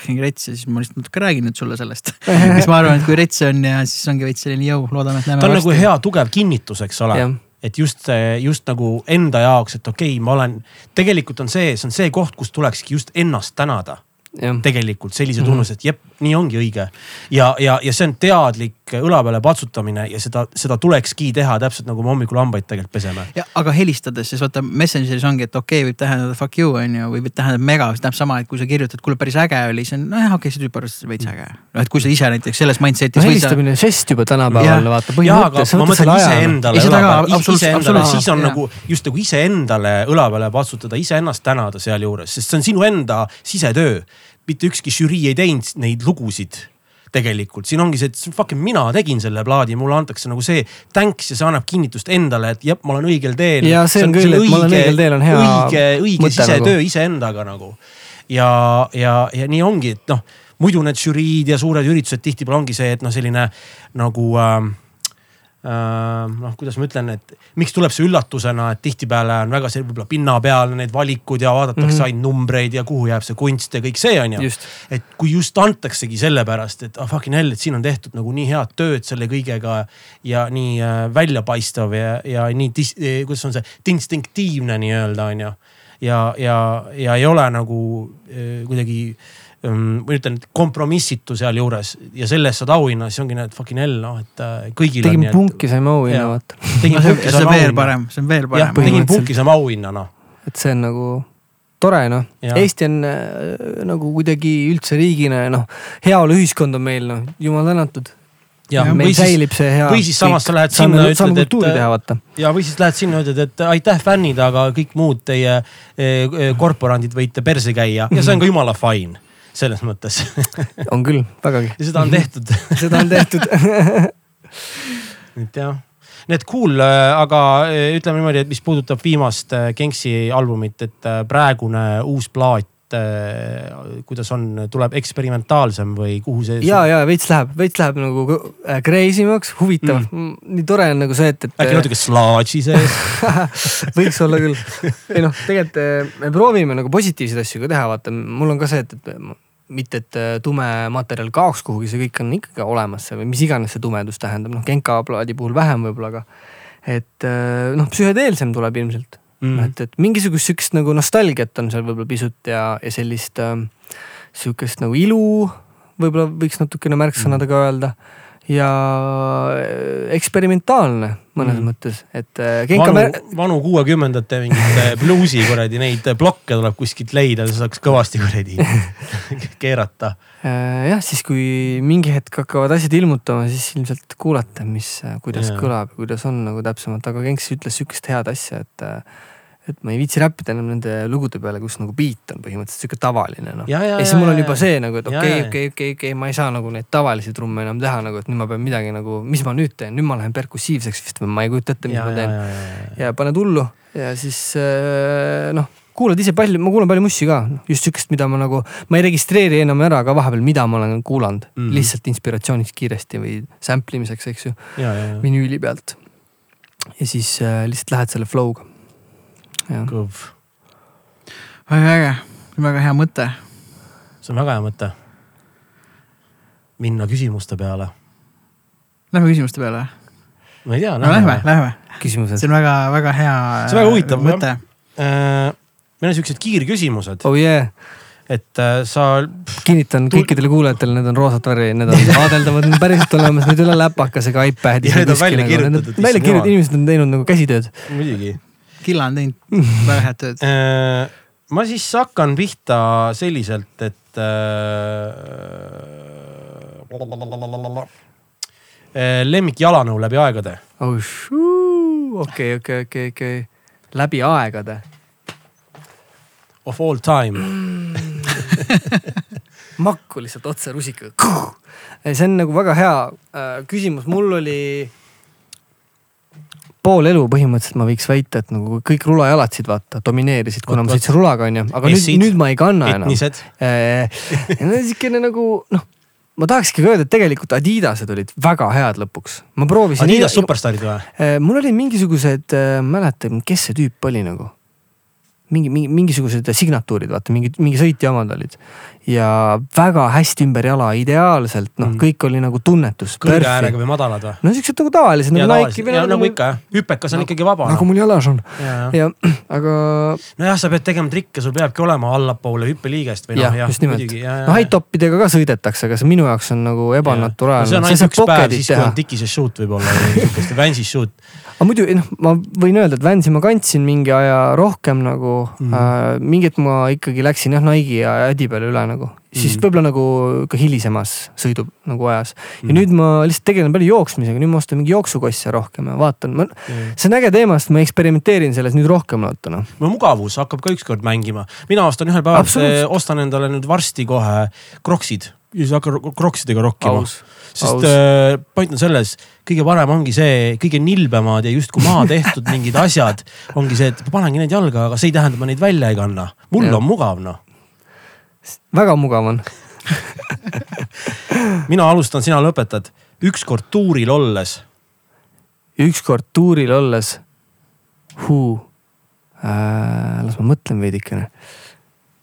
fucking rets ja siis ma lihtsalt natuke räägin nüüd sulle sellest. siis ma arvan, et kui rets on ja siis ongi veits selline jõu, loodame, et näeme ta on nagu hea tugev kinnitus, eks ole jah, et just, just nagu enda jaoks, et okei okay,, ma olen, tegelikult on see, see on see koht, kus tulekski just ennast tänada. tegelikult sellise Mhm. tunnuse, et jep, nii ongi õige. ja, ja, ja see on teadlik õla peale patsutamine ja seda, seda tulekski teha täpselt nagu me hommikul hambaid tegelikult peseme. ja aga helistades siis vaata Messengeris ongi, et okei okay,, võib tähendada fuck you on ju, või võib tähendada mega, see tähendab sama, et kui sa kirjutad, kuule päris äge oli, siis on nojah, okei okay,, see tüüp arvas, et veits äge. noh, et kui sa ise näiteks selles mindset'is no helistamine on žest juba tänapäeval, vaata ja, aga ma mõtlen iseendale õla peale, absoluutselt, iseendale, siis on jah. nagu just nagu iseendale õla peale patsutada, iseennast tänada sealjuures, sest see on sinu enda sisetöö. mitte ükski žürii ei teinud neid lugusid tegelikult, siin ongi see, et fucking mina tegin selle plaadi, mulle antakse nagu see thanks ja see annab kinnitust endale, et jep, ma olen õigel teel. Jaa, see on küll, et ma olen õigel teel, on hea õige, õige sisetöö nagu. iseendaga nagu. ja, ja, ja nii ongi, et noh, muidu need žüriid ja suured üritused tihtipeale ongi see, et noh, selline nagu äh, noh, kuidas ma ütlen, et miks tuleb see üllatusena, et tihtipeale on väga see võib-olla pinnapealne need valikud ja vaadatakse mm. -hmm. ainult numbreid ja kuhu jääb see kunst ja kõik see on ju. et kui just antaksegi sellepärast, et ah fucking hell, et siin on tehtud nagu nii head tööd selle kõigega ja nii äh, väljapaistev ja, ja nii dis,, kuidas on see, instinktiivne nii-öelda on ju. ja, ja, ja ei ole nagu äh, kuidagi ähm, ma ütlen, kompromissitu sealjuures ja selle eest saad auhinna, siis ongi need fucking hell noh, et äh, kõigil nii, punki, saime auhinna vaata. et tegin no see, see on veel auhinna. parem, see on veel parem. tegin punki, saame auhinna noh. et see on nagu tore noh. Eesti on äh, nagu kuidagi üldse riigina noh, heaoluühiskond on meil noh, jumal tänatud. ja meil või siis, säilib see hea. või siis samas sa lähed sinna ja ütled, et- ja või siis lähed sinna ja ütled, et aitäh fännid, aga kõik muud teie eh, korporandid võite perse käia ja see on ka jumala fine selles mõttes on küll, vägagi. ja seda on tehtud, seda on tehtud. et jah. Need cool, aga eh, ütleme niimoodi, et mis puudutab viimast eh, Genksi albumit, et eh, praegune uus plaat, kuidas on, tuleb eksperimentaalsem või kuhu see? ja, ja veits läheb, veits läheb nagu äh, crazy maks, huvitav mm.. nii tore on nagu see, et, et. äkki natuke slaadži sees? võiks olla küll. ei noh, tegelikult eh, me proovime nagu positiivseid asju ka teha, vaata mul on ka see, et, et mitte, et eh, tume materjal kaoks kuhugi, see kõik on ikkagi olemas seal või mis iganes see tumedus tähendab, noh Genka plaadi puhul vähem võib-olla, aga et eh, noh, psühhedeelsem tuleb ilmselt Mhm. mm., et, et mingisugust sihukest nagu nostalgiat on seal võib-olla pisut ja, ja sellist äh, sihukest nagu ilu võib-olla võiks natukene märksõnadega öelda ja äh, eksperimentaalne mõnes mm. mõttes, et äh, vanu vanu kuuekümnendate mingit bluusi kuradi neid blokke tuleb kuskilt leida, saaks kõvasti kuradi keerata. Äh, jah, siis kui mingi hetk hakkavad asjad ilmutama, siis ilmselt kuulate, mis, kuidas yeah. kõlab ja kuidas on nagu täpsemalt, aga Genks ütles sihukest head asja, et. Et ma ei viitsi räppida enam nende lugude peale, kus nagu beat on põhimõtteliselt sihuke tavaline noh. ja, ja, ja siis mul on juba see nagu, et okei, okei, okei, okei, ma ei saa nagu neid tavalisi trumme enam teha nagu, et nüüd ma pean midagi nagu, mis ma nüüd teen, nüüd ma lähen perkussiivseks vist või ma ei kujuta ette, mis ja, ma teen. ja, paned hullu ja siis äh, noh, kuulad ise palju, ma kuulan palju mussi ka, just sihukest, mida ma nagu, ma ei registreeri enam ära ka vahepeal, mida ma olen kuulanud mm. -hmm. lihtsalt inspiratsiooniks kiiresti või sample imiseks, eks ju, vinüüli pealt. ja siis äh, lihtsalt lähed selle flow'ga. kõv, väga äge, väga hea mõte. see on väga hea mõte. minna küsimuste peale, Lähme küsimuste peale. ma ei tea. no lähme, lähme, küsimused see on väga-väga hea. See on väga huvitav, mõte. Äh, meil on siuksed kiirküsimused, oh yeah, et äh, sa kinnitan kõikidele kuulajatele, need on roosat värvi, need on vaadeldavad, need on päriselt olemas, need ei ole läpakasega iPadis. Ja need on välja kirjutatud, välja kirjutatud, inimesed on teinud nagu käsitööd. muidugi Killa on teinud väga head tööd. Äh, ma siis hakkan pihta selliselt, et äh, äh, lemmik jalanõu läbi aegade. okei, okei, okei, okei, läbi aegade. Of all time. makku lihtsalt otse rusikaga. see on nagu väga hea äh, küsimus, mul oli pool elu põhimõtteliselt ma võiks väita, et nagu kõik rulajalatsid vaata domineerisid, kuna ma sõitsin rulaga onju, aga nüüd, Essid. nüüd ma ei kanna enam. etnised. niisugune nagu noh, ma tahakski öelda, et tegelikult Adidased olid väga head lõpuks. ma proovisin. Adidas superstaarid või? mul olid mingisugused, mäletan, kes see tüüp oli nagu. mingi, mingi, mingisugused signatuurid, vaata mingi, mingi sõitja omad olid. Ja väga hästi ümber jala, ideaalselt, noh Mm., kõik oli nagu tunnetus. kõrge äärega või madalad või? no siuksed nagu tavalised ja nagu Nike või ja nagu nagu, ikka jah, hüpekas on nagu- ikkagi vaba. nagu mul jalas on ja, ja aga nojah, sa pead tegema trikke, sul peabki olema allapoole hüppeliigest või noh, jah, jah, just nimelt. no high top idega ka sõidetakse, aga see minu jaoks on nagu no ebanaturaalne. see on ainult üks päev, siis kui on tikises shoot võib-olla või sihukest Vansis shoot. aga muidu noh, ma võin öelda, et Vansi ma kandsin mingi aja rohkem nagu mm. Äh,, mingi hetk ma ikkagi läksin jah Nike'i ja Adi peale üle nagu. siis Mhm. võib-olla nagu ka hilisemas sõidu nagu ajas. ja Mhm. nüüd ma lihtsalt tegelen palju jooksmisega, nüüd ma ostan mingi jooksukosse rohkem ja vaatan, ma, see on äge teema, sest ma eksperimenteerin selles nüüd rohkem vaata noh. no mugavus hakkab ka ükskord mängima. mina ostan ühel päeval, Absoluutselt. ostan endale nüüd varsti kohe kroksid ja siis hakkan kroksidega rokkima. sest äh, point on selles, kõige parem ongi see, kõige nilbemad ja justkui maha tehtud mingid asjad ongi see, et panengi need jalga, aga see ei tähenda, et ma neid välja ei kanna. mul Jah. on mugav noh. Väga mugav on. mina alustan, sina lõpetad. ükskord tuuril olles, ükskord tuuril olles, huu äh,, las ma mõtlen veidikene.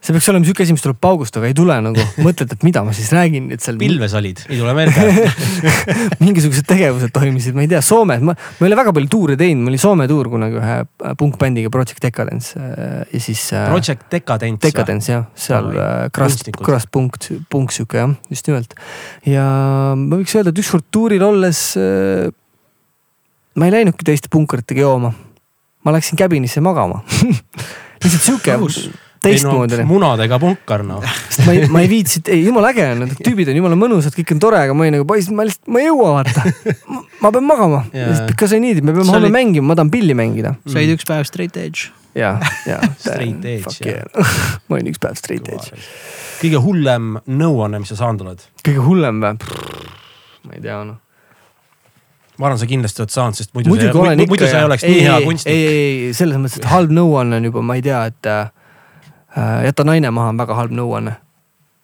See peaks olema sihuke asi, mis tuleb paugust, aga ei tule nagu, mõtled, et mida ma siis räägin nüüd seal. pilves olid, ei tule meelde. mingisugused tegevused toimusid, ma ei tea, Soomes, ma, ma ei ole väga palju tuure teinud, ma olin Soome tuur kunagi ühe äh, punkbändiga Project Decadence äh, ja siis äh,. Project Decadence. Decadence jah, seal Krast. Krast punkt, punkt sihuke jah, just nimelt. ja ma võiks öelda, et ükskord tuuril olles ma ei läinudki teiste punkritega jooma. ma läksin cabin'isse magama. lihtsalt sihuke Teistmoodi. munadega punkar noh. sest ma ei, ma ei viitsi, ei jumala äge on, need tüübid on jumala mõnusad, kõik on tore, aga ma olin nagu poiss, ma lihtsalt, ma ei jõua vaata. ma pean magama Jaa., because I need it, me peame homme oli- mängima, ma tahan pilli mängida. said üks päev straight edge. ja, ja. Straight edge, jah. ma olin üks päev straight edge. kõige hullem nõuanne, mis sa saanud oled? kõige hullem või? ma ei tea noh. ma arvan, sa kindlasti oled saanud, sest muidu, muidugi olen sa, ikka. muidu sa ei oleks nii hea kunstnik. ei, ei, ei selles mõttes, et halb nõuanne on juba, ma ei tea, et äh, jäta naine maha on väga halb nõuanne,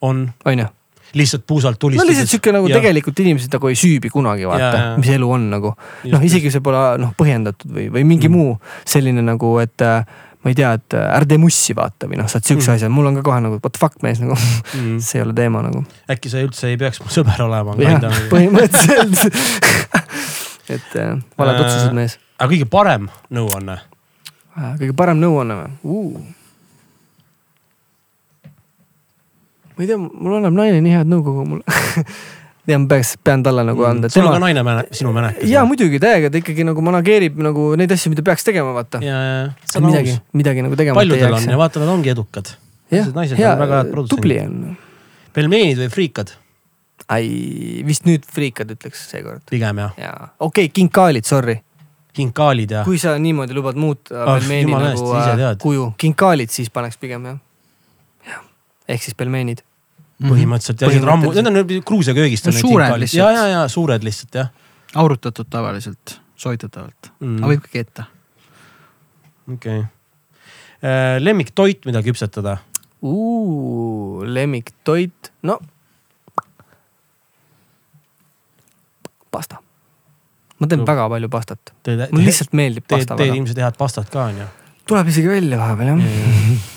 on on ju. lihtsalt puusalt no tulistades. lihtsalt sihuke nagu Jah. tegelikult inimesed nagu ei süübi kunagi vaata mis elu on nagu. Noh, isegi see pole noh põhjendatud või, või mingi Mm. muu selline nagu, et äh, ma ei tea, et äh, ära tee mussi vaata või noh, saad siukse Mm. asja, mul on ka kohe nagu what fuck mees nagu, mm. see ei ole teema nagu. äkki sa üldse ei peaks mu sõber olema. aga põhimõtteliselt. et äh, valed Äh, otsused mees. kõige parem nõuanne, kõige parem nõuanne või uh.? Ma ei tea, mul annab naine nii head nõu kogu mulle. ja ma peaks, pean talle nagu anda. sul on ka naine mäne-, sinu mänekas. ja muidugi täiega, ta ikkagi nagu manageerib nagu neid asju, mida peaks tegema, vaata. ja, ja, midagi midagi nagu tegema. paljudel on ja vaata, nad ongi edukad. jah, hea tubli on. pelmeenid või friikad, ai, vist nüüd friikad ütleks seekord. pigem jah, jaa, okei okay,, kinkaalid, sorry. kinkaalid ja. kui sa niimoodi lubad muuta Ah, pelmeeni nagu äh, kuju, kinkaalid siis paneks pigem jah. jah, ehk siis pelmeenid. põhimõtteliselt ja need rammu, need on Gruusia köögist. No suured lihtsalt. ja, ja, ja suured lihtsalt jah aurutatud tavaliselt, soitatavalt mm. aga. võib ka keeta. okei okay.. lemmiktoit, mida küpsetada? lemmiktoit, no. pasta. ma teen No. väga palju pastat, mulle lihtsalt meeldib pasta teed ilmselt head pastat ka onju. tuleb isegi välja vahepeal jah.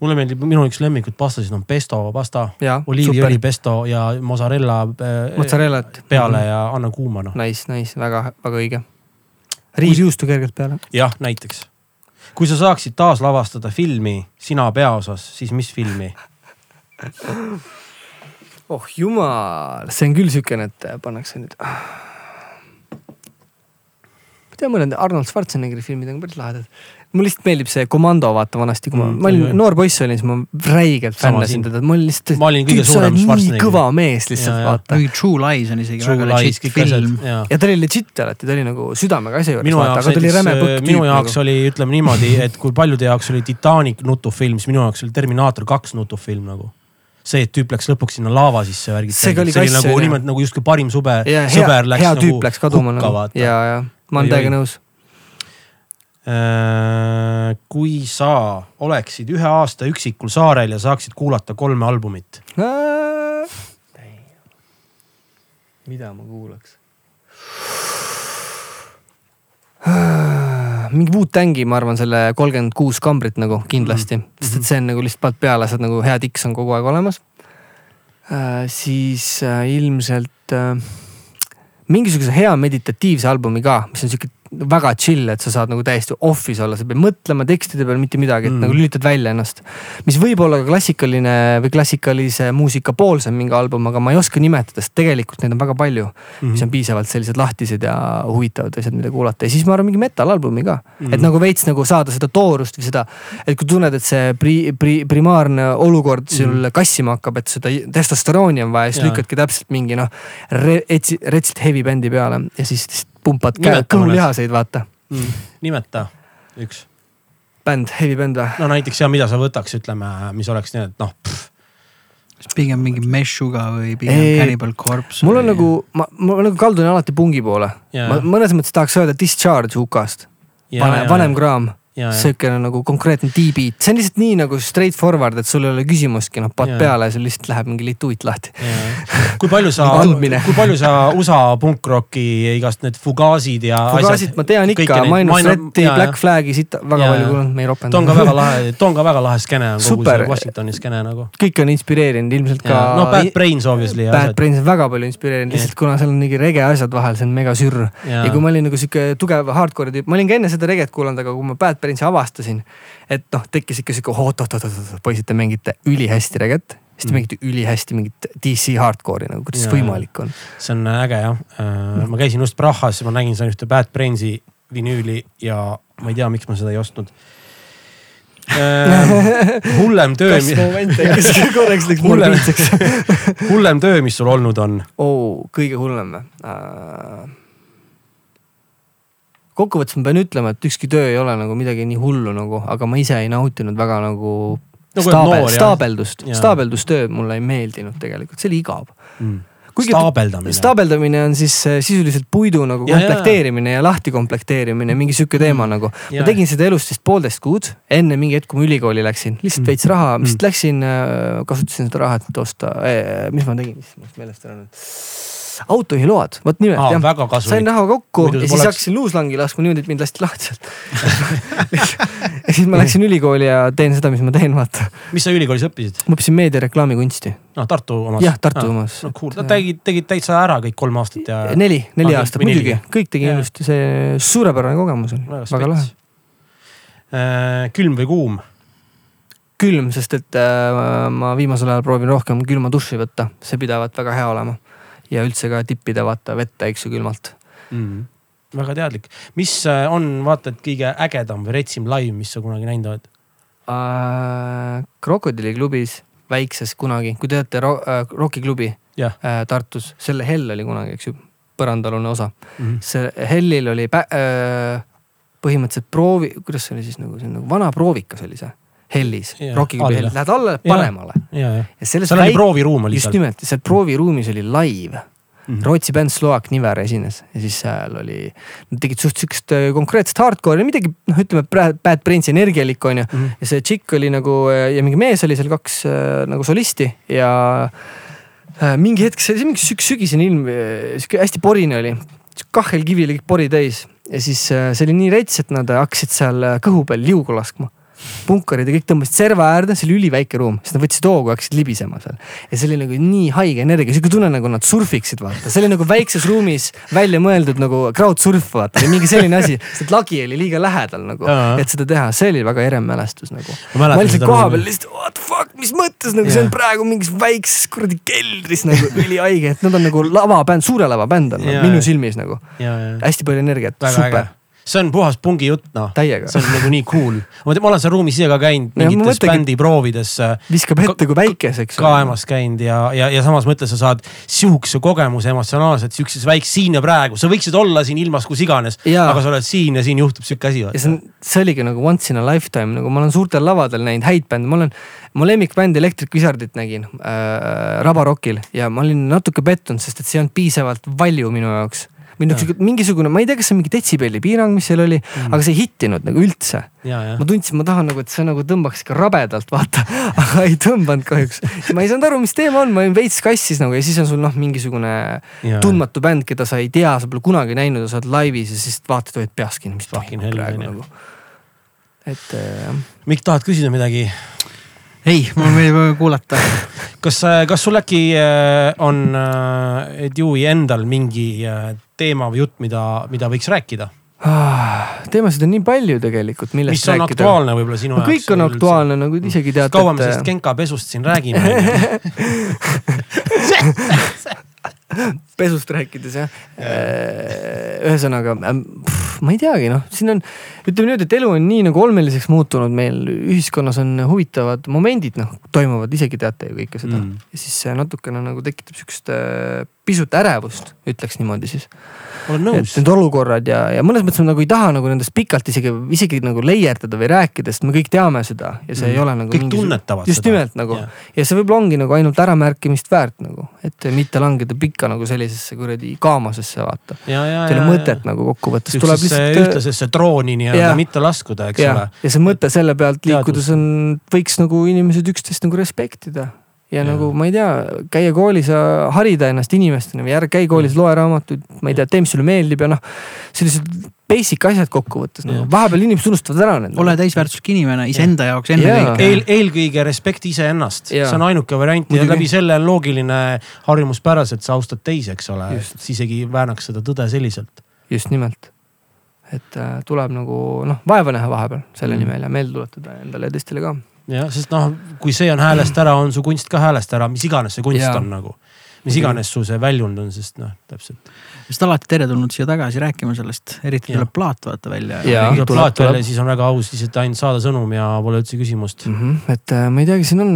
Mulle meeldib, minu üks lemmikud pastasid on pesto pasta, oliiviõli pesto ja mozzarella äh, mozzarellat peale. ja anna kuuma noh. Nice, nice, väga, väga õige. riisjuustu kergelt peale. jah, näiteks. kui sa saaksid taaslavastada filmi sina peaosas, siis mis filmi? oh jumal, see on küll siukene, et pannakse nüüd. ma tean, mõned Arnold Schwarzeneggeri filmid on päris lahedad. Mulle lihtsalt meeldib see Komando, vaata vanasti, kui ma Mm, mm,, ma olin oi. noor poiss olin, siis ma räigelt fännasin teda, ma olin lihtsalt. Ma olin kõige suurem nii Schwarzenegger. kõva mees lihtsalt Ja, ja. vaata. mingi True Lies on isegi True väga Lies, legit film., ja ta oli legit alati, ta oli nagu südamega asja juures, minu vaata, jaoks näiteks, põkk minu jaoks nagu. oli, ütleme niimoodi, et kui paljude jaoks oli Titanic nutufilm, siis minu jaoks oli Terminaator kaks nutufilm nagu. see, et tüüp läks lõpuks sinna laava sisse värgid. See oli oli nagu niimoodi nagu justkui parim sube, ja hea, sõber läks hea nagu tüüp läks kaduma hukka nagu vaata. ja, ja ma olen täiega nõus. Äh, kui sa oleksid ühe aasta üksikul saarel ja saaksid kuulata kolme albumit, mida ma kuulaks? mingi Wu-Tangi, ma arvan, selle kolmkümmend kuus kambrit nagu kindlasti mm, -hmm. sest et see on nagu lihtsalt peale, sa oled nagu hea tiks on kogu aeg olemas äh,. siis äh, ilmselt äh, mingisuguse hea meditatiivse albumi ka, mis on sihuke väga chill, et sa saad nagu täiesti off'is olla, sa ei pea mõtlema tekstide peale mitte midagi, et Mm. nagu lülitad välja ennast. mis võib olla ka klassikaline või klassikalise muusika poolsem mingi album, aga ma ei oska nimetada, sest tegelikult neid on väga palju mm, mis on piisavalt sellised lahtised ja huvitavad asjad, mida kuulata ja siis ma arvan mingi metal-albumi ka mm. et nagu veits nagu saada seda toorust või seda, et kui tunned, et see pri, pri, primaarne olukord sul mm kassima hakkab, et seda testosterooni on vaja, siis lükkadki täpselt mingi noh re,, retsilt heavy bändi peale ja siis pumpad käe- kõhulihaseid, vaata. mm.. nimeta üks, bänd, heavy bänd või? no näiteks ja mida sa võtaks, ütleme, mis oleks nii, et noh, pigem mingi Meshuga või pigem Ei, Cannibal Corpse. mul on nagu, ma, ma nagu kaldun alati pungi poole. Jaa. ma mõnes mõttes tahaks öelda Discharge hukast. vanem, vanem kraam, ja, ja, siukene nagu konkreetne D-beat, see on lihtsalt nii nagu straight forward, et sul ei ole küsimustki, noh, Jaa. peale ja sul lihtsalt läheb mingi lituit lahti. kui palju sa kui palju sa USA punkrocki igast need Fugaasid ja. Fugasit ma tean ikka, Minus Threati, Black Flag'i, siit väga Jaa, palju kuulanud, me ei ropendanud. too on ka väga lahe, too on ka väga lahe skeene on kogu Super. see Washingtoni skeene nagu. kõik on inspireerinud ilmselt ka. no Bad Brains obviously ja Bad asjad. Brains on väga palju inspireerinud, lihtsalt kuna seal on mingi rege asjad vahel, see on mega sürr. Ja kui ma olin nagu sihuke tugev hardcore'i tüüp, ma olin ka enne seda reget kuulanud, aga kui ma Bad Brainsi avastasin, et noh, tekkis ikka sihuke oot-oot-oot-oot, poisid, te mängite ülihästi reget, siis te Mm. mängite ülihästi mingit DC hardcore'i nagu, kuidas see võimalik on? see on äge jah. ma käisin just Prahas ja ma nägin seal ühte Bad Brainsi vinüüli ja ma ei tea, miks ma seda ei ostnud. hullem töö, kas moment tekkis korraks läks Hullem. morbiidseks? hullem töö, mis sul olnud on? oo, kõige hullem või uh...? Kokkuvõttes ma pean ütlema, et ükski töö ei ole nagu midagi nii hullu nagu, aga ma ise ei nautinud väga nagu Nagu staabel, noor, staabeldust Jaa., staabeldusstöö mulle ei meeldinud tegelikult, see oli igav. Kuigi- staabeldamine. staabeldamine on siis äh, sisuliselt puidu nagu Ja, ja. komplekteerimine ja lahti komplekteerimine, mingi sihuke teema nagu. Ja. ma tegin seda elust vist poolteist kuud, enne mingi hetk, kui ma ülikooli läksin, lihtsalt Mm. veits raha, Mm. lihtsalt läksin, kasutasin seda raha, et osta, mis ma tegin, mul meelest ära nüüd. autojuhiload, vot nimelt Aa, jah. sain raha kokku Muidu ja siis poleks- hakkasin luuslangi laskma niimoodi, et mind lasti lahti sealt. ja siis ma läksin ülikooli ja teen seda, mis ma teen, vaata. mis sa ülikoolis õppisid? ma õppisin meedia reklaamikunsti. noh, Tartu omas. jah, Tartu omas. no cool, tegid, tegid täitsa ära kõik kolm aastat ja. neli, neli Ah, aastat muidugi, kõik tegin ilusti, see suurepärane kogemus oli, väga lahe. Äh, külm või kuum? külm, sest et äh, ma viimasel ajal proovin rohkem külma duši võtta, see pidavat väga hea olema. Ja üldse ka tippida vaata vette, eks ju, külmalt. mm.. väga teadlik, mis äh, on vaata, et kõige ägedam või retsim live, mis sa kunagi näinud oled? Äh, krokodilliklubis, väikses kunagi, kui teate ro äh, rokiklubi jah äh, Tartus, selle hell oli kunagi, eks ju, põrandaalune osa. mm -hmm. see hellil oli pä- äh, põhimõtteliselt proovi, kuidas see oli siis nagu, see on nagu vana proovikas oli see hellis rokiklubi alla. hell, lähed alla, paremale ja, selles seal oli väik- prooviruum oli just seal. nimelt, seal prooviruumis oli live Mhm. Rootsi bänd Slovak Niver esines ja siis seal oli, nad tegid suht siukest äh, konkreetset hardcore'i, midagi noh, ütleme Bad Brainsi energialikku onju. Mhm. ja see tšikk oli nagu ja mingi mees oli seal kaks äh, nagu solisti ja äh, mingi hetk, see oli mingi süg- sügisene ilm, sihuke hästi porine oli. kahhelkivi oli kõik pori täis ja siis äh, see oli nii rets, et nad hakkasid seal äh, kõhu peal liugu laskma. Punkarid ja kõik tõmbasid serva äärde, see oli üliväike ruum, siis nad võtsid hoogu ja hakkasid libisema seal. ja see oli nagu nii haige energia, sihuke tunne nagu nad surfiksid, vaata, see oli nagu väikses ruumis välja mõeldud nagu crowdsurf, vaata, või mingi selline asi. sest lagi oli liiga lähedal nagu, et seda teha, see oli väga ere mälestus nagu. ma lihtsalt koha peal lihtsalt what the fuck, mis mõttes nagu yeah. see on praegu mingis väikses kuradi keldris nagu ülihaige, et nad on nagu lavabänd, suure lava bänd on yeah. minu silmis nagu. hästi palju energiat, super see on puhas pungi jutt noh. see on nagu nii cool. ma olen seal ruumis ise ka käinud mingites bändi proovides. viskab ette kui väikeseks. kaemas käinud ja, ja, ja samas mõttes sa saad sihukese kogemuse emotsionaalselt sihukeses väikses siin ja praegu. sa võiksid olla siin ilmas kus iganes, aga sa oled siin ja siin juhtub sihuke asi. ja see on, see oligi nagu once in a lifetime, nagu ma olen suurtel lavadel näinud häid bände, ma olen, mu lemmikbänd Electric Wizardit nägin äh, Rabarokil ja ma olin natuke pettunud, sest et see ei olnud piisavalt valju minu jaoks või noh, mingisugune, ma ei tea, kas see on mingi detsibelli piirang, mis seal oli mm., aga see ei hittinud nagu üldse. ma tundsin, ma tahan nagu, et see nagu tõmbaks ikka rabedalt, vaata aga ei tõmbanud kahjuks. ma ei saanud aru, mis teema on, ma olin veits kassis nagu ja siis on sul noh, mingisugune ja, tundmatu bänd, keda sa ei tea, sa pole kunagi näinud ja sa oled laivis ja siis vaatad, hoiad peas kinni, mis toimub praegu nagu. et äh. Mikk, tahad küsida midagi? Ei, mul meeldib väga kuulata kas, äh, kas sul äkki äh, on Dewey endal mingi teema või jutt, mida, mida võiks rääkida? Ah, teemasid on nii palju tegelikult, millest mis on rääkida. aktuaalne võib-olla sinu no, jaoks? kõik on aktuaalne, nagu isegi teate. kaua me sellest kenkapesust siin räägime pesust rääkides jah. ühesõnaga, ma ei teagi, noh, siin on, ütleme niimoodi, et elu on nii nagu olmeliseks muutunud meil, ühiskonnas on huvitavad momendid, noh, toimuvad, isegi teate ju kõike seda. Mm.. ja siis see natukene nagu tekitab sihukest äh, pisut ärevust, ütleks niimoodi siis olen nõus. Need olukorrad ja, ja mõnes mõttes ma nagu ei taha nagu nendest pikalt isegi, isegi nagu leierdada või rääkida, sest me kõik teame seda ja see mm. ei ole nagu. kõik tunnetavad just seda. just nimelt nagu yeah. ja see võib-olla ongi nagu ainult äramärkimist väärt nagu, et mitte langeda pikka nagu sellisesse kuradi kaamasesse vaata. ei ole mõtet nagu kokkuvõttes. ühtlasesse trooni nii-öelda mitte laskuda, eks ja. ole. ja see mõte selle pealt liikudes on, võiks nagu inimesed üksteist nagu respektida ja, ja nagu ma ei tea, käia koolis ja harida ennast inimestena või ära käi koolis, loe raamatuid, ma ei tea, tee, mis sulle meeldib ja noh. sellised basic asjad kokkuvõttes nagu vahepeal inimesed unustavad ära need. ole täisväärtuslik inimene iseenda jaoks ennekõike Eel,. eelkõige respekti iseennast, see on ainuke variant Muidugi. ja läbi selle on loogiline harjumuspäraselt sa austad teisi, eks ole, et isegi väänaks seda tõde selliselt. just nimelt et äh, tuleb nagu noh, vaeva näha vahepeal selle mm. nimel ja meelde tuletada endale ja teistele ka jah, sest noh, kui see on häälest ära, on su kunst ka häälest ära, mis iganes see kunst ja. on nagu. mis iganes su see väljund on, sest noh, täpselt sest alati teretulnud siia tagasi rääkima sellest, eriti tuleb plaat vaata välja. tuleb plaat välja, siis on väga aus lihtsalt ainult saada sõnum ja pole üldse küsimust mm. -hmm. et äh, ma ei teagi, siin on.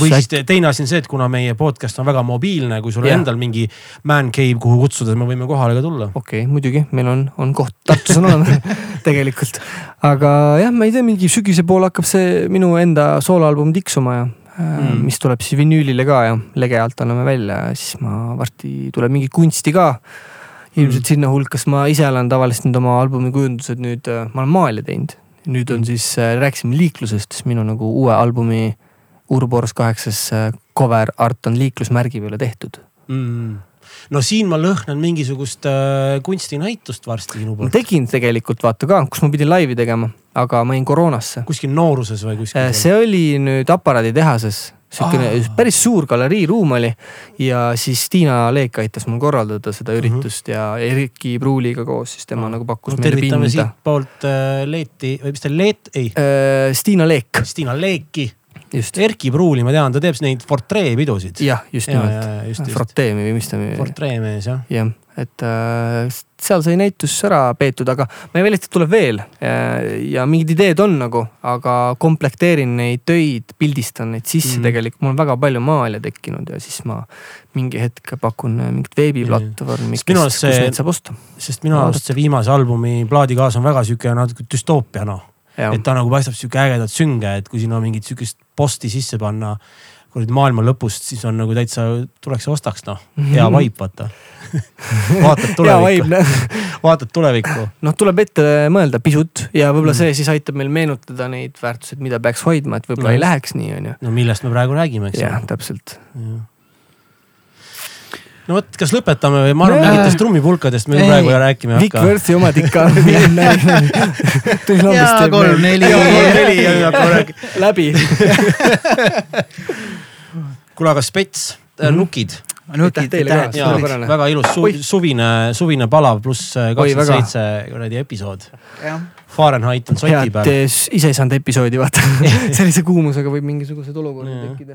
või siis teine asi on see, et kuna meie podcast on väga mobiilne, kui sul on endal mingi man cave, kuhu kutsuda, me võime kohale ka tulla. okei okay,, muidugi, meil on, on koht Tartus on olemas tegelikult. aga jah, ma ei tea, mingi sügise poole hakkab see minu enda sooloalbum tiksuma ja mm., mis tuleb siis vinüülile ka ja lege alt anname välja ja siis ma varsti tuleb mingi kunsti ka ilmselt mm. sinna hulkas ma ise olen tavaliselt nüüd oma albumi kujundused nüüd, äh, ma olen maali teinud. nüüd on mm. siis, äh, rääkisime liiklusest, siis minu nagu uue albumi Urboros kaheksas äh, cover art on liiklusmärgi peale tehtud mm no siin ma lõhnan mingisugust äh, kunstinäitust varsti sinu poolt. tegin tegelikult vaata ka, kus ma pidin laivi tegema, aga ma jäin koroonasse. kuskil nooruses või kuskil? see oli nüüd aparaaditehases sihukene ah. päris suur galeriiruum oli ja siis Tiina Leek aitas mul korraldada seda mhm. üritust uh -huh. ja Erki Pruuliga koos, siis tema ah. nagu pakkus no, meile pinda. tervitame siitpoolt äh, Leeti või mis ta Leet, ei äh,. Stiina Leek. Stiina Leeki. Erki Pruuli, ma tean, ta teeb neid portreepidusid. jah, just nimelt. Forteemi või mis ta. portreemees jah. jah, et äh, seal sai näitus ära peetud, aga ma ei välista, et tuleb veel ja, ja mingid ideed on nagu, aga komplekteerin neid töid, pildistan neid sisse mm. tegelikult, mul on väga palju maale tekkinud ja siis ma mingi hetk pakun mingit veebiplatvormi, kus neid saab osta. sest minu arust see viimase albumi plaadikaas on väga sihuke natuke düstoopia noh. Et ta nagu paistab sihuke ägedalt sünge, et kui sinna mingit sihukest posti sisse panna kuradi maailma lõpust, siis on nagu täitsa, tuleks ja ostaks noh, hea vibe vaata vaatad tulevikku vaatad tulevikku. noh, tuleb ette mõelda pisut ja võib-olla mm. see siis aitab meil meenutada neid väärtuseid, mida peaks hoidma, et võib-olla no. ei läheks nii, on ju. no millest me praegu räägime, eks jah, täpselt. No vot, kas lõpetame või ma arvan, Nojah. mingitest trummipulkadest me Ei. praegu rääkima ei Vic hakka. Worthi omad ikka. ja kolm-neli. läbi. kuule, aga spets, nukid. nukid, teile ka. tähed Jaa. suurepärane. väga ilus su, suvine, suvine palav pluss väga. kakskümmend seitse kuradi episood. Fahrenheit on soti peal. ise ei saanud episoodi vaata. sellise kuumusega võib mingisuguseid olukordi Jaa. tekkida